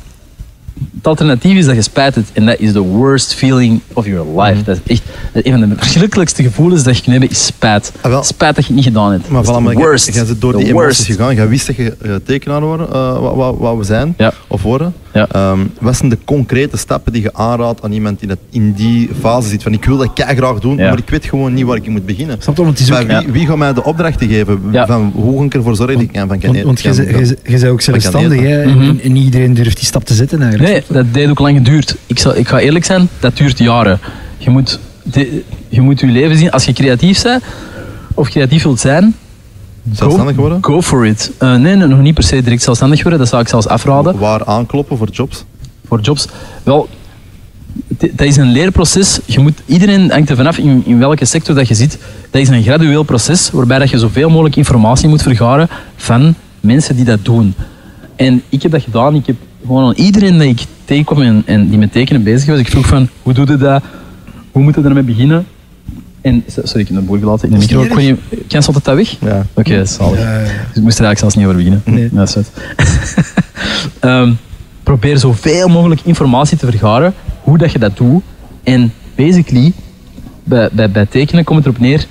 Speaker 3: het alternatief is dat je spijt het. En dat is the worst feeling of your life. Dat is echt een van de verschrikkelijkste gevoelens dat je kunt hebben, is spijt.
Speaker 1: Ah, wel.
Speaker 3: Spijt dat je het niet gedaan hebt.
Speaker 1: Maar voilà, maar
Speaker 3: worst.
Speaker 1: je, je bent door
Speaker 3: The
Speaker 1: die
Speaker 3: worst.
Speaker 1: emoties gegaan. Je wist dat je eh, tekenaar worden, eh, wat, wat, wat we zijn
Speaker 3: Ja.
Speaker 1: of worden.
Speaker 3: Ja.
Speaker 1: Ehm, wat zijn de concrete stappen die je aanraadt aan iemand die dat in die fase zit? Van ik wil dat graag doen,
Speaker 3: Ja.
Speaker 1: maar ik weet gewoon niet waar ik moet beginnen.
Speaker 2: Snap je? Want het is ook...
Speaker 1: Maar wie, wie gaat mij de opdrachten geven?
Speaker 3: Ja.
Speaker 1: Van hoe ga ik ervoor zorgen dat ik kan van kan
Speaker 2: Want, want je, bent ook zelfstandig, hè?
Speaker 3: Mhm.
Speaker 2: En, en niet iedereen durft die stap te zetten eigenlijk.
Speaker 3: Nee, dat heeft ook lang geduurd. Ik, zal, ik ga eerlijk zijn, dat duurt jaren. Je moet, de- je moet je leven zien. Als je creatief bent, of creatief wilt zijn,
Speaker 1: Zelfstandig
Speaker 3: go,
Speaker 1: worden?
Speaker 3: Go for it. Eh, nee, nee, nog niet per se direct zelfstandig worden. Dat zou ik zelfs afraden.
Speaker 1: Waar aankloppen voor jobs?
Speaker 3: voor jobs. Wel, dat is een leerproces. Je moet, iedereen hangt er vanaf in, in welke sector dat je zit. Dat is een gradueel proces waarbij dat je zoveel mogelijk informatie moet vergaren van mensen die dat doen. En ik heb dat gedaan. Ik heb gewoon aan iedereen dat ik tegenkwam en, en die met tekenen bezig was, ik vroeg van, hoe doe je dat? Hoe moet je ermee beginnen? En, sorry, ik heb een boer gelaten in de micro. Kon je, cancelt het dat weg?
Speaker 1: Ja.
Speaker 3: Oké, is zalig.
Speaker 2: Ja, ja.
Speaker 3: Dus ik moest er eigenlijk zelfs niet over beginnen.
Speaker 2: Nee.
Speaker 3: Dat is vet. Ehm, probeer zoveel mogelijk informatie te vergaren, hoe dat je dat doet. En basically, bij, bij, bij tekenen komt het erop neer,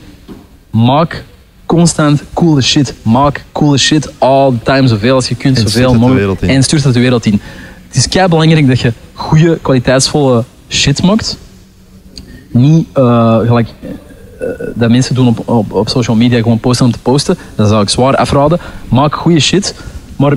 Speaker 3: maak constant coole shit. Maak coole shit all the time, zoveel als je kunt,
Speaker 1: En
Speaker 3: zoveel mogelijk. En stuur het de wereld in. Het is kei belangrijk dat je goede, kwaliteitsvolle shit maakt. Niet eh, gelijk eh, dat mensen doen op, op, op social media gewoon posten om te posten. Dat zou ik zwaar afraden. Maak goede shit, maar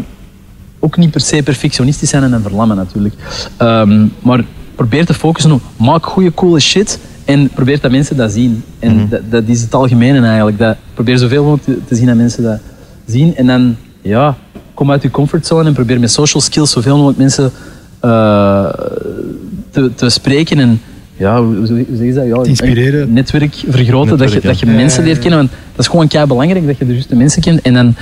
Speaker 3: ook niet per se perfectionistisch zijn en verlammen natuurlijk. Ehm, maar probeer te focussen op maak goede, coole shit en probeer dat mensen dat zien. En dat, dat is het algemene eigenlijk. Dat, probeer zoveel mogelijk te, te zien dat mensen dat zien. En dan, ja, kom uit je comfortzone en probeer met social skills zoveel mogelijk mensen eh, te, te spreken en ja, hoe, zeg je dat? Ja,
Speaker 2: inspireren.
Speaker 3: Netwerk vergroten, dat je, dat je
Speaker 1: ja.
Speaker 3: mensen
Speaker 2: Ja, ja,
Speaker 3: leert kennen. Want dat is gewoon kei belangrijk dat je de juiste mensen kent. En dan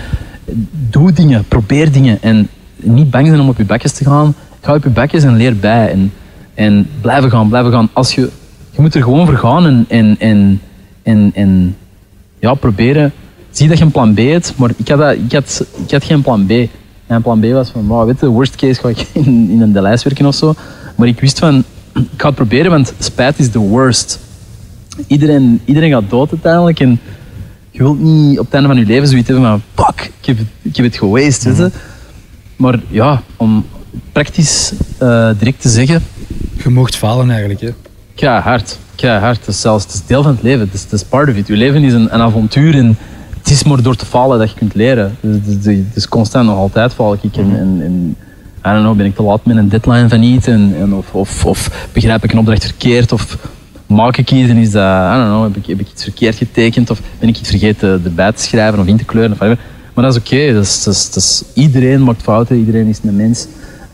Speaker 3: doe dingen, probeer dingen. En niet bang zijn om op je bekjes te gaan. Ga op je bekjes en leer bij. En, en blijven gaan, blijven gaan. Als je, je moet er gewoon voor gaan en, en, en, en, en ja, proberen. Zie dat je een plan B hebt, maar ik had, dat, ik had, ik had geen plan B. Mijn plan B was van, wow, weet je, worst case ga ik in, in een Delijs werken of zo. Maar ik wist van, ik ga het proberen, want spijt is the worst. Iedereen, iedereen gaat dood uiteindelijk en je wilt niet op het einde van je leven zoiets hebben van, fuck, ik heb, het- ik heb het geweest, weet je. Maar ja, om praktisch eh, direct te zeggen,
Speaker 2: Je mocht falen eigenlijk. Hè.
Speaker 3: Keihard, keihard. Het is zelfs het is deel van het leven. Het is, het is part of it. Je leven is een, een avontuur en het is maar door te falen dat je kunt leren. Dus het, is- het is constant nog altijd val ik. En, en, I don't know, ben ik te laat met een deadline van iets? En, of, of, of begrijp ik een opdracht verkeerd? Of maak ik iets en is dat, I don't know, heb ik, iets verkeerd getekend? Of ben ik iets vergeten erbij te schrijven of in te kleuren? Of. Maar dat is oké. Dat dat dat iedereen maakt fouten, iedereen is een mens.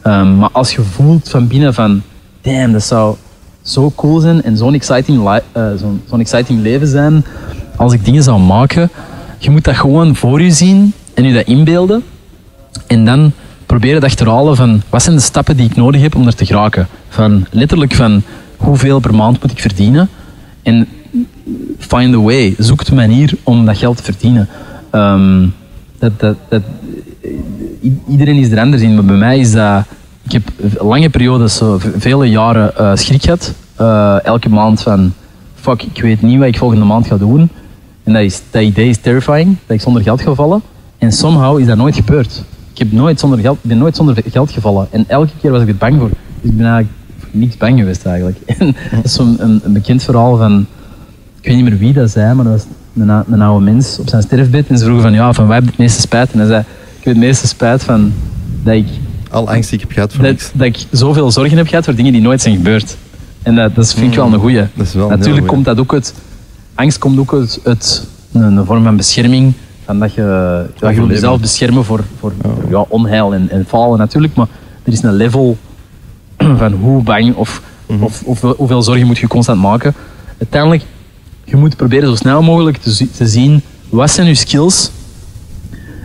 Speaker 3: Ehm, maar als je voelt van binnen van, damn, dat zou zo cool zijn en zo'n exciting, eh, zo'n zo'n exciting leven zijn als ik dingen zou maken. Je moet dat gewoon voor je zien en je dat inbeelden. En dan proberen te achterhalen van wat zijn de stappen die ik nodig heb om er te geraken. Van letterlijk van hoeveel per maand moet ik verdienen. En find a way. Zoek de manier om dat geld te verdienen. Ehm, dat, dat, dat, iedereen is er anders in, maar bij mij is dat... Ik heb lange periodes, v- vele jaren eh, schrik gehad. Eh, elke maand van, fuck, ik weet niet wat ik volgende maand ga doen. En dat, is, idee is terrifying, dat ik zonder geld ga vallen. En somehow is dat nooit gebeurd. Ik heb nooit zonder geld, ben nooit zonder geld gevallen. En elke keer was ik er bang voor. Dus ik ben eigenlijk voor niks bang geweest eigenlijk. En dat is zo'n een, bekend verhaal van, ik weet niet meer wie dat zei, maar dat was een, een oude mens op zijn sterfbed. En ze vroegen van, ja, van waar heb je het meeste spijt? En hij zei, ik heb het meeste spijt van dat ik,
Speaker 1: Al angst die ik heb gehad voor
Speaker 3: dat, ik zoveel zorgen heb gehad voor dingen die nooit zijn gebeurd. En dat, dat vind ik wel een goeie.
Speaker 1: Dat is wel een
Speaker 3: Natuurlijk komt dat ook uit, angst komt ook uit, uit een, een vorm van bescherming. Van dat je, ja, je wil jezelf beschermen voor, voor ja, onheil en, en falen natuurlijk. Maar er is een level van hoe bang of,
Speaker 1: Mhm.
Speaker 3: of, of hoeveel zorgen moet je constant maken. Uiteindelijk, je moet proberen zo snel mogelijk te, te zien wat zijn je skills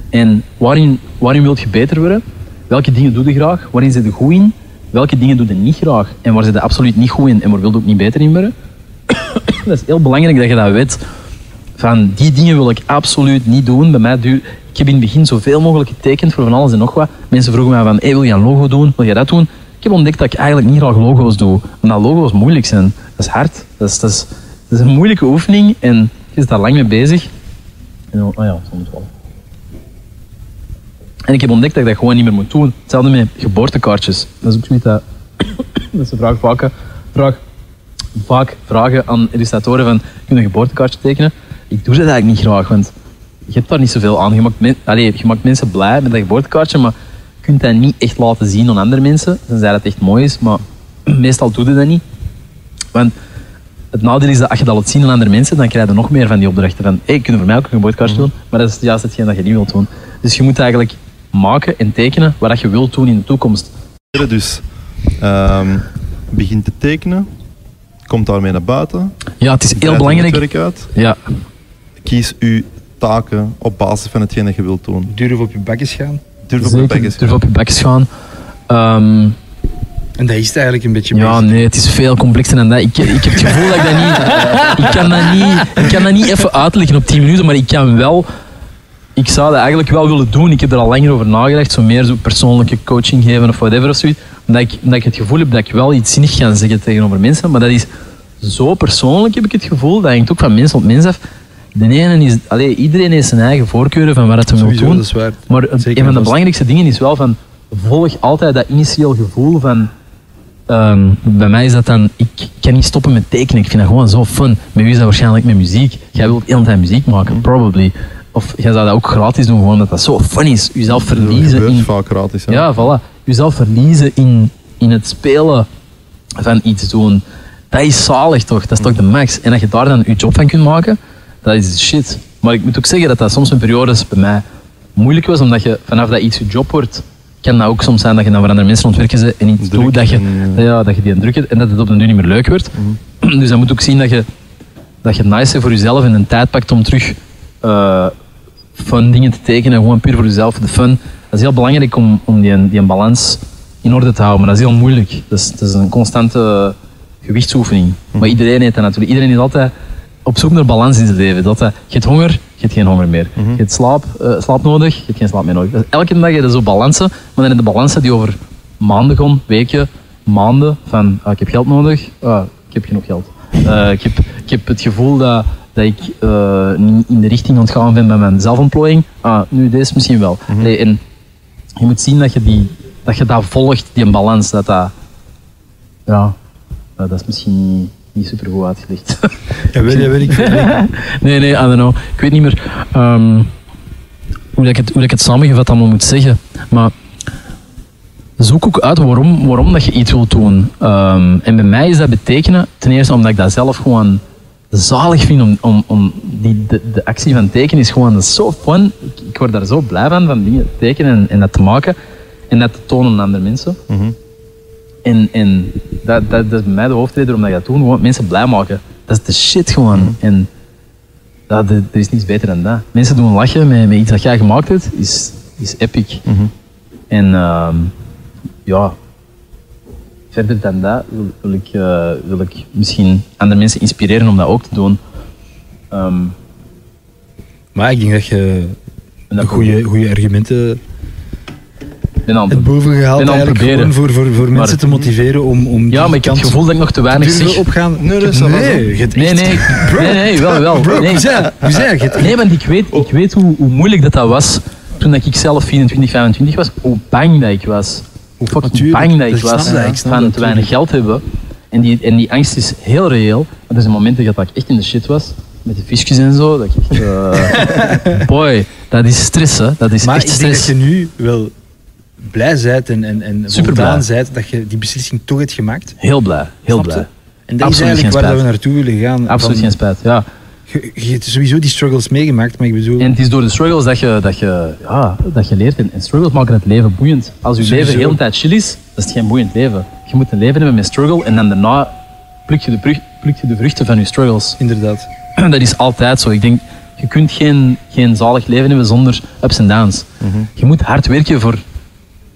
Speaker 3: en waarin, waarin wil je beter worden. Welke dingen doe je graag? Waarin zit je goed in? Welke dingen doe je niet graag? En waar zit je absoluut niet goed in en waar wil je ook niet beter in worden? dat is heel belangrijk dat je dat weet. Van die dingen wil ik absoluut niet doen. Bij mij ik heb in het begin zoveel mogelijk getekend voor van alles en nog wat. Mensen vroegen mij van, hey, wil je een logo doen? Wil je dat doen? ik heb ontdekt dat ik eigenlijk niet graag logo's doe. Omdat logo's moeilijk zijn. Dat is hard. Dat is, dat is, dat is een moeilijke oefening en je is daar lang mee bezig. En, oh ja, soms wel. En ik heb ontdekt dat ik dat gewoon niet meer moet doen. Hetzelfde met geboortekaartjes. Dat is ook zoiets dat, vaak, vraag, vaak vragen aan illustratoren van, kun je een geboortekaartje tekenen? Ik doe dat eigenlijk niet graag, want je hebt daar niet zoveel aan. Je maakt, men, je maakt mensen blij met dat geboortekaartje, maar je kunt dat niet echt laten zien aan andere mensen, tenzij dat echt mooi is, maar meestal doe je dat niet. Want het nadeel is dat als je dat laat zien aan andere mensen, dan krijg je nog meer van die opdrachten van hey, kun je voor mij ook een geboortekaartje doen? Maar dat is juist hetgeen dat je niet wilt doen. Dus je moet eigenlijk maken en tekenen wat dat je wilt doen in de toekomst.
Speaker 1: Dus ehm begin te tekenen, komt daarmee naar buiten.
Speaker 3: Ja, het is heel
Speaker 1: je
Speaker 3: belangrijk.
Speaker 1: netwerk uit.
Speaker 3: Ja,
Speaker 1: Kies uw taken op basis van hetgeen dat je wilt doen.
Speaker 2: Durf op je bakjes gaan.
Speaker 1: Durf op
Speaker 3: zeker.
Speaker 1: bekjes.
Speaker 3: Durf op je bekjes gaan. Ehm,
Speaker 2: En dat is het eigenlijk een beetje
Speaker 3: Ja, nee, het is veel complexer dan dat. Ik, ik heb het gevoel dat ik dat niet... Ik kan dat niet, ik kan dat niet even uitleggen op 10 minuten, maar ik kan wel... Ik zou dat eigenlijk wel willen doen. Ik heb er al langer over nagedacht. Zo meer zo persoonlijke coaching geven of whatever of zoiets. Omdat ik, omdat ik het gevoel heb dat ik wel iets zinnig kan zeggen tegenover mensen. Maar dat is zo persoonlijk, heb ik het gevoel. Dat hangt ook van mens tot mens af. De ene is... Allee, iedereen heeft zijn eigen voorkeuren van wat het wil doen.
Speaker 2: dat is waar.
Speaker 3: Maar een
Speaker 2: Zeker
Speaker 3: een van de belangrijkste dingen is wel van volg altijd dat initieel gevoel van. ehm, bij mij is dat dan, ik kan niet stoppen met tekenen. Ik vind dat gewoon zo fun. Met u is dat waarschijnlijk met muziek. Jij wilt de hele tijd muziek maken, probably. Of jij zou dat ook gratis doen, gewoon dat dat zo fun is. Jezelf verliezen in.
Speaker 1: vaak gratis. hè.
Speaker 3: Ja, voilà. Jezelf verliezen in, in het spelen van iets doen. Dat is zalig toch? Dat is toch de max. En dat je daar dan je job van kunt maken, dat is shit. Maar ik moet ook zeggen dat dat soms een periodes bij mij moeilijk was, omdat je vanaf dat iets je job wordt, kan dat ook soms zijn dat je dan voor andere mensen ontwerken bent en iets doet dat je,
Speaker 1: en-
Speaker 3: ja, dat je die druk hebt en dat het op de duur niet meer leuk wordt. Dus dan moet ook zien dat je, dat je het nice voor jezelf en een tijd pakt om terug eh, fun dingen te tekenen, gewoon puur voor jezelf, de fun. Dat is heel belangrijk om, om die, die balans in orde te houden, maar dat is heel moeilijk. Dat is, dat is een constante gewichtsoefening. Maar iedereen heeft dat natuurlijk. Iedereen is altijd op zoek naar balans in zijn leven. Dat, dat, je hebt honger, je hebt geen honger meer. Je hebt slaap, eh, slaap nodig, je hebt geen slaap meer nodig. Is elke dag heb je zo balansen, maar dan heb je de balansen die over maanden gaan, weken, maanden, van ah, ik heb geld nodig, ah, ik heb genoeg geld. Eh, ik, heb, ik heb het gevoel dat, dat ik eh, niet in de richting aan het gaan ben met mijn zelfontplooiing. Ah, nu deze misschien wel. Nee, en je moet zien dat je, die, dat je dat volgt, die balans. Dat dat, ja, eh, dat is misschien niet, niet super goed uitgelegd.
Speaker 2: Ja, weet, weet ik.
Speaker 3: nee, nee, I don't know. Ik weet niet meer ehm, hoe, dat ik het, hoe ik het samengevat allemaal moet zeggen. Maar zoek ook uit waarom, waarom dat je iets wilt doen. Ehm, en bij mij is dat betekenen, ten eerste omdat ik dat zelf gewoon zalig vind om, om, om die, de, de actie van tekenen is gewoon zo fun. Ik, ik word daar zo blij van, van dingen te tekenen en, en dat te maken. En dat te tonen aan andere mensen.
Speaker 1: Mhm.
Speaker 3: En, en dat, dat, dat is bij mij de hoofdreden omdat ik dat doe, gewoon mensen blij maken. Dat is de shit gewoon. En dat, er er is niets beter dan dat. Mensen doen lachen met, met iets dat jij gemaakt hebt, is, is epic.
Speaker 1: Mhm.
Speaker 3: En ehm, ja, verder dan dat wil, wil ik, eh, wil ik misschien andere mensen inspireren om dat ook te doen. Ehm,
Speaker 2: Maar ik denk dat je goede, goede argumenten
Speaker 3: ben aan het
Speaker 2: hebt bovengehaald
Speaker 3: ben
Speaker 2: eigenlijk
Speaker 3: proberen.
Speaker 2: voor, voor, voor mensen
Speaker 3: Maar-
Speaker 2: te motiveren om, om
Speaker 3: Ja, maar ik heb het gevoel dat ik nog te weinig zeg.
Speaker 2: opgaan.
Speaker 1: Nee, dat is
Speaker 2: nee,
Speaker 3: Nee, nee, nee, nee, wel, wel.
Speaker 2: Bro,
Speaker 3: Nee.
Speaker 2: je het?
Speaker 3: Nee, want ik weet, ik weet hoe, hoe moeilijk dat, dat was toen ik zelf 24, 25 was. Hoe bang dat ik was. Hoe fucking
Speaker 2: Natuurlijk,
Speaker 3: bang dat ik was
Speaker 2: dat, ik snap
Speaker 3: van
Speaker 2: dat,
Speaker 3: te weinig geld hebben. En die, en die angst is heel reëel. Maar er zijn momenten dat ik echt in de shit was. Met de visjes en zo. Dat ik echt, eh, boy, dat is stress, hè. Dat is
Speaker 2: Maar
Speaker 3: echt
Speaker 2: ik denk dat
Speaker 3: stress.
Speaker 2: je nu wel blij bent en, en, en
Speaker 3: Super
Speaker 2: voldaan
Speaker 3: blij.
Speaker 2: bent dat je die beslissing toch hebt gemaakt.
Speaker 3: Heel blij, heel blij.
Speaker 2: En dat
Speaker 3: Absoluut
Speaker 2: is eigenlijk waar we naartoe willen gaan.
Speaker 3: Absoluut
Speaker 2: Van-
Speaker 3: geen spijt, ja.
Speaker 2: Je, je hebt sowieso die struggles meegemaakt, maar ik bedoel...
Speaker 3: En het is door de struggles dat je, dat je, ja, dat je leert. En, en struggles maken het leven boeiend. Als je
Speaker 2: Sowieso.
Speaker 3: leven de hele tijd chill is, dat is geen boeiend leven. Je moet een leven hebben met struggle en dan daarna pluk je de, brug- pluk je de vruchten van je struggles.
Speaker 2: Inderdaad.
Speaker 3: Dat is altijd zo. Ik denk, je kunt geen, geen zalig leven hebben zonder ups en downs. Je moet hard werken voor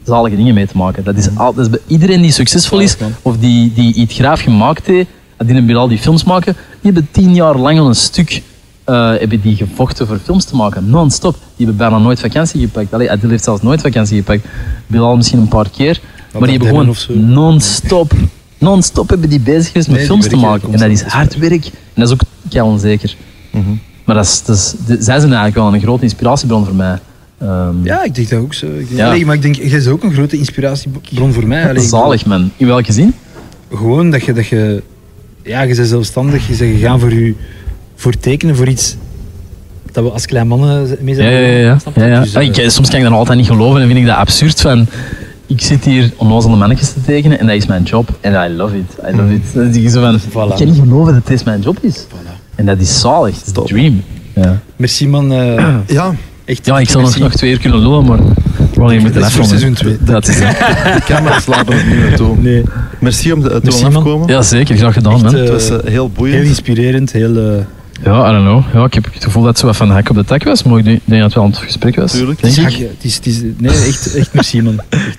Speaker 3: zalige dingen mee te maken. Dat is, al, dat is bij iedereen die succesvol is, of die, die iets graaf gemaakt heeft, die al die films maken, die hebben tien jaar lang al een stuk eh, hebben die gevochten voor films te maken, non-stop. Die hebben bijna nooit vakantie gepakt. Allee, Adil heeft zelfs nooit vakantie gepakt. Bilal misschien een paar keer. Maar die hebben gewoon non-stop, non-stop hebben die bezig geweest met
Speaker 2: Nee,
Speaker 3: films te maken. En dat is hard werk. En dat is ook kei onzeker.
Speaker 1: Mhm.
Speaker 3: Maar dat is, dat is, zij zijn eigenlijk wel een grote inspiratiebron voor mij. Ehm,
Speaker 2: Ja, ik denk dat ook zo. Ik denk,
Speaker 3: Ja.
Speaker 2: Allee, maar ik denk, jij bent ook een grote inspiratiebron voor mij. Allee,
Speaker 3: Zalig, man. In welke zin?
Speaker 2: Gewoon dat je, dat je, ja, je bent zelfstandig, je bent gegaan voor, je, voor tekenen, voor iets dat we als klein mannen mee
Speaker 3: Ja,
Speaker 2: zijn.
Speaker 3: ja, ja. ja. Ja, ja.
Speaker 2: Dus,
Speaker 3: Ah,
Speaker 2: eh,
Speaker 3: ik, soms kan ik dat altijd niet geloven en vind ik dat absurd van... Ik zit hier onnozele mannetjes te tekenen en dat is mijn job. En I love it. I love it. Denk je zo van,
Speaker 2: Voilà.
Speaker 3: ik kan niet geloven dat dit mijn job is. En dat is zalig. Dat is de dream. Ja,
Speaker 2: Merci man. eh,
Speaker 1: Ja,
Speaker 2: echt,
Speaker 3: ja ik zal nog, nog twee uur kunnen lullen, maar...
Speaker 2: Dat is voor
Speaker 3: afronden.
Speaker 2: seizoen twee.
Speaker 3: Dat is het.
Speaker 1: de camera's laten het niet meer toe.
Speaker 2: Nee,
Speaker 1: Merci om te
Speaker 2: Merci, man.
Speaker 1: afkomen.
Speaker 3: Ja, zeker. Graag gedaan,
Speaker 2: Echt,
Speaker 3: man.
Speaker 2: eh,
Speaker 1: Het was eh, heel boeiend.
Speaker 2: heel inspirerend, heel... eh,
Speaker 3: Ja, I don't know. Ja, ik heb het gevoel dat het zo wat van de hek op de tak was, maar ik denk denk dat het wel een gesprek was.
Speaker 1: Tuurlijk.
Speaker 3: Denk
Speaker 2: het
Speaker 3: ik.
Speaker 2: Het is, het is, nee, echt, echt merci man.